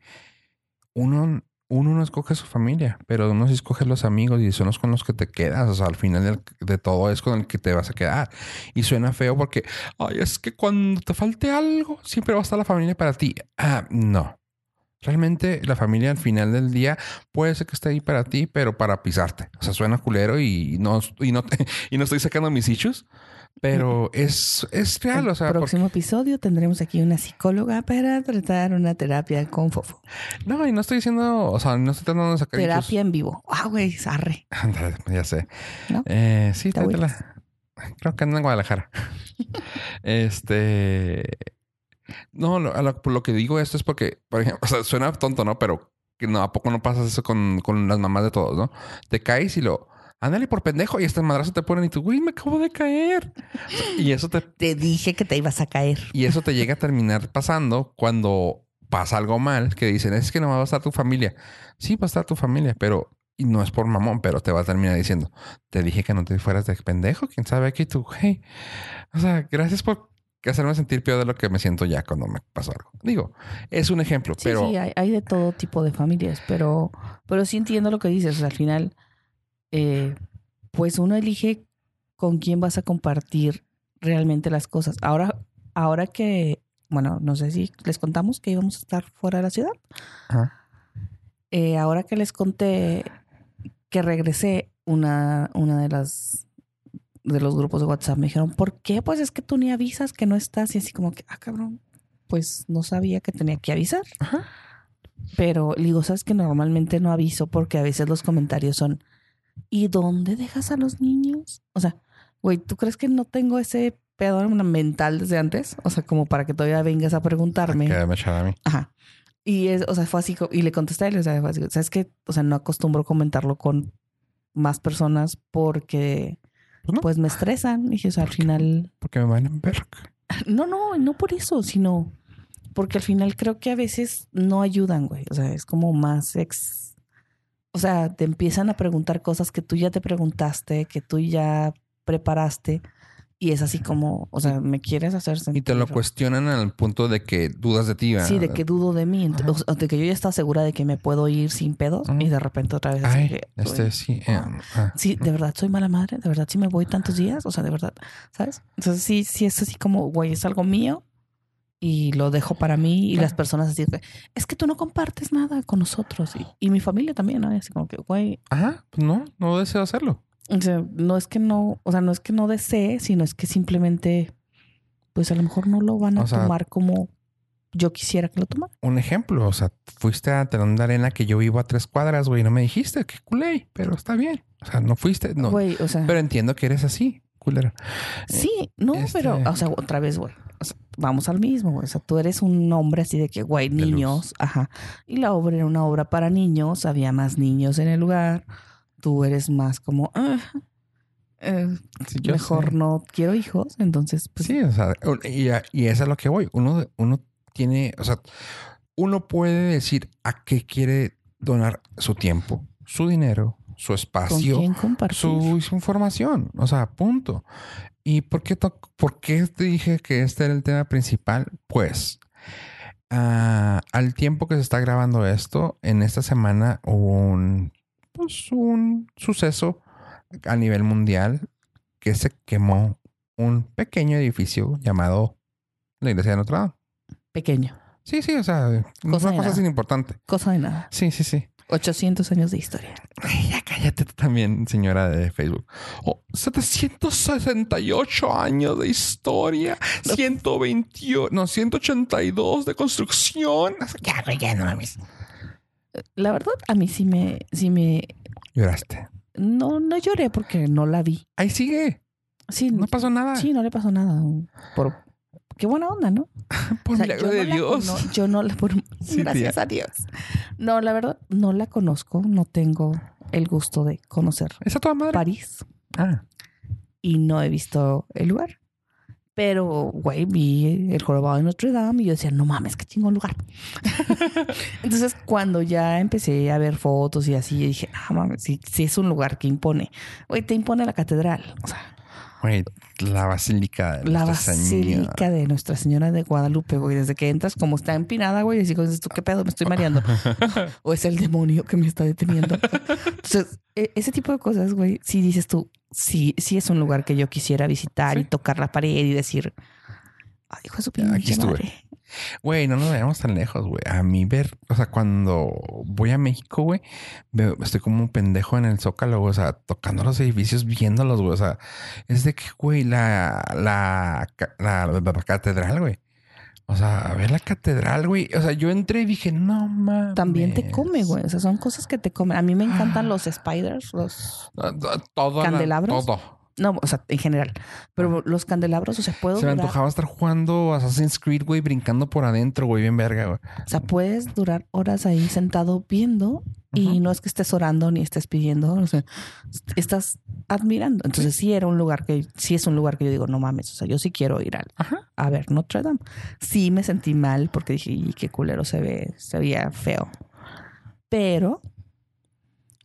Speaker 1: uno, uno no escoge su familia, pero uno sí escoge los amigos y son los con los que te quedas. O sea, al final del- de, todo es con el que te vas a quedar. Y suena feo porque, ay, es que cuando te falte algo, siempre va a estar la familia para ti. Ah, no. Realmente la familia al final del día puede ser que esté ahí para ti, pero para pisarte. O sea, suena culero y no, y no, y no estoy sacando mis issues, pero es, es real.
Speaker 2: el
Speaker 1: O sea,
Speaker 2: próximo episodio tendremos aquí una psicóloga para tratar una terapia con Fofo.
Speaker 1: no, y no estoy diciendo, o sea, no estoy tratando de sacar
Speaker 2: Terapia en vivo. Ah, güey, sarre.
Speaker 1: Ya sé.
Speaker 2: ¿No?
Speaker 1: Eh, sí,
Speaker 2: ¿Te.
Speaker 1: Creo que anda en Guadalajara. este. No, lo, lo- por lo que digo esto es porque, por ejemplo, o sea, suena tonto, ¿no? Pero que no, ¿a poco no pasas eso con, con las mamás de todos, no? Te caes y lo. Ándale por pendejo y este madrazo te ponen y tú, güey, me acabo de caer. Y eso te,
Speaker 2: Te dije que te ibas a caer.
Speaker 1: y eso te llega a terminar pasando cuando pasa algo mal, que dicen, es que no va a estar tu familia. Sí, va a estar tu familia, pero y no es por mamón, pero te va a terminar diciendo, te dije que no te fueras de pendejo, quién sabe aquí tú, hey, o sea, gracias por hacerme sentir peor de lo que me siento ya cuando me pasó algo. Digo, es un ejemplo,
Speaker 2: Sí,
Speaker 1: pero
Speaker 2: sí, hay, hay de todo tipo de familias, pero, pero sí entiendo lo que dices. O sea, al final, eh, pues uno elige con quién vas a compartir realmente las cosas. Ahora, ahora que, bueno, no sé si les contamos que íbamos a estar fuera de la ciudad.
Speaker 1: Ajá.
Speaker 2: Eh, ahora que les conté que regresé, una, una de las de los grupos de WhatsApp me dijeron, ¿por qué? Pues es que tú ni avisas que no estás. Y así como que, ah, cabrón, pues no sabía que tenía que avisar.
Speaker 1: Ajá.
Speaker 2: Pero le digo, sabes que normalmente no aviso porque a veces los comentarios son, ¿y dónde dejas a los niños? O sea, güey, ¿tú crees que no tengo ese pedo mental desde antes? O sea, como para que todavía vengas a preguntarme.
Speaker 1: que me echara a mí.
Speaker 2: Ajá. Y es, o sea, fue así, y le contesté a él, o sea, fue así, ¿sabes qué? O sea, no acostumbro comentarlo con más personas porque,
Speaker 1: Pues no.
Speaker 2: pues me estresan. Y dije, o sea, al final,
Speaker 1: Porque me van a ver.
Speaker 2: no, no, no por eso, sino porque al final creo que a veces no ayudan, güey. O sea, es como más ex. O sea, te empiezan a preguntar cosas que tú ya te preguntaste, que tú ya preparaste. Y es así como, o sea, me quieres hacer sentir.
Speaker 1: Y te lo cuestionan al punto de que dudas de ti.
Speaker 2: Sí, de
Speaker 1: ¿verdad?
Speaker 2: que dudo de mí.
Speaker 1: Ajá.
Speaker 2: de que yo ya estaba segura de que me puedo ir sin pedos
Speaker 1: Ujú.
Speaker 2: y de repente otra vez así
Speaker 1: Ay,
Speaker 2: que,
Speaker 1: este sí. eh, ah.
Speaker 2: Sí, de verdad soy mala madre, de verdad sí me voy tantos días, o sea, de verdad, ¿sabes? Entonces sí, sí es así como, güey, es algo mío y lo dejo para mí y
Speaker 1: Claro.
Speaker 2: las personas así, es que tú no compartes nada con nosotros y, y mi familia también, ¿no? Así como que, güey,
Speaker 1: Ajá, pues no, no deseo hacerlo.
Speaker 2: O sea, no es que no, o sea, no es que no desee, sino es que simplemente, pues a lo mejor no lo van a
Speaker 1: O sea-
Speaker 2: tomar como yo quisiera que lo tomaran.
Speaker 1: Un ejemplo, o sea, fuiste a Telón de Arena que yo vivo a tres cuadras, güey, no me dijiste, qué culé, pero está bien. O sea, no fuiste, no.
Speaker 2: Güey, o sea.
Speaker 1: Pero entiendo que eres así, culero.
Speaker 2: Sí, no,
Speaker 1: este-
Speaker 2: pero, o sea, otra vez, güey. O sea, vamos al mismo, güey. O sea, tú eres un hombre así de que, güey, niños, ajá. Y la obra era una obra para niños, había más niños en el lugar. Tú eres más como, ah, eh,
Speaker 1: Sí,
Speaker 2: mejor
Speaker 1: sé.
Speaker 2: no quiero hijos. Entonces, pues,
Speaker 1: Sí, o sea, y, y eso es lo que voy. Uno, uno tiene, o sea, uno puede decir a qué quiere donar su tiempo, su dinero, su
Speaker 2: ¿con
Speaker 1: espacio, su, su información. O sea, punto. ¿Y por qué, por qué te dije que este era el tema principal? Pues, ah, al tiempo que se está grabando esto, en esta semana hubo un, pues, un suceso a nivel mundial que se quemó un pequeño edificio llamado la iglesia de Notre Dame.
Speaker 2: Pequeño.
Speaker 1: Sí, sí, o sea, no
Speaker 2: Cosa
Speaker 1: una cosa sin importante.
Speaker 2: Cosa de nada.
Speaker 1: Sí, sí, sí.
Speaker 2: 800 años de historia.
Speaker 1: Ay, ya cállate tú también, señora de Facebook. Oh, 768 años de historia, 128, no, 182 de construcción. Ya, güey, ya no mames.
Speaker 2: La verdad, a mí sí me, sí me,
Speaker 1: Lloraste.
Speaker 2: no, no lloré porque no la vi.
Speaker 1: Ahí sigue.
Speaker 2: Sí,
Speaker 1: No pasó nada.
Speaker 2: Sí, no le pasó nada. Por qué buena onda, ¿no?
Speaker 1: Por
Speaker 2: O sea,
Speaker 1: milagro de
Speaker 2: no la
Speaker 1: Dios.
Speaker 2: cono- yo no la por-
Speaker 1: Sí,
Speaker 2: gracias
Speaker 1: tía.
Speaker 2: a Dios. No, la verdad, no la conozco. No tengo el gusto de conocer
Speaker 1: ¿Esa toda madre?
Speaker 2: París
Speaker 1: Ah,
Speaker 2: y no he visto el lugar. Pero, güey, vi el jorobado de Notre Dame y yo decía, no mames, qué chingón lugar. Entonces, cuando ya empecé a ver fotos y así, dije, no mames, sí, sí es un lugar que impone. Güey, te impone la catedral. O sea,
Speaker 1: güey, la basílica de
Speaker 2: La
Speaker 1: Nuestra Señora.
Speaker 2: Basílica de Nuestra Señora de Guadalupe, güey. Desde que entras, como está empinada, güey, y dices, ¿tú qué pedo? Me estoy mareando. o es el demonio que me está deteniendo. Entonces, e- ese tipo de cosas, güey, si dices tú, sí, sí es un lugar que yo quisiera visitar y tocar la pared y decir, ay, hijo de su
Speaker 1: Ya, aquí
Speaker 2: pinche
Speaker 1: estuve.
Speaker 2: madre.
Speaker 1: Güey, no nos veamos tan lejos, güey. A mí ver, o sea, cuando voy a México, güey, estoy como un pendejo en el Zócalo, güey, o sea, tocando los edificios, viéndolos, güey. O sea, es de que, güey, la, la, la, catedral, güey. O sea, a ver la catedral, güey. O sea, yo entré y dije, no mames.
Speaker 2: También te come, güey. O sea, son cosas que te comen. A mí me encantan
Speaker 1: Ah.
Speaker 2: los spiders, los...
Speaker 1: Ah, Todo.
Speaker 2: ¿Candelabros?
Speaker 1: todo.
Speaker 2: No, o sea, en general. Pero los candelabros, o sea, puedo
Speaker 1: Se me
Speaker 2: durar-
Speaker 1: antojaba estar jugando Assassin's Creed, güey, brincando por adentro, güey, bien verga, güey.
Speaker 2: O sea, puedes durar horas ahí sentado viendo y no es que estés orando ni estés pidiendo, o sea, estás admirando. Entonces sí era un lugar que, sí es un lugar que yo digo, no mames, o sea, yo sí quiero ir al,
Speaker 1: Ajá.
Speaker 2: a ver Notre Dame. Sí me sentí mal porque dije, y qué culero se ve, se veía feo. Pero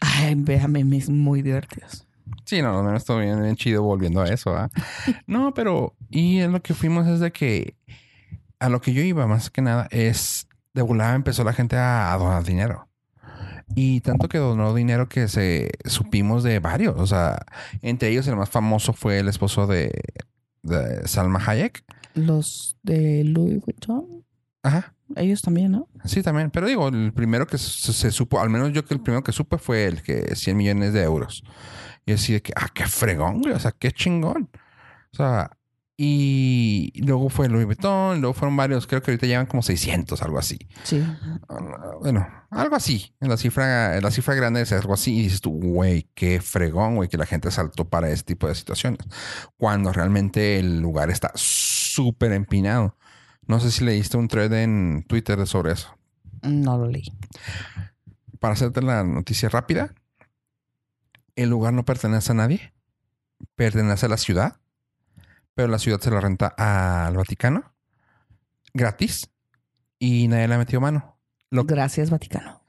Speaker 2: Ay, vea memes muy divertidos.
Speaker 1: Sí, no, memes están bien, bien chido volviendo a eso. ¿ah? no, pero, y en lo que fuimos es de que a lo que yo iba más que nada es de volada empezó la gente a, a donar dinero. Y tanto que donó dinero que se supimos de varios. O sea, entre ellos el más famoso fue el esposo de, de Salma Hayek.
Speaker 2: Los de Louis Vuitton,
Speaker 1: Ajá.
Speaker 2: ellos también, ¿no?
Speaker 1: Sí, también. Pero digo, el primero que se, se supo, al menos yo que el primero que supe fue el que 100 millones de euros. Y así de que, ah, qué fregón, güey. O sea, qué chingón. O sea, y luego fue Louis Vuitton, luego fueron varios, creo que ahorita llevan como 600, algo así.
Speaker 2: Sí.
Speaker 1: Bueno, algo así. En la cifra, en la cifra grande es algo así. Y dices tú, güey, qué fregón, güey, que la gente saltó para este tipo de situaciones. Cuando realmente el lugar está súper empinado. No sé si leíste un thread en Twitter sobre eso.
Speaker 2: No lo leí.
Speaker 1: Para hacerte la noticia rápida, el lugar no pertenece a nadie. Pertenece a la ciudad. Pero la ciudad se la renta al Vaticano. Gratis. Y nadie le ha metido mano. Lo-
Speaker 2: Gracias, Vaticano.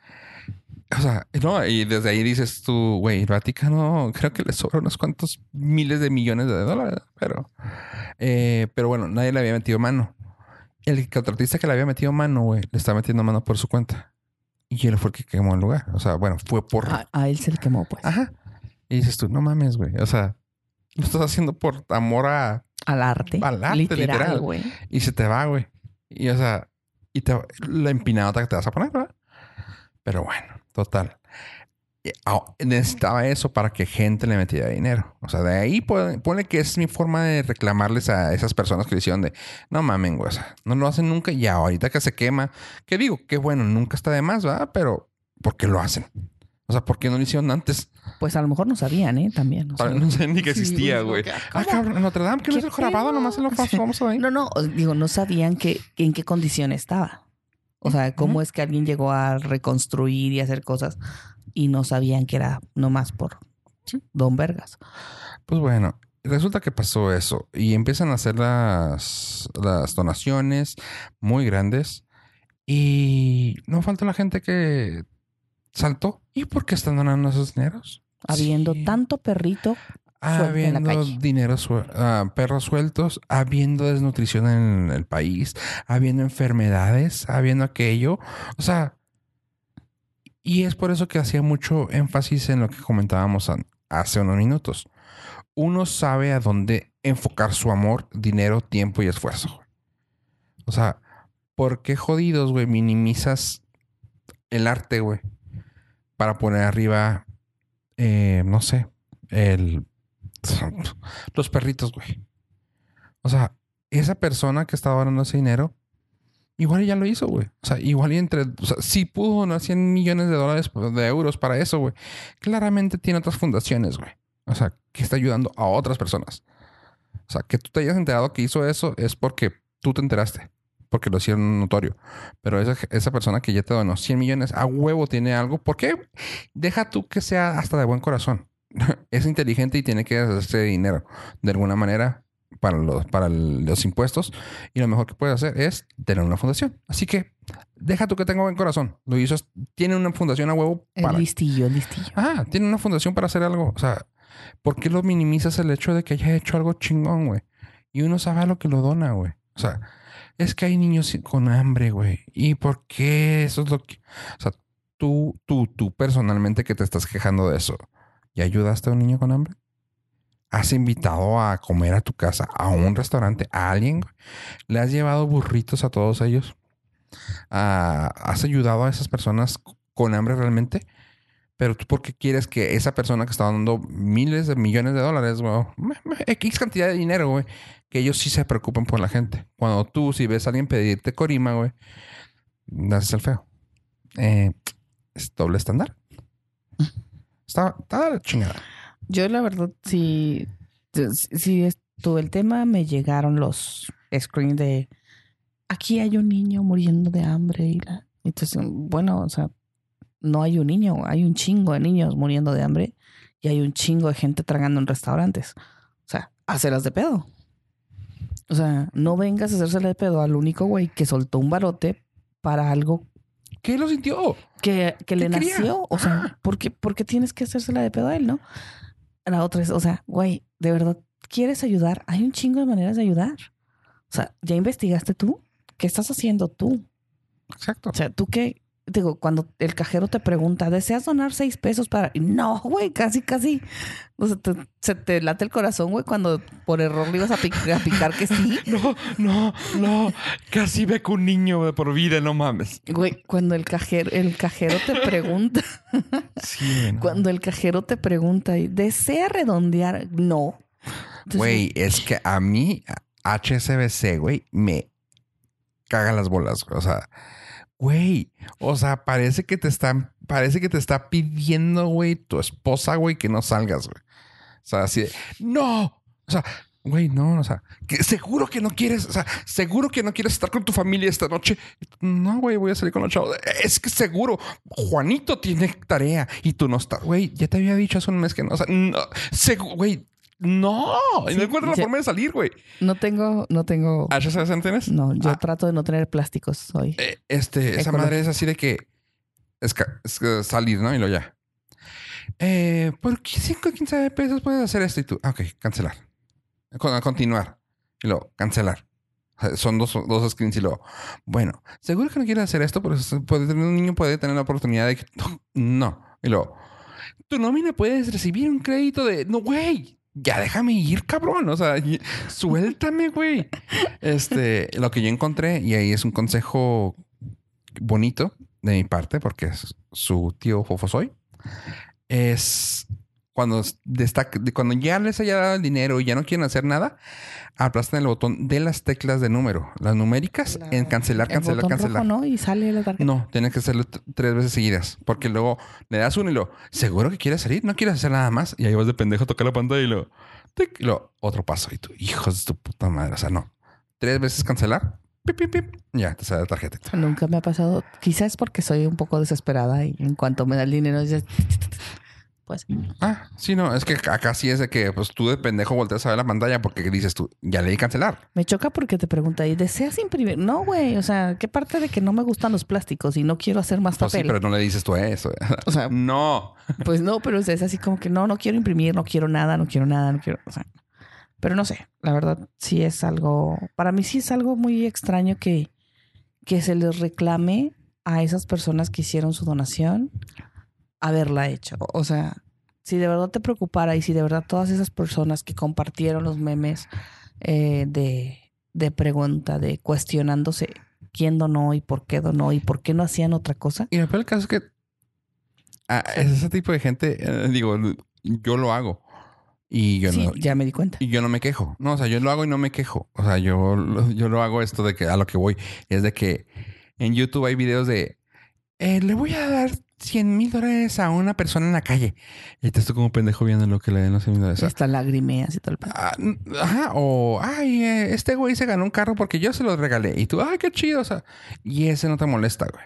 Speaker 1: O sea, no, y desde ahí dices tú, güey, el Vaticano creo que le sobra unos cuantos miles de millones de dólares, pero, eh, pero bueno, nadie le había metido mano. El contratista que le había metido mano, güey, le está metiendo mano por su cuenta. Y él fue el que quemó el lugar. O sea, bueno, fue por...
Speaker 2: A, a él se le quemó, pues.
Speaker 1: Ajá. Y dices tú, no mames, güey. O sea, lo estás haciendo por amor a...
Speaker 2: Al arte.
Speaker 1: Al arte,
Speaker 2: literal,
Speaker 1: literal.
Speaker 2: güey.
Speaker 1: Y se te va, güey. Y o sea, y te, la empinada que te vas a poner, ¿verdad? Pero bueno, total. Necesitaba eso para que gente le metiera dinero. O sea, de ahí pone, pone que es mi forma de reclamarles a esas personas que le hicieron de no mamen, güey. O sea, no lo hacen nunca y ahorita que se quema, que digo, que bueno, nunca está de más, ¿verdad? Pero ¿por qué lo hacen? O sea, ¿por qué no lo hicieron antes?
Speaker 2: Pues a lo mejor no sabían, ¿eh? También. o sea,
Speaker 1: no sé ni que existía, güey.
Speaker 2: ¿cómo?
Speaker 1: Ah, cabrón, Notre Dame, que no es
Speaker 2: ¿Qué
Speaker 1: el nomás se lo pasamos ahí.
Speaker 2: No, no, digo, no sabían que, en qué condición estaba. O sea, cómo es que alguien llegó a reconstruir y hacer cosas y no sabían que era nomás por
Speaker 1: Sí.
Speaker 2: Don Vergas.
Speaker 1: Pues bueno, resulta que pasó eso y empiezan a hacer las, las donaciones muy grandes y no falta la gente que saltó. ¿Y por qué están donando esos dineros?
Speaker 2: Habiendo
Speaker 1: Sí.
Speaker 2: tanto perrito suelto en la
Speaker 1: Habiendo
Speaker 2: calle.
Speaker 1: dinero, suel- ah, perros sueltos, habiendo desnutrición en el país, habiendo enfermedades, habiendo aquello. O sea, y es por eso que hacía mucho énfasis en lo que comentábamos hace unos minutos. Uno sabe a dónde enfocar su amor, dinero, tiempo y esfuerzo. O sea, ¿por qué jodidos, güey, minimizas el arte, güey? Para poner arriba, eh, no sé, el los perritos, güey. O sea, esa persona que estaba donando ese dinero, igual ya lo hizo, güey. O sea, igual y entre, o sea, pudo donar 100 millones de dólares, de euros para eso, güey. Claramente tiene otras fundaciones, güey. O sea, que está ayudando a otras personas. O sea, que tú te hayas enterado que hizo eso es porque tú te enteraste. Porque lo hicieron notorio. Pero esa, esa persona que ya te donó 100 millones a huevo tiene algo. ¿Por qué? Deja tú que sea hasta de buen corazón. es inteligente y tiene que hacerse dinero de alguna manera para los, para los impuestos. Y lo mejor que puede hacer es tener una fundación. Así que deja tú que tenga buen corazón. Lo hizo, tiene una fundación a huevo
Speaker 2: El
Speaker 1: para.
Speaker 2: listillo, el listillo.
Speaker 1: Ah, tiene una fundación para hacer algo. O sea, ¿por qué lo minimizas el hecho de que haya hecho algo chingón, güey? Y uno sabe a lo que lo dona, güey. O sea, es que hay niños con hambre, güey. ¿Y por qué eso es lo que... O sea, tú, tú, tú personalmente que te estás quejando de eso, ¿ya ayudaste a un niño con hambre? ¿Has invitado a comer a tu casa, a un restaurante, a alguien? ¿Le has llevado burritos a todos ellos? Ah, ¿Has ayudado a esas personas con hambre realmente? Pero tú, ¿por qué quieres que esa persona que está dando miles de millones de dólares, güey, X cantidad de dinero, güey, que ellos sí se preocupen por la gente? Cuando tú, si ves a alguien pedirte corima, güey, haces el feo. Eh, es doble estándar. Está, está la chingada.
Speaker 2: Yo la verdad sí, sí estuvo el tema, me llegaron los screens de aquí hay un niño muriendo de hambre y la entonces bueno, o sea, no hay un niño, hay un chingo de niños muriendo de hambre y hay un chingo de gente tragando en restaurantes. O sea, hacerlas de pedo. O sea, no vengas a hacérsela de pedo al único güey que soltó un barote para algo
Speaker 1: qué lo sintió?
Speaker 2: Que, que le nació. O sea, ¿por qué, por qué tienes que hacérsela de pedo a él, no? La otra es, o sea, güey, de verdad, ¿quieres ayudar? Hay un chingo de maneras de ayudar. O sea, ¿ya investigaste tú? ¿Qué estás haciendo tú?
Speaker 1: Exacto.
Speaker 2: O sea, tú qué, digo, cuando el cajero te pregunta, ¿deseas donar seis pesos para...? No, güey, casi, casi. O sea, te- se te late el corazón, güey, cuando por error le ibas a, pic- a picar que sí.
Speaker 1: No, no, no. Casi ve con un niño de por vida, no mames.
Speaker 2: Güey, cuando el cajero, el cajero te pregunta,
Speaker 1: Sí, no.
Speaker 2: cuando el cajero te pregunta, y ¿desea redondear? No.
Speaker 1: Güey, es que a mí HSBC, güey, me caga las bolas. güey. O sea, güey, o sea, parece que te están, parece que te está pidiendo, güey, tu esposa, güey, que no salgas, güey. O sea, así de, no, o sea, güey, no, o sea, seguro que no quieres, o sea, seguro que no quieres estar con tu familia esta noche. No, güey, voy a salir con los chavos. Es que seguro, Juanito tiene tarea y tú no estás, güey, ya te había dicho hace un mes que no, o sea, no, güey, no, y
Speaker 2: Sí,
Speaker 1: no encuentro la forma de salir, güey.
Speaker 2: No tengo, no tengo.
Speaker 1: ¿HSBC no tienes?
Speaker 2: No, yo
Speaker 1: Ah,
Speaker 2: trato de no tener plásticos hoy.
Speaker 1: eh, este, esa madre es así de que es, es que salir, ¿no? Y lo ya. Eh, ¿Por qué 5 o 15 pesos puedes hacer esto? Y tú, ah, ok, cancelar. Con- continuar. Y luego, cancelar. Sea, Son dos, dos screens y luego, bueno, seguro que no quieres hacer esto, pero se puede tener un niño puede tener la oportunidad de que no. Y luego, tu nómina puedes recibir un crédito de no, güey. Ya déjame ir, cabrón. O sea, suéltame, güey. Este, lo que yo encontré, y ahí es un consejo bonito de mi parte, porque es su tío Fofo soy, es cuando, destaca, cuando ya les haya dado el dinero y ya no quieren hacer nada, aplastan el botón de las teclas de número, las numéricas,
Speaker 2: La-
Speaker 1: en cancelar,
Speaker 2: el
Speaker 1: cancelar,
Speaker 2: botón
Speaker 1: cancelar.
Speaker 2: rojo, ¿no? Y sale la tarjeta.
Speaker 1: No, tienes que hacerlo tres veces seguidas. Porque luego le das uno y lo, ¿seguro que quieres salir? ¿No quieres hacer nada más? Y ahí vas de pendejo a tocar la pantalla y lo, tic, y lo, otro paso. Y tú, hijos de tu puta madre. O sea, no. Tres veces cancelar. Pip, pip, pip. Ya, te sale la tarjeta.
Speaker 2: Nunca me ha pasado. Quizás porque soy un poco desesperada y en cuanto me da el dinero, ya- pues
Speaker 1: Ah, sí, no. Es que acá sí es de que, pues tú de pendejo volteas a ver la pantalla porque dices tú, ya le di cancelar.
Speaker 2: me choca porque te pregunta, ¿y deseas imprimir? No, güey. O sea, ¿qué parte de que no me gustan los plásticos y no quiero hacer más
Speaker 1: Pues sí,
Speaker 2: papel?
Speaker 1: pero no le dices tú eso.
Speaker 2: O sea,
Speaker 1: no.
Speaker 2: pues no, pero es así como que no, no quiero imprimir, no quiero nada, no quiero nada, no quiero. O sea, pero no sé. La verdad, sí es algo. Para mí sí es algo muy extraño que, que se les reclame a esas personas que hicieron su donación haberla hecho. O sea, si de verdad te preocupara y si de verdad todas esas personas que compartieron los memes eh, de, de pregunta, de cuestionándose quién donó y por qué donó y por qué no hacían otra cosa.
Speaker 1: Y el peor caso es que ah, es ese tipo de gente, eh, digo, yo lo hago. Y yo
Speaker 2: sí,
Speaker 1: no,
Speaker 2: ya me di cuenta.
Speaker 1: Y yo no me quejo. No, o sea, yo lo hago y no me quejo. O sea, yo, yo lo hago esto de que a lo que voy es de que en YouTube hay videos de eh, le voy a dar 100 mil dólares a una persona en la calle. Y te estoy como pendejo viendo lo que le den los 100 mil dólares.
Speaker 2: Hasta lagrimeas y todo el pedo.
Speaker 1: Ah, ajá, o ay, eh, este güey se ganó un carro porque yo se lo regalé. Y tú, ay, qué chido. O sea, y ese no te molesta, güey.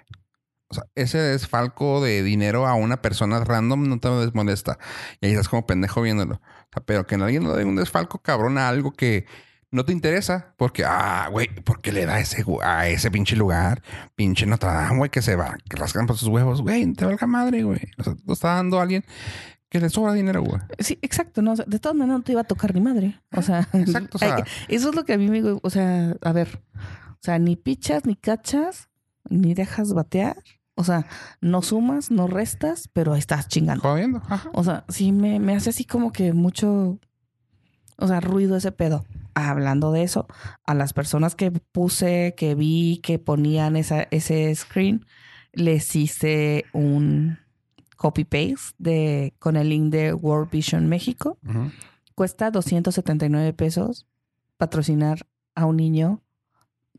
Speaker 1: O sea, ese desfalco de dinero a una persona random no te molesta. Y ahí estás como pendejo viéndolo. O sea, pero que en alguien le dé un desfalco cabrón a algo que no te interesa. Porque, ah, güey, ¿por qué le da ese, a ese pinche lugar? Pinche Notre Dame, güey, que se va, que rascan por sus huevos. Güey, te valga madre, güey. O sea, lo está dando a alguien que le sobra dinero, güey.
Speaker 2: Sí, exacto. No, O sea, de todas maneras no te iba a tocar ni madre. O sea,
Speaker 1: Exacto, o sea-
Speaker 2: eso es lo que a mí me... O sea, a ver. O sea, ni pichas, ni cachas, ni dejas batear. O sea, no sumas, no restas, pero estás chingando.
Speaker 1: Jodiendo. Ajá.
Speaker 2: O sea, sí me, me hace así como que mucho, o sea, ruido ese pedo. Hablando de eso, a las personas que puse, que vi, que ponían esa, ese screen, les hice un copy-paste de, con el link de World Vision México. Cuesta 279 pesos patrocinar a un niño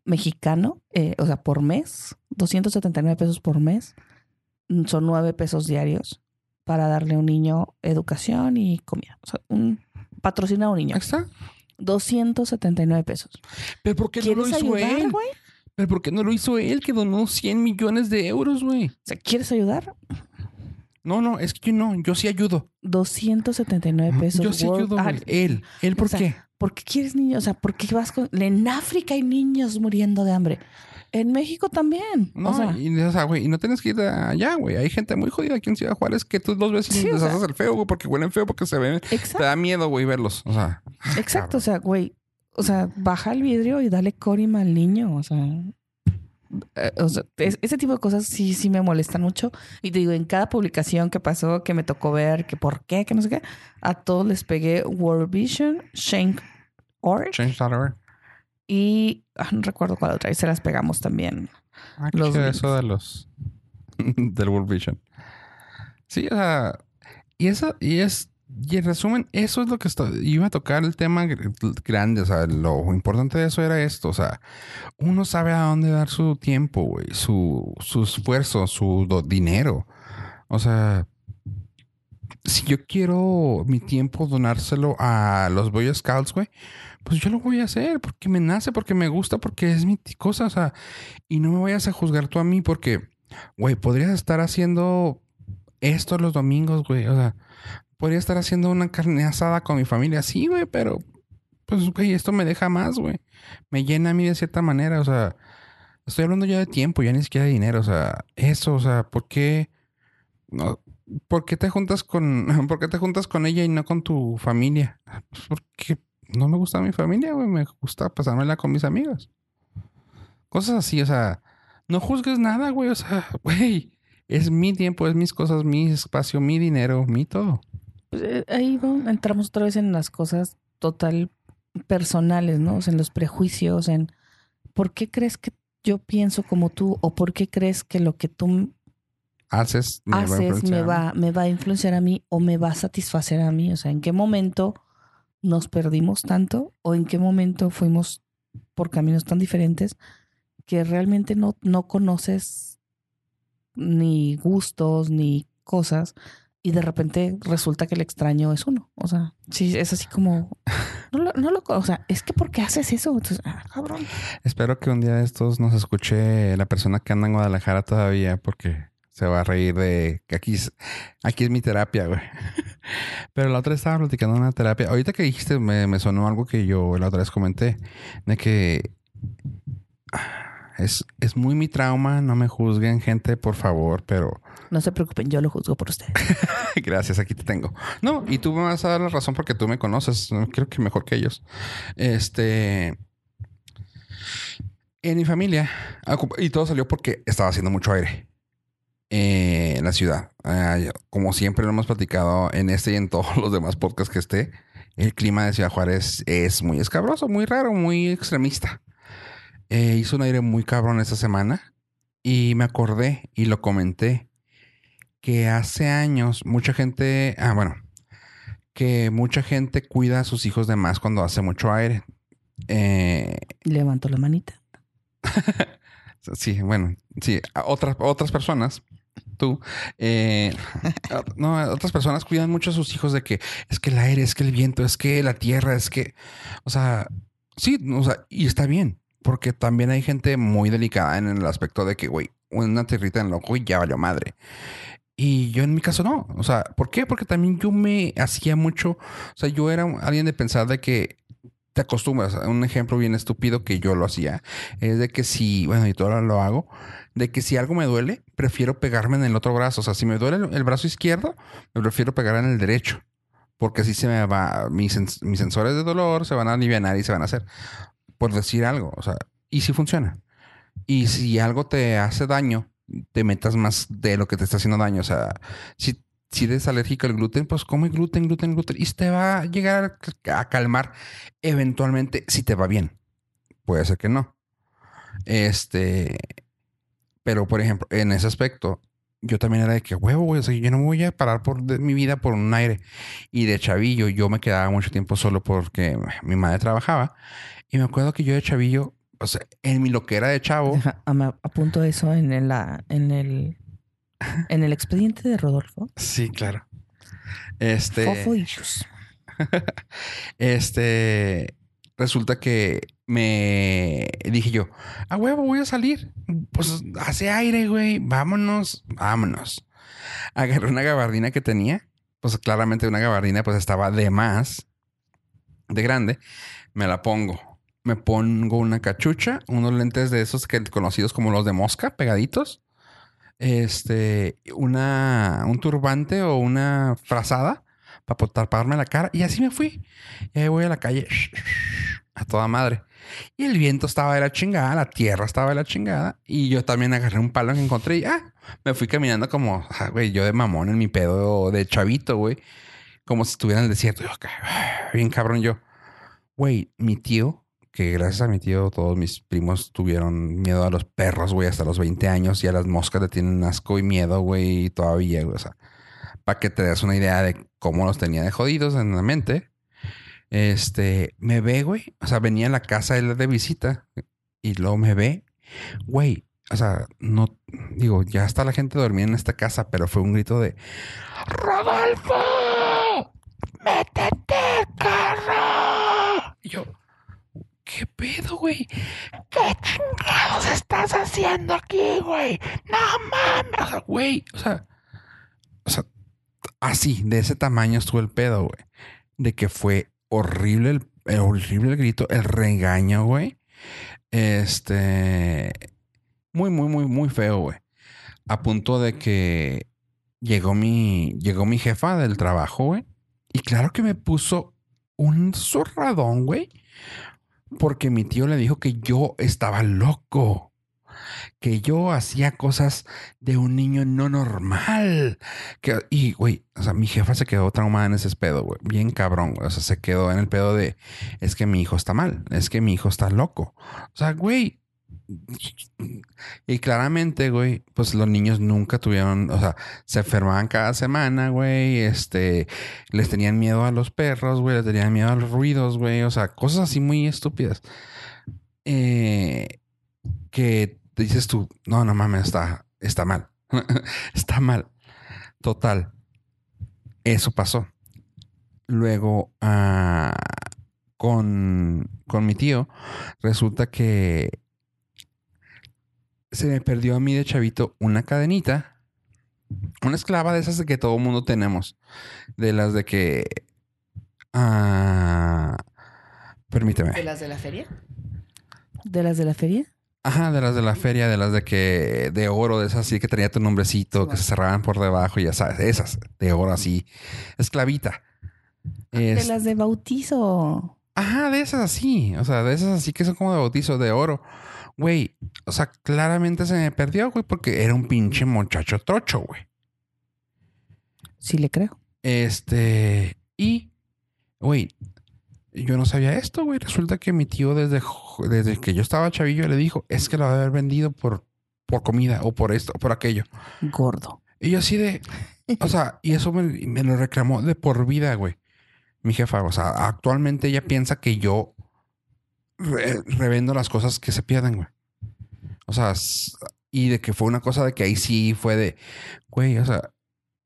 Speaker 2: mexicano, eh, o sea, por mes, 279 pesos por mes, Mm, son 9 pesos diarios para darle a un niño educación y comida. O sea, un, patrocinar a un niño.
Speaker 1: Está.
Speaker 2: 279 pesos.
Speaker 1: Pero ¿por qué no lo
Speaker 2: ¿Quieres
Speaker 1: hizo
Speaker 2: ayudar,
Speaker 1: él? Pero ¿por qué no lo hizo él que donó 100 millones de euros, güey?
Speaker 2: O sea, ¿quieres ayudar?
Speaker 1: No, no, es que yo no, yo sí ayudo.
Speaker 2: 279 pesos.
Speaker 1: Yo sí
Speaker 2: World-
Speaker 1: ayudo, güey. Él, él, ¿por
Speaker 2: o sea,
Speaker 1: qué?
Speaker 2: ¿Por qué quieres niños? O sea, ¿por qué vas con... En África hay niños muriendo de hambre. En México también.
Speaker 1: No,
Speaker 2: o sea,
Speaker 1: y, o sea, güey, y no tienes que ir allá, güey. Hay gente muy jodida aquí en Ciudad Juárez que tú los ves y
Speaker 2: Sí,
Speaker 1: les
Speaker 2: o sea-
Speaker 1: haces el feo, güey, porque huelen feo, porque se ven. Te
Speaker 2: exacto.
Speaker 1: da miedo, güey, verlos. O sea,
Speaker 2: Exacto, o sea, güey, o sea, baja el vidrio y dale corima al niño, o sea, eh, o sea, es- ese tipo de cosas sí, sí me molestan mucho. Y te digo, en cada publicación que pasó, que me tocó ver, que por qué, que no sé qué, a todos les pegué World Vision, Shank Org
Speaker 1: change.org.
Speaker 2: y ah, no recuerdo cuál otra, y se las pegamos también.
Speaker 1: Ah,
Speaker 2: Los
Speaker 1: eso de los del World Vision. Sí, o sea, y eso, y es, y en resumen, eso es lo que está, iba a tocar el tema gr- grande, o sea, lo importante de eso era esto, o sea, uno sabe a dónde dar su tiempo, güey, su, su esfuerzo, su do- dinero. O sea, si yo quiero mi tiempo donárselo a los Boy Scouts, güey, pues yo lo voy a hacer porque me nace, porque me gusta, porque es mi cosa, o sea, y no me vayas a juzgar tú a mí porque, güey, podrías estar haciendo esto los domingos, güey, o sea, podría estar haciendo una carne asada con mi familia, sí, güey, pero, pues, güey, esto me deja más, güey, me llena a mí de cierta manera, o sea, estoy hablando ya de tiempo, ya ni siquiera de dinero, o sea, eso, o sea, ¿por qué? No, ¿Por qué te juntas con, por qué te juntas con ella y no con tu familia? Pues porque no me gusta mi familia, güey. Me gusta pasármela con mis amigos. Cosas así, o sea, no juzgues nada, güey. O sea, güey, es mi tiempo, es mis cosas, mi espacio, mi dinero, mi todo.
Speaker 2: Pues, eh, ahí va- entramos otra vez en las cosas total personales, ¿no? O sea, en los prejuicios, en por qué crees que yo pienso como tú o por qué crees que lo que tú
Speaker 1: Haces, me va a
Speaker 2: haces me va, me va a influenciar a mí o me va a satisfacer a mí. O sea, ¿en qué momento nos perdimos tanto o en qué momento fuimos por caminos tan diferentes que realmente no, no conoces ni gustos ni cosas y de repente resulta que el extraño es uno. O sea, sí, es así como... No lo, no lo- o sea, es que ¿por qué haces eso? Entonces, ah, cabrón.
Speaker 1: Espero que un día de estos nos escuche la persona que anda en Guadalajara todavía, porque se va a reír de que aquí es, aquí es mi terapia, güey. Pero la otra vez estaba platicando de una terapia. Ahorita que dijiste, me, me sonó algo que yo la otra vez comenté, de que es, es muy mi trauma, no me juzguen, gente, por favor, pero
Speaker 2: No se preocupen, yo lo juzgo por ustedes.
Speaker 1: Gracias, aquí te tengo. No, y tú me vas a dar la razón porque tú me conoces. no, Creo que mejor que ellos. Este. En mi familia, y todo salió porque estaba haciendo mucho aire eh, en la ciudad. Ah, como siempre lo hemos platicado en este y en todos los demás podcasts que esté, el clima de Ciudad Juárez es muy escabroso, muy raro, muy extremista. Eh, hizo un aire muy cabrón esta semana y me acordé y lo comenté que hace años mucha gente, ah, bueno, que mucha gente cuida a sus hijos de más cuando hace mucho aire. Eh,
Speaker 2: Levanto la manita.
Speaker 1: sí, bueno, sí, otras, otras personas, tú, eh, no, otras personas cuidan mucho a sus hijos de que es que el aire, es que el viento, es que la tierra, es que, o sea, sí, o sea, y está bien, porque también hay gente muy delicada en el aspecto de que, güey, una tierrita en el ojo y ya valió madre. Y yo en mi caso no. O sea, ¿por qué? Porque también yo me hacía mucho. O sea, yo era alguien de pensar de que te acostumbras. Un ejemplo bien estúpido que yo lo hacía es de que si, bueno, y todavía lo hago, de que si algo me duele, prefiero pegarme en el otro brazo. O sea, si me duele el, brazo izquierdo, me prefiero pegar en el derecho. Porque así se me va, mis, mis sensores de dolor se van a aliviar y se van a hacer. Por decir algo. O sea, y si funciona. Y si algo te hace daño, te metas más de lo que te está haciendo daño. O sea, si, si eres alérgico al gluten, pues come gluten, gluten, gluten. Y te va a llegar a, a calmar eventualmente si te va bien. Puede ser que no. Este, pero por ejemplo, en ese aspecto, yo también era de que huevo, güey. O sea, yo no me voy a parar por de mi vida por un aire. Y de chavillo, yo me quedaba mucho tiempo solo porque mi madre trabajaba. Y me acuerdo que yo de chavillo, o sea, en mi loquera de chavo,
Speaker 2: Deja, me apunto eso en el, en el en el expediente de Rodolfo.
Speaker 1: Sí, claro. Este.
Speaker 2: Fofo issues.
Speaker 1: Este. Resulta que me dije yo, a huevo, voy a salir. Pues hace aire, güey. Vámonos, vámonos. Agarré una gabardina que tenía. Pues claramente una gabardina, pues estaba de más, de grande. Me la pongo. me pongo una cachucha, unos lentes de esos que conocidos como los de mosca, pegaditos. Este, una, un turbante o una frazada para taparme la cara. Y así me fui. Y ahí voy a la calle a toda madre. Y el viento estaba de la chingada, la tierra estaba de la chingada. Y yo también agarré un palo que encontré y ah, me fui caminando como, ah, güey, yo de mamón en mi pedo de chavito, güey. Como si estuviera en el desierto. bien cabrón yo. Güey, mi tío, que gracias a mi tío todos mis primos tuvieron miedo a los perros, güey, hasta los 20 años y a las moscas le tienen asco y miedo, güey, todavía, güey. O sea, para que te des una idea de cómo los tenía de jodidos en la mente. Este, me ve, güey. O sea, venía a la casa él de visita y luego me ve, güey. O sea, no digo, ya está la gente dormida en esta casa, pero fue un grito de Rodolfo, métete, carro. Y yo, ¿qué pedo, güey? ¿Qué chingados estás haciendo aquí, güey? No mames, güey, o sea, o sea, así, de ese tamaño estuvo el pedo, güey. De que fue horrible el, horrible el grito, el regaño, güey. Este. Muy, muy, muy, muy feo, güey. A punto de que llegó mi, llegó mi jefa del trabajo, güey. Y claro que me puso un zurradón, güey. Porque mi tío le dijo que yo estaba loco que yo hacía cosas de un niño no normal. Que, y, güey, o sea, mi jefa se quedó traumada en ese pedo, güey. Bien cabrón, O sea, se quedó en el pedo de, es que mi hijo está mal, es que mi hijo está loco. O sea, güey. Y claramente, güey, pues los niños nunca tuvieron, o sea, se enfermaban cada semana, güey, este, les tenían miedo a los perros, güey, les tenían miedo a los ruidos, güey, o sea, cosas así muy estúpidas. Eh, que dices tú, no, no mames, está, está mal. está mal. Total. Eso pasó. Luego, ah, con, con mi tío, resulta que se me perdió a mí de chavito una cadenita. Una esclava de esas de que todo mundo tenemos. De las de que. Ah, permíteme.
Speaker 2: ¿De las de la feria? ¿De las de la feria?
Speaker 1: Ajá, de las de la feria, de las de que de oro, de esas así que tenía tu nombrecito, que se cerraban por debajo, y ya sabes, esas de oro así, esclavita.
Speaker 2: de las de bautizo.
Speaker 1: Ajá, de esas así, o sea, de esas así que son como de bautizo de oro. Güey, o sea, claramente se me perdió, güey, porque era un pinche muchacho trocho, güey.
Speaker 2: Sí le creo.
Speaker 1: Este, y, güey, yo no sabía esto, güey. Resulta que mi tío desde, desde que yo estaba chavillo le dijo, es que lo va a haber vendido por, por comida o por esto o por aquello.
Speaker 2: Gordo.
Speaker 1: Y yo así de, o sea, y eso me, lo reclamó de por vida, güey. Mi jefa, o sea, actualmente ella piensa que yo revendo las cosas que se pierden, güey. O sea, y de que fue una cosa de que ahí sí fue de, güey, o sea,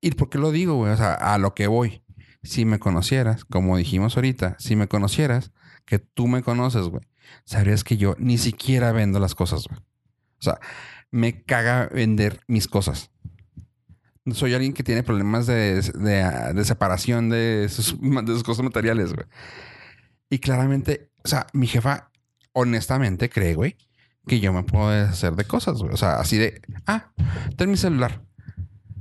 Speaker 1: ¿y por qué lo digo, güey? O sea, a lo que voy si me conocieras, como dijimos ahorita, si me conocieras, que tú me conoces, güey, sabrías que yo ni siquiera vendo las cosas, güey. O sea, me caga vender mis cosas. Soy alguien que tiene problemas de, separación de sus, de sus cosas materiales, güey. Y claramente, o sea, mi jefa honestamente cree, güey, que yo me puedo hacer de cosas, güey. O sea, así de, ah, ten mi celular.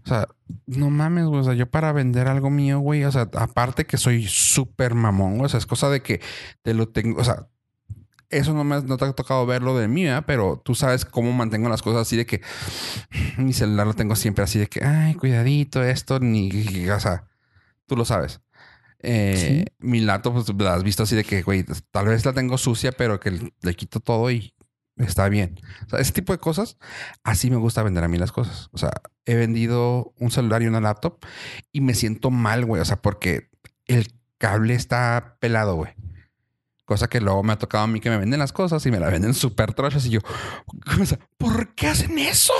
Speaker 1: O sea, no mames, güey. O sea, yo para vender algo mío, güey. O sea, aparte que soy súper mamón, O sea, es cosa de que te lo tengo. O sea, eso no me no te ha tocado verlo de mí, ¿eh? pero tú sabes cómo mantengo las cosas así de que mi celular lo tengo siempre así de que, ay, cuidadito, esto, ni, o sea, tú lo sabes. Eh, Mi laptop, pues la has visto así de que, güey, tal vez la tengo sucia, pero que le quito todo y está bien. O sea, ese tipo de cosas, así me gusta vender a mí las cosas. O sea, he vendido un celular y una laptop y me siento mal, güey. O sea, porque el cable está pelado, güey. Cosa que luego me ha tocado a mí que me venden las cosas y me la venden súper trochas y yo, o sea, ¿por qué hacen eso?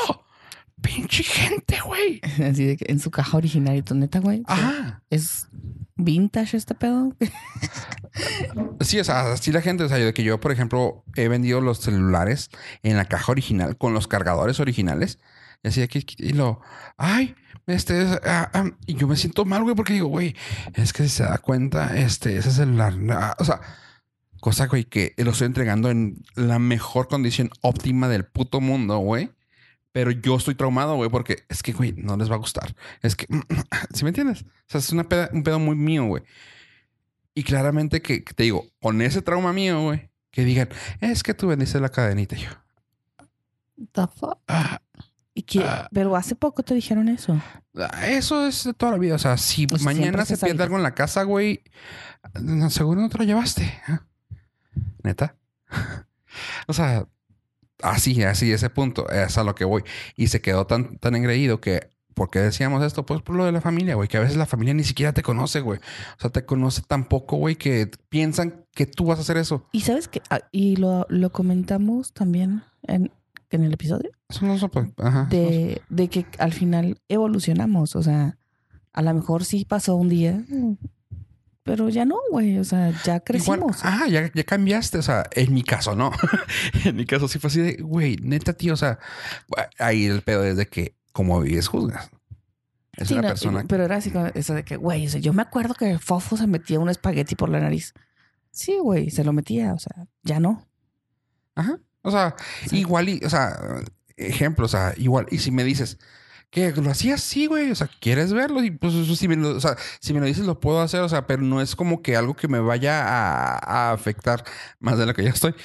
Speaker 1: Pinche gente, güey.
Speaker 2: Así de que en su caja original y tu neta, güey.
Speaker 1: Ajá.
Speaker 2: Es vintage este pedo.
Speaker 1: sí, o sea, así la gente, o sea, de que yo, por ejemplo, he vendido los celulares en la caja original con los cargadores originales. Y así aquí, y lo, ay, este, ah, ah", y yo me siento mal, güey, porque digo, güey, es que si se da cuenta, este, ese celular, ah", o sea, Cosa, güey, que lo estoy entregando en la mejor condición óptima del puto mundo, güey. Pero yo estoy traumado, güey, porque es que, güey, no les va a gustar. Es que, ¿sí me entiendes? O sea, es una peda- un pedo muy mío, güey. Y claramente que, que te digo, con ese trauma mío, güey, que digan, es que tú vendiste la cadenita. Y yo,
Speaker 2: The fuck?
Speaker 1: ah,
Speaker 2: ¿Y qué?
Speaker 1: Ah.
Speaker 2: Pero hace poco te dijeron eso.
Speaker 1: Ah, Eso es de toda la vida. O sea, si mañana se pierde algo en la casa, güey, seguro no te lo llevaste. ¿ah? Neta. o sea, así, así, ese punto, es a lo que voy. Y se quedó tan, tan engreído que, ¿por qué decíamos esto? Pues por lo de la familia, güey, que a veces la familia ni siquiera te conoce, güey. O sea, te conoce tan poco, güey, que piensan que tú vas a hacer eso.
Speaker 2: Y sabes que, y lo, lo comentamos también en, en el episodio,
Speaker 1: Eso no se puede. Ajá.
Speaker 2: de, de que al final evolucionamos. O sea, a lo mejor sí pasó un día, pero ya no, güey. O sea, ya
Speaker 1: Igual,
Speaker 2: crecimos.
Speaker 1: ah, ya, ya cambiaste. O sea, en mi caso, no. en mi caso sí fue así de, güey, neta, tío. O sea, ahí el pedo es de que como vives, juzgas. Es
Speaker 2: Sí,
Speaker 1: una
Speaker 2: no,
Speaker 1: persona.
Speaker 2: Pero era así como eso de que, güey, o sea, yo me acuerdo que Fofo se metía un espagueti por la nariz. Sí, güey, se lo metía. O sea, ya no.
Speaker 1: Ajá. O sea,
Speaker 2: Sí.
Speaker 1: igual y, o sea, ejemplo, o sea, igual. Y si me dices que lo hacías, sí, güey. O sea, ¿quieres verlo? Y pues eso sí me lo, o sea, si me lo dices, lo puedo hacer. O sea, pero no es como que algo que me vaya a, a afectar más de lo que ya estoy.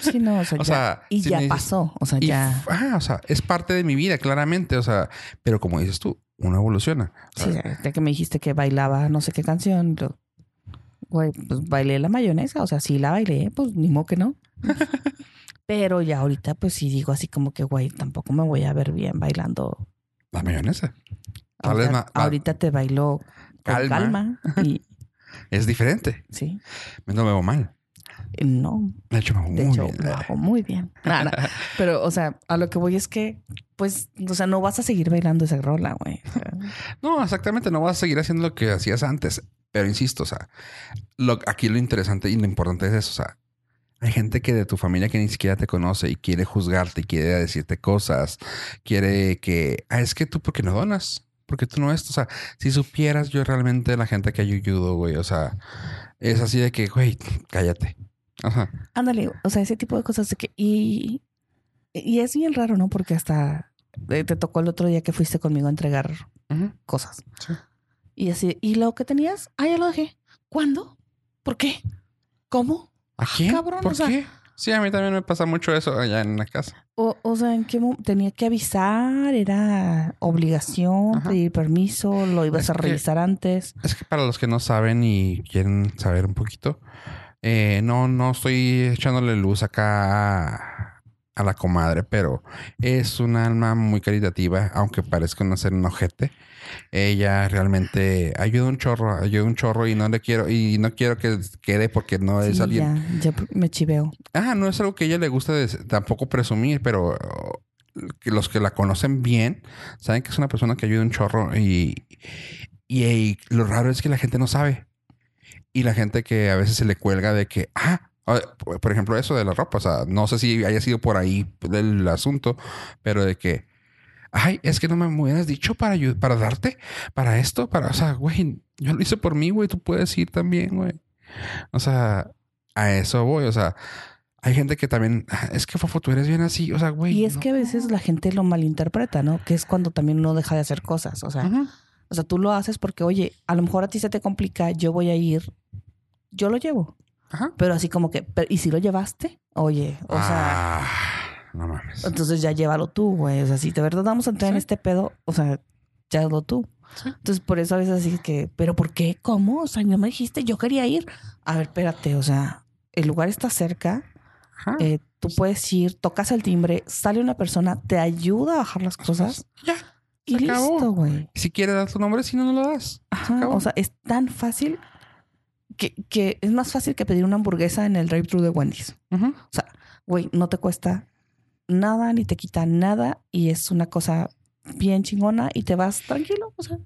Speaker 2: Sí, no, o sea,
Speaker 1: O
Speaker 2: ya-
Speaker 1: sea,
Speaker 2: y
Speaker 1: si
Speaker 2: ya
Speaker 1: dices-
Speaker 2: pasó. O sea,
Speaker 1: Y,
Speaker 2: ya.
Speaker 1: ah, o sea, es parte de mi vida, claramente. O sea, pero como dices tú, uno evoluciona.
Speaker 2: Sí, de que me dijiste que bailaba no sé qué canción. lo- Güey, pues bailé la mayonesa. O sea, sí la bailé, pues ni modo que no. Pero ya ahorita, pues sí digo así como que, güey, tampoco me voy a ver bien bailando.
Speaker 1: La mayonesa. Tal vez
Speaker 2: Ahorita, ahorita te bailo con
Speaker 1: Calma.
Speaker 2: calma. Y
Speaker 1: Es diferente.
Speaker 2: sí,
Speaker 1: No me veo mal.
Speaker 2: no,
Speaker 1: De hecho, me
Speaker 2: de
Speaker 1: muy
Speaker 2: hecho
Speaker 1: bien.
Speaker 2: lo hago muy bien. Nah, nah. Pero, o sea, a lo que voy es que, pues, o sea, no vas a seguir bailando esa rola, güey. O sea,
Speaker 1: No, exactamente. No vas a seguir haciendo lo que hacías antes. Pero insisto, o sea, lo, aquí lo interesante y lo importante es eso. O sea, hay gente que de tu familia que ni siquiera te conoce y quiere juzgarte y quiere decirte cosas. Quiere que, ah, es que tú, ¿por qué no donas? Porque tú no esto. O sea, si supieras yo realmente la gente que ayudo, güey. O sea, es así de que, güey, cállate. Ajá.
Speaker 2: Ándale, o sea, ese tipo de cosas de que y y es bien raro, ¿no? Porque hasta eh, te tocó el otro día que fuiste conmigo a entregar cosas.
Speaker 1: Sí.
Speaker 2: Y así, ¿y lo que tenías? Ah, ya lo dejé. ¿Cuándo? ¿Por qué? ¿Cómo?
Speaker 1: ¿A quién?
Speaker 2: cabrón,
Speaker 1: ¿Por
Speaker 2: o sea-
Speaker 1: qué? Sí, a mí también me pasa mucho eso allá en la casa.
Speaker 2: O, o sea, ¿en qué tenía que avisar? ¿Era obligación?
Speaker 1: Ajá.
Speaker 2: ¿Pedir permiso? ¿Lo ibas
Speaker 1: Es
Speaker 2: a
Speaker 1: que-
Speaker 2: revisar antes?
Speaker 1: Es que para los que no saben y quieren saber un poquito, eh, no, no estoy echándole luz acá a, la comadre, pero es un alma muy caritativa, aunque parezca no ser un ojete. Ella realmente ayuda un chorro, ayuda un chorro y no le quiero, y no quiero que quede porque no es
Speaker 2: Sí,
Speaker 1: alguien.
Speaker 2: ya, ya me chiveo.
Speaker 1: Ah, no es algo que a ella le gusta tampoco presumir, pero los que la conocen bien saben que es una persona que ayuda un chorro y, y, y lo raro es que la gente no sabe. Y la gente que a veces se le cuelga de que, ah, por por ejemplo, eso de la ropa, o sea, no sé si haya sido por ahí el asunto, pero de que, ay, es que no me hubieras dicho para, para darte, para esto, para, o sea, güey, yo lo hice por mí, güey, tú puedes ir también, güey. O sea, a eso voy, o sea, hay gente que también, "Ah, es que Fofo, tú eres bien así, o sea, güey.
Speaker 2: Y es
Speaker 1: no".
Speaker 2: que a veces la gente lo malinterpreta, ¿no? Que es cuando también uno deja de hacer cosas. O sea, o sea, tú lo haces porque, oye, a lo mejor a ti se te complica, yo voy a ir, yo lo llevo.
Speaker 1: Ajá.
Speaker 2: Pero así como que, ¿y si lo llevaste? Oye, o sea,
Speaker 1: Ah, no mames.
Speaker 2: entonces ya llévalo tú, güey. O sea, si de verdad vamos a entrar en
Speaker 1: Sí.
Speaker 2: este pedo, o sea, ya hazlo tú.
Speaker 1: Sí.
Speaker 2: Entonces, por eso a veces así que, ¿pero por qué? ¿Cómo? O sea, no me dijiste, yo quería ir. A ver, espérate, o sea, el lugar está cerca,
Speaker 1: Ajá.
Speaker 2: eh, tú puedes ir, tocas el timbre, sale una persona, te ayuda a bajar las cosas
Speaker 1: Ya.
Speaker 2: y
Speaker 1: se acabó.
Speaker 2: listo, güey.
Speaker 1: Si quieres dar tu nombre, si no, no lo das.
Speaker 2: Ajá, o sea, es tan fácil que, que es más fácil que pedir una hamburguesa en el drive-thru de Wendy's.
Speaker 1: Ujú.
Speaker 2: Güey, no te cuesta nada ni te quita nada y es una cosa bien chingona y te vas tranquilo. O sea,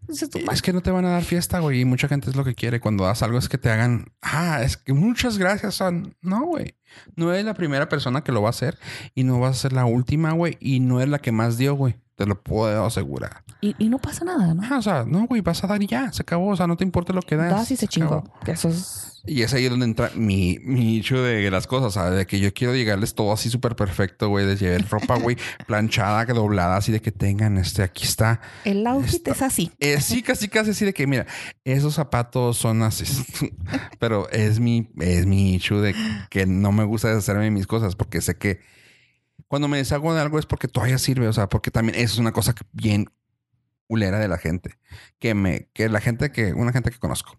Speaker 1: Es que no te van a dar fiesta, güey. Y mucha gente es lo que quiere cuando das algo, es que te hagan, ah, es que muchas gracias. son No, güey. No eres la primera persona que lo va a hacer y no vas a ser la última, güey. Y no es la que más dio, güey. Te lo puedo asegurar.
Speaker 2: Y, y no pasa nada, ¿no?
Speaker 1: Ah, o sea, no, güey, vas a dar y ya, se acabó. O sea, no te importa lo que das.
Speaker 2: Das y se chingó.
Speaker 1: acabó.
Speaker 2: Que eso es.
Speaker 1: Y es ahí donde entra mi, mi hecho de las cosas, ¿sabes? De que yo quiero llegarles todo así súper perfecto, güey, de llevar ropa, güey, planchada, que doblada, así de que tengan, este, aquí está.
Speaker 2: El outfit
Speaker 1: Está-
Speaker 2: es así.
Speaker 1: Eh, sí, casi, casi así de que, mira, esos zapatos son así. Pero es mi, es mi issue de que no me gusta deshacerme de mis cosas porque sé que cuando me deshago de algo es porque todavía sirve. O sea, porque también eso es una cosa bien ulera de la gente. Que me, que la gente que, una gente que conozco.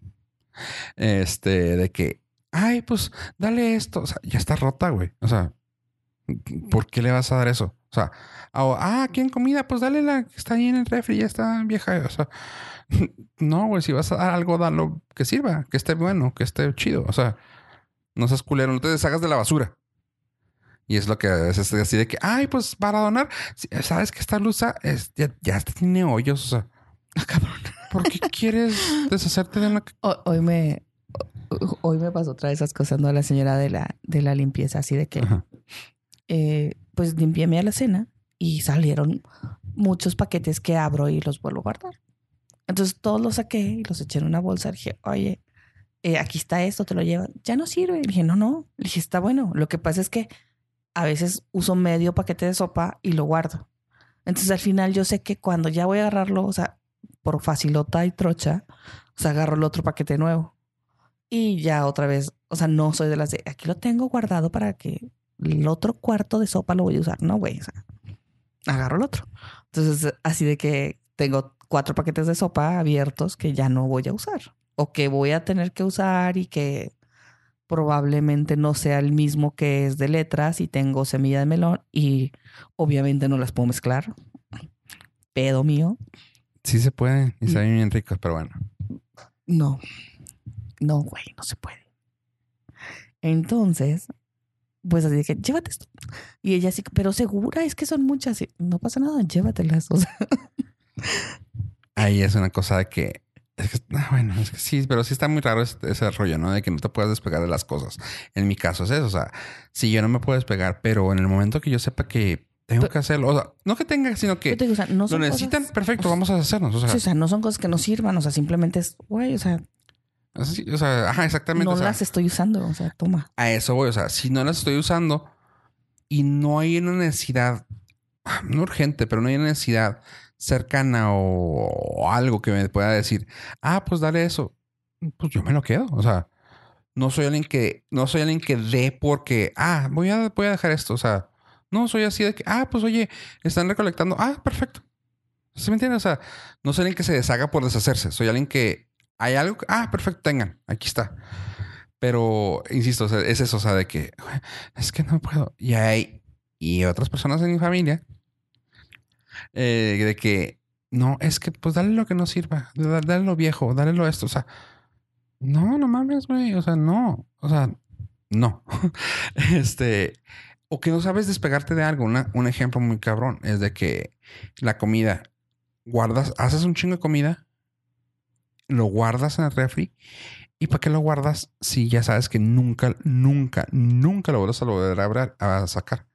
Speaker 1: Este, de que, ay, pues dale esto. O sea, ya está rota, güey. O sea, ¿por qué le vas a dar eso? O sea, o, ah, ¿quieren comida? Pues dale la que está ahí en el refri, ya está vieja. O sea, no, güey, si vas a dar algo, dalo que sirva, que esté bueno, que esté chido. O sea, no seas culero, no te deshagas de la basura. Y es lo que a veces es así de que, ay, pues para donar, sabes que esta luz es, ya, ya tiene hoyos. O sea,
Speaker 2: Ah, cabrón.
Speaker 1: ¿por qué quieres deshacerte de una...
Speaker 2: Ho- Hoy me, ho- hoy me pasó otra de esas cosas, ¿no? A la señora de la, de la limpieza, así de que, eh, pues limpié mi alacena y salieron muchos paquetes que abro y los vuelvo a guardar. Entonces todos los saqué y los eché en una bolsa. dije, oye, eh, aquí está esto, te lo llevas. Ya no sirve. Le dije, no, no. Le dije, está bueno. Lo que pasa es que a veces uso medio paquete de sopa y lo guardo. Entonces al final yo sé que cuando ya voy a agarrarlo, o sea, por facilota y trocha, o sea, agarro el otro paquete nuevo. Y ya otra vez, o sea, no soy de las de aquí lo tengo guardado para que el otro cuarto de sopa lo voy a usar. No, güey, o sea, agarro el otro. Entonces, así de que tengo cuatro paquetes de sopa abiertos que ya no voy a usar o que voy a tener que usar y que probablemente no sea el mismo que es de letras y tengo semilla de melón y obviamente no las puedo mezclar. Pedo mío.
Speaker 1: Sí se puede y
Speaker 2: Mm.
Speaker 1: saben bien ricos, pero bueno.
Speaker 2: No, no, güey, no se puede. Entonces, pues así que llévate esto. Y ella sí, pero segura es que son muchas. Y, no pasa nada, llévatelas. O sea,
Speaker 1: Ahí es una cosa de que. Es que, ah, bueno, es que sí, pero sí está muy raro ese, ese rollo, ¿no? De que no te puedas despegar de las cosas. En mi caso es eso. O sea, si yo no me puedo despegar, pero en el momento que yo sepa que tengo
Speaker 2: Pero-
Speaker 1: que hacerlo, o sea, no que tenga, sino que
Speaker 2: te digo, o sea, no
Speaker 1: lo necesitan,
Speaker 2: cosas-
Speaker 1: perfecto,
Speaker 2: o
Speaker 1: vamos a hacernos. O sea,
Speaker 2: sí, o sea, no son cosas que nos sirvan, o sea, simplemente es, güey, o sea,
Speaker 1: así- o sea, ajá, exactamente.
Speaker 2: no
Speaker 1: o sea,
Speaker 2: las estoy usando, o sea, toma.
Speaker 1: a eso voy. O sea, si no las estoy usando y no hay una necesidad, ah, no urgente, pero no hay una necesidad cercana o, algo que me pueda decir, ah, pues dale eso, pues yo me lo quedo. O sea, no soy alguien que, no soy alguien que dé porque, ah, voy a, voy a dejar esto. O sea, no soy así de que, ah, pues oye, están recolectando, ah, perfecto. ¿Sí me entiendes? O sea, no soy alguien que se deshaga por deshacerse. Soy alguien que hay algo, que- ah, perfecto, tengan, aquí está. Pero, insisto, es eso, o sea, de que "Güey, es que no puedo. Y hay, y otras personas en mi familia, eh, de que no, es que pues dale lo que no sirva, dale, lo viejo, dale lo esto, o sea, no, no mames, güey, o sea, no, o sea, no. este, o que no sabes despegarte de algo. Una- un ejemplo muy cabrón es de que la comida, guardas, haces un chingo de comida, lo guardas en el refri ¿Y para qué lo guardas si ya sabes que nunca, nunca, nunca lo vuelves a volver a sacar?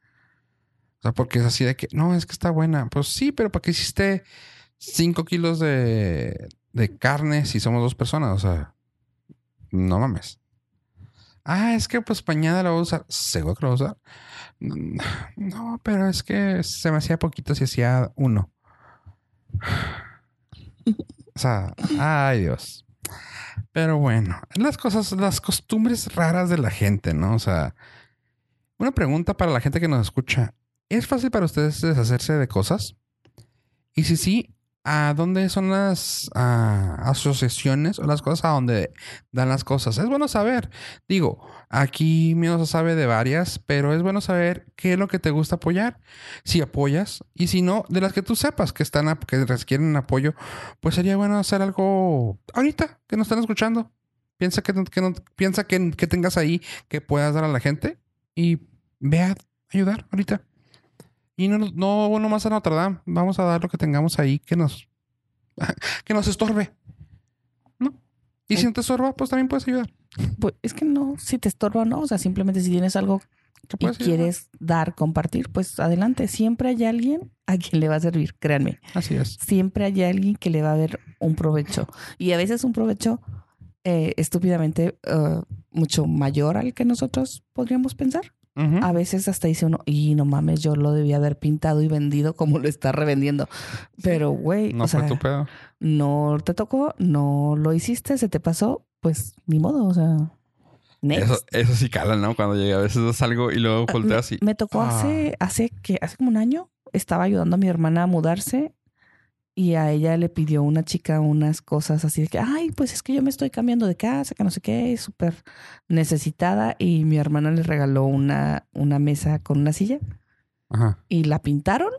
Speaker 1: Sea, porque es así de que, no, es que está buena. Pues sí, pero ¿para qué hiciste 5 kilos de, de carne si somos dos personas? O sea, no mames. Ah, es que pues pañada la voy a usar. ¿Seguro que la voy a usar? No, pero es que se me hacía poquito si hacía uno. O sea, ay Dios. Pero bueno, las cosas, las costumbres raras de la gente, ¿no? O sea, una pregunta para la gente que nos escucha. ¿Es fácil para ustedes deshacerse de cosas? Y si sí, ¿a dónde son las asociaciones o las cosas a donde dan las cosas? Es bueno saber. Digo, aquí se sabe de varias, pero es bueno saber qué es lo que te gusta apoyar. Si apoyas y si no, de las que tú sepas que están que requieren apoyo, pues sería bueno hacer algo ahorita que nos están escuchando. Piensa que, que no- piensa que, que tengas ahí que puedas dar a la gente y ve a ayudar ahorita. Y no, no, no más a Notre Dame. Vamos a dar lo que tengamos ahí que nos, que nos estorbe. ¿No? Y si no te estorba, pues también puedes ayudar.
Speaker 2: Pues es que no, si te estorba, no. O sea, simplemente si tienes algo
Speaker 1: ¿Qué
Speaker 2: y quieres dar, compartir, pues adelante. Siempre hay alguien a quien le va a servir, créanme.
Speaker 1: Así es.
Speaker 2: Siempre hay alguien que le va a ver un provecho. Y a veces un provecho eh, estúpidamente eh, mucho mayor al que nosotros podríamos pensar. A veces hasta dice uno, y no mames, yo lo debía haber pintado y vendido como lo está revendiendo. Pero, güey,
Speaker 1: no
Speaker 2: o
Speaker 1: fue
Speaker 2: sea,
Speaker 1: tu pedo.
Speaker 2: no te tocó, no lo hiciste, se te pasó, pues ni modo, o sea. next.
Speaker 1: Eso, eso sí cala, ¿no? Cuando llega a veces salgo y luego
Speaker 2: Ah,
Speaker 1: volteas y...
Speaker 2: Me tocó
Speaker 1: Ah.
Speaker 2: hace, hace que, hace como un año, estaba ayudando a mi hermana a mudarse y a ella le pidió una chica unas cosas así de que, ay, pues es que yo me estoy cambiando de casa, que no sé qué, súper necesitada. Y mi hermana le regaló una, una mesa con una silla
Speaker 1: Ajá.
Speaker 2: y la pintaron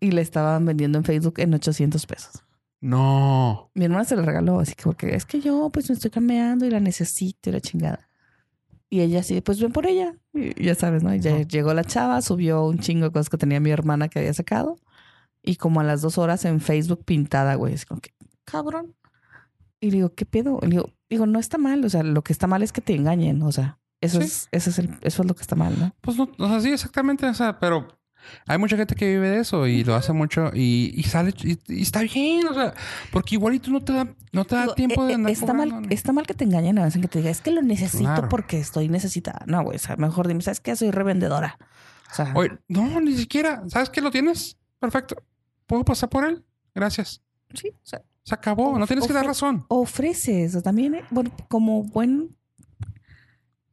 Speaker 2: y la estaban vendiendo en Facebook en 800 pesos.
Speaker 1: No.
Speaker 2: Mi hermana se la regaló, así que porque es que yo pues me estoy cambiando y la necesito y la chingada. Y ella así, pues ven por ella. Y ya sabes, ¿no? Y ya llegó la chava, subió un chingo de cosas que tenía mi hermana que había sacado. Y como a las dos horas en Facebook pintada, güey. Es como que, cabrón. Y le digo, ¿qué pedo? Le digo, digo, no está mal. O sea, lo que está mal es que te engañen. O sea, eso,
Speaker 1: Sí.
Speaker 2: es, eso, es, el, eso es lo que está mal, ¿no?
Speaker 1: Pues no, o sea, sí, exactamente. O sea, pero hay mucha gente que vive de eso y lo hace mucho y, y sale y, y está bien. O sea, porque igual y tú no te da, no te da
Speaker 2: Digo,
Speaker 1: tiempo
Speaker 2: eh,
Speaker 1: de
Speaker 2: eh,
Speaker 1: andar
Speaker 2: está mal, está mal que te engañen a veces que te diga, es que lo necesito
Speaker 1: Claro.
Speaker 2: porque estoy necesitada. No, güey, o sea, mejor dime, ¿sabes qué? Soy revendedora. O sea,
Speaker 1: Oye, no, ni siquiera. ¿Sabes que lo tienes? Perfecto. ¿Puedo pasar por él? Gracias.
Speaker 2: sí, o sea,
Speaker 1: Se acabó. No tienes que dar razón.
Speaker 2: ofreces o también, eh, bueno, como buen,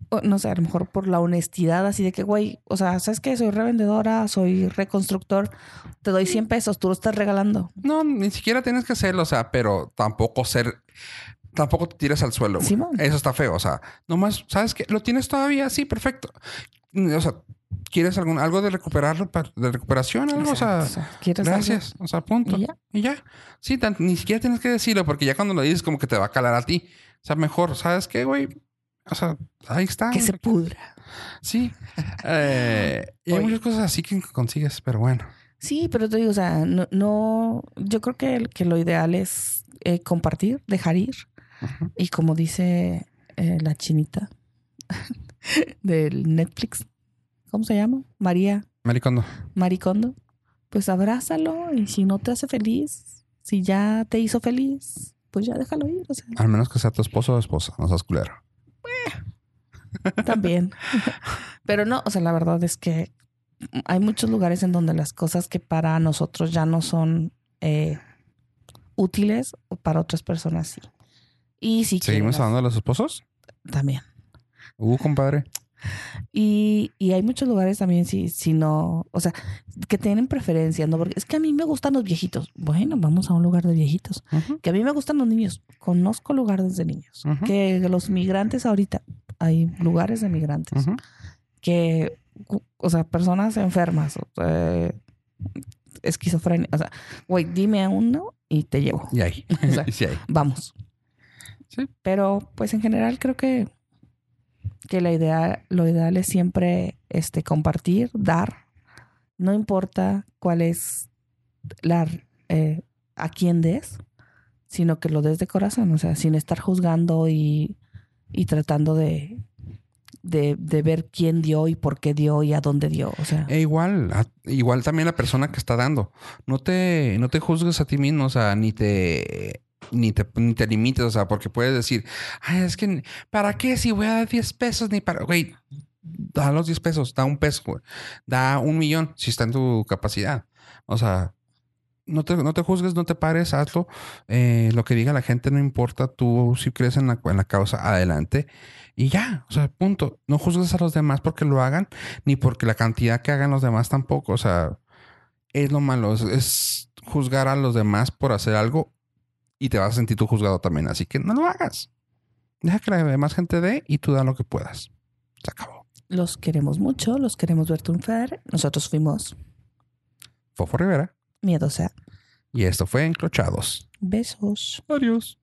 Speaker 2: o no sé, a lo mejor por la honestidad, así de que, güey, o sea, ¿sabes qué? Soy revendedora, soy reconstructor, te doy 100 pesos, tú lo estás regalando.
Speaker 1: No, ni siquiera tienes que hacerlo. O sea, pero tampoco ser. Tampoco te tires al suelo.
Speaker 2: Simón.
Speaker 1: Eso está feo. O sea, nomás, ¿sabes qué? ¿Lo tienes todavía? Sí, perfecto. O sea, ¿quieres algún, algo de recuperarlo, pa- de recuperación? Algo, o sea,
Speaker 2: ¿quieres algo?
Speaker 1: gracias. O sea, punto.
Speaker 2: Y ya.
Speaker 1: Y ya. Sí, tan- ni siquiera tienes que decirlo porque ya cuando lo dices como que te va a calar a ti. O sea, mejor, ¿sabes qué, güey? O sea, ahí está.
Speaker 2: Que se pudra.
Speaker 1: Sí. Eh, y hay
Speaker 2: Oye.
Speaker 1: muchas cosas así que consigues, pero bueno.
Speaker 2: Sí, pero te digo, o sea, no, no yo creo que, que lo ideal es eh, compartir, dejar ir. Y como dice eh, la chinita del Netflix, ¿cómo se llama? María
Speaker 1: Maricondo.
Speaker 2: Maricondo. Pues abrázalo y si no te hace feliz, si ya te hizo feliz, pues ya déjalo ir. O sea,
Speaker 1: Al menos que sea tu esposo o esposa, no seas culero.
Speaker 2: también. Pero no, o sea, la verdad es que hay muchos lugares en donde las cosas que para nosotros ya no son eh, útiles, para otras personas sí. Y si
Speaker 1: ¿Seguimos hablando de los esposos?
Speaker 2: también.
Speaker 1: Uh, compadre.
Speaker 2: Y, y hay muchos lugares también, si, si no, o sea, que tienen preferencia, ¿no? Porque es que a mí me gustan los viejitos. Bueno, vamos a un lugar de viejitos. Que a mí me gustan los niños. Conozco lugares de niños. Que los migrantes ahorita, hay lugares de migrantes. Que, o sea, personas enfermas, eh, esquizofrenia. O sea, güey, dime a uno y te llevo.
Speaker 1: Y ahí.
Speaker 2: O sea,
Speaker 1: sí.
Speaker 2: Vamos.
Speaker 1: Sí.
Speaker 2: Pero, pues en general creo que, que la idea, lo ideal es siempre este, compartir, dar. No importa cuál es la eh, a quién des, sino que lo des de corazón, o sea, sin estar juzgando y, y tratando de, de, ver quién dio y por qué dio y a dónde dio. O sea,
Speaker 1: E igual, igual también la persona que está dando. No te, no te juzgues a ti mismo, o sea, ni te, ni te, ni te limites, o sea, porque puedes decir, ay, es que, ¿para qué si voy a dar 10 pesos? Ni para, güey, da los 10 pesos, da un peso. Da un millón si está en tu capacidad. O sea, no te, no te juzgues, no te pares, hazlo. Eh, lo que diga la gente no importa. Tú si crees en la, en la causa, adelante. Y ya, o sea, punto. No juzgues a los demás porque lo hagan, ni porque la cantidad que hagan los demás tampoco. O sea, es lo malo. Es, es juzgar a los demás por hacer algo y te vas a sentir tú juzgado también. Así que no lo hagas. Deja que la demás gente dé y tú da lo que puedas. Se acabó.
Speaker 2: los queremos mucho, los queremos ver triunfar. Nosotros fuimos
Speaker 1: Fofo Rivera.
Speaker 2: miedosa.
Speaker 1: Y esto fue Encrochados.
Speaker 2: Besos.
Speaker 1: Adiós.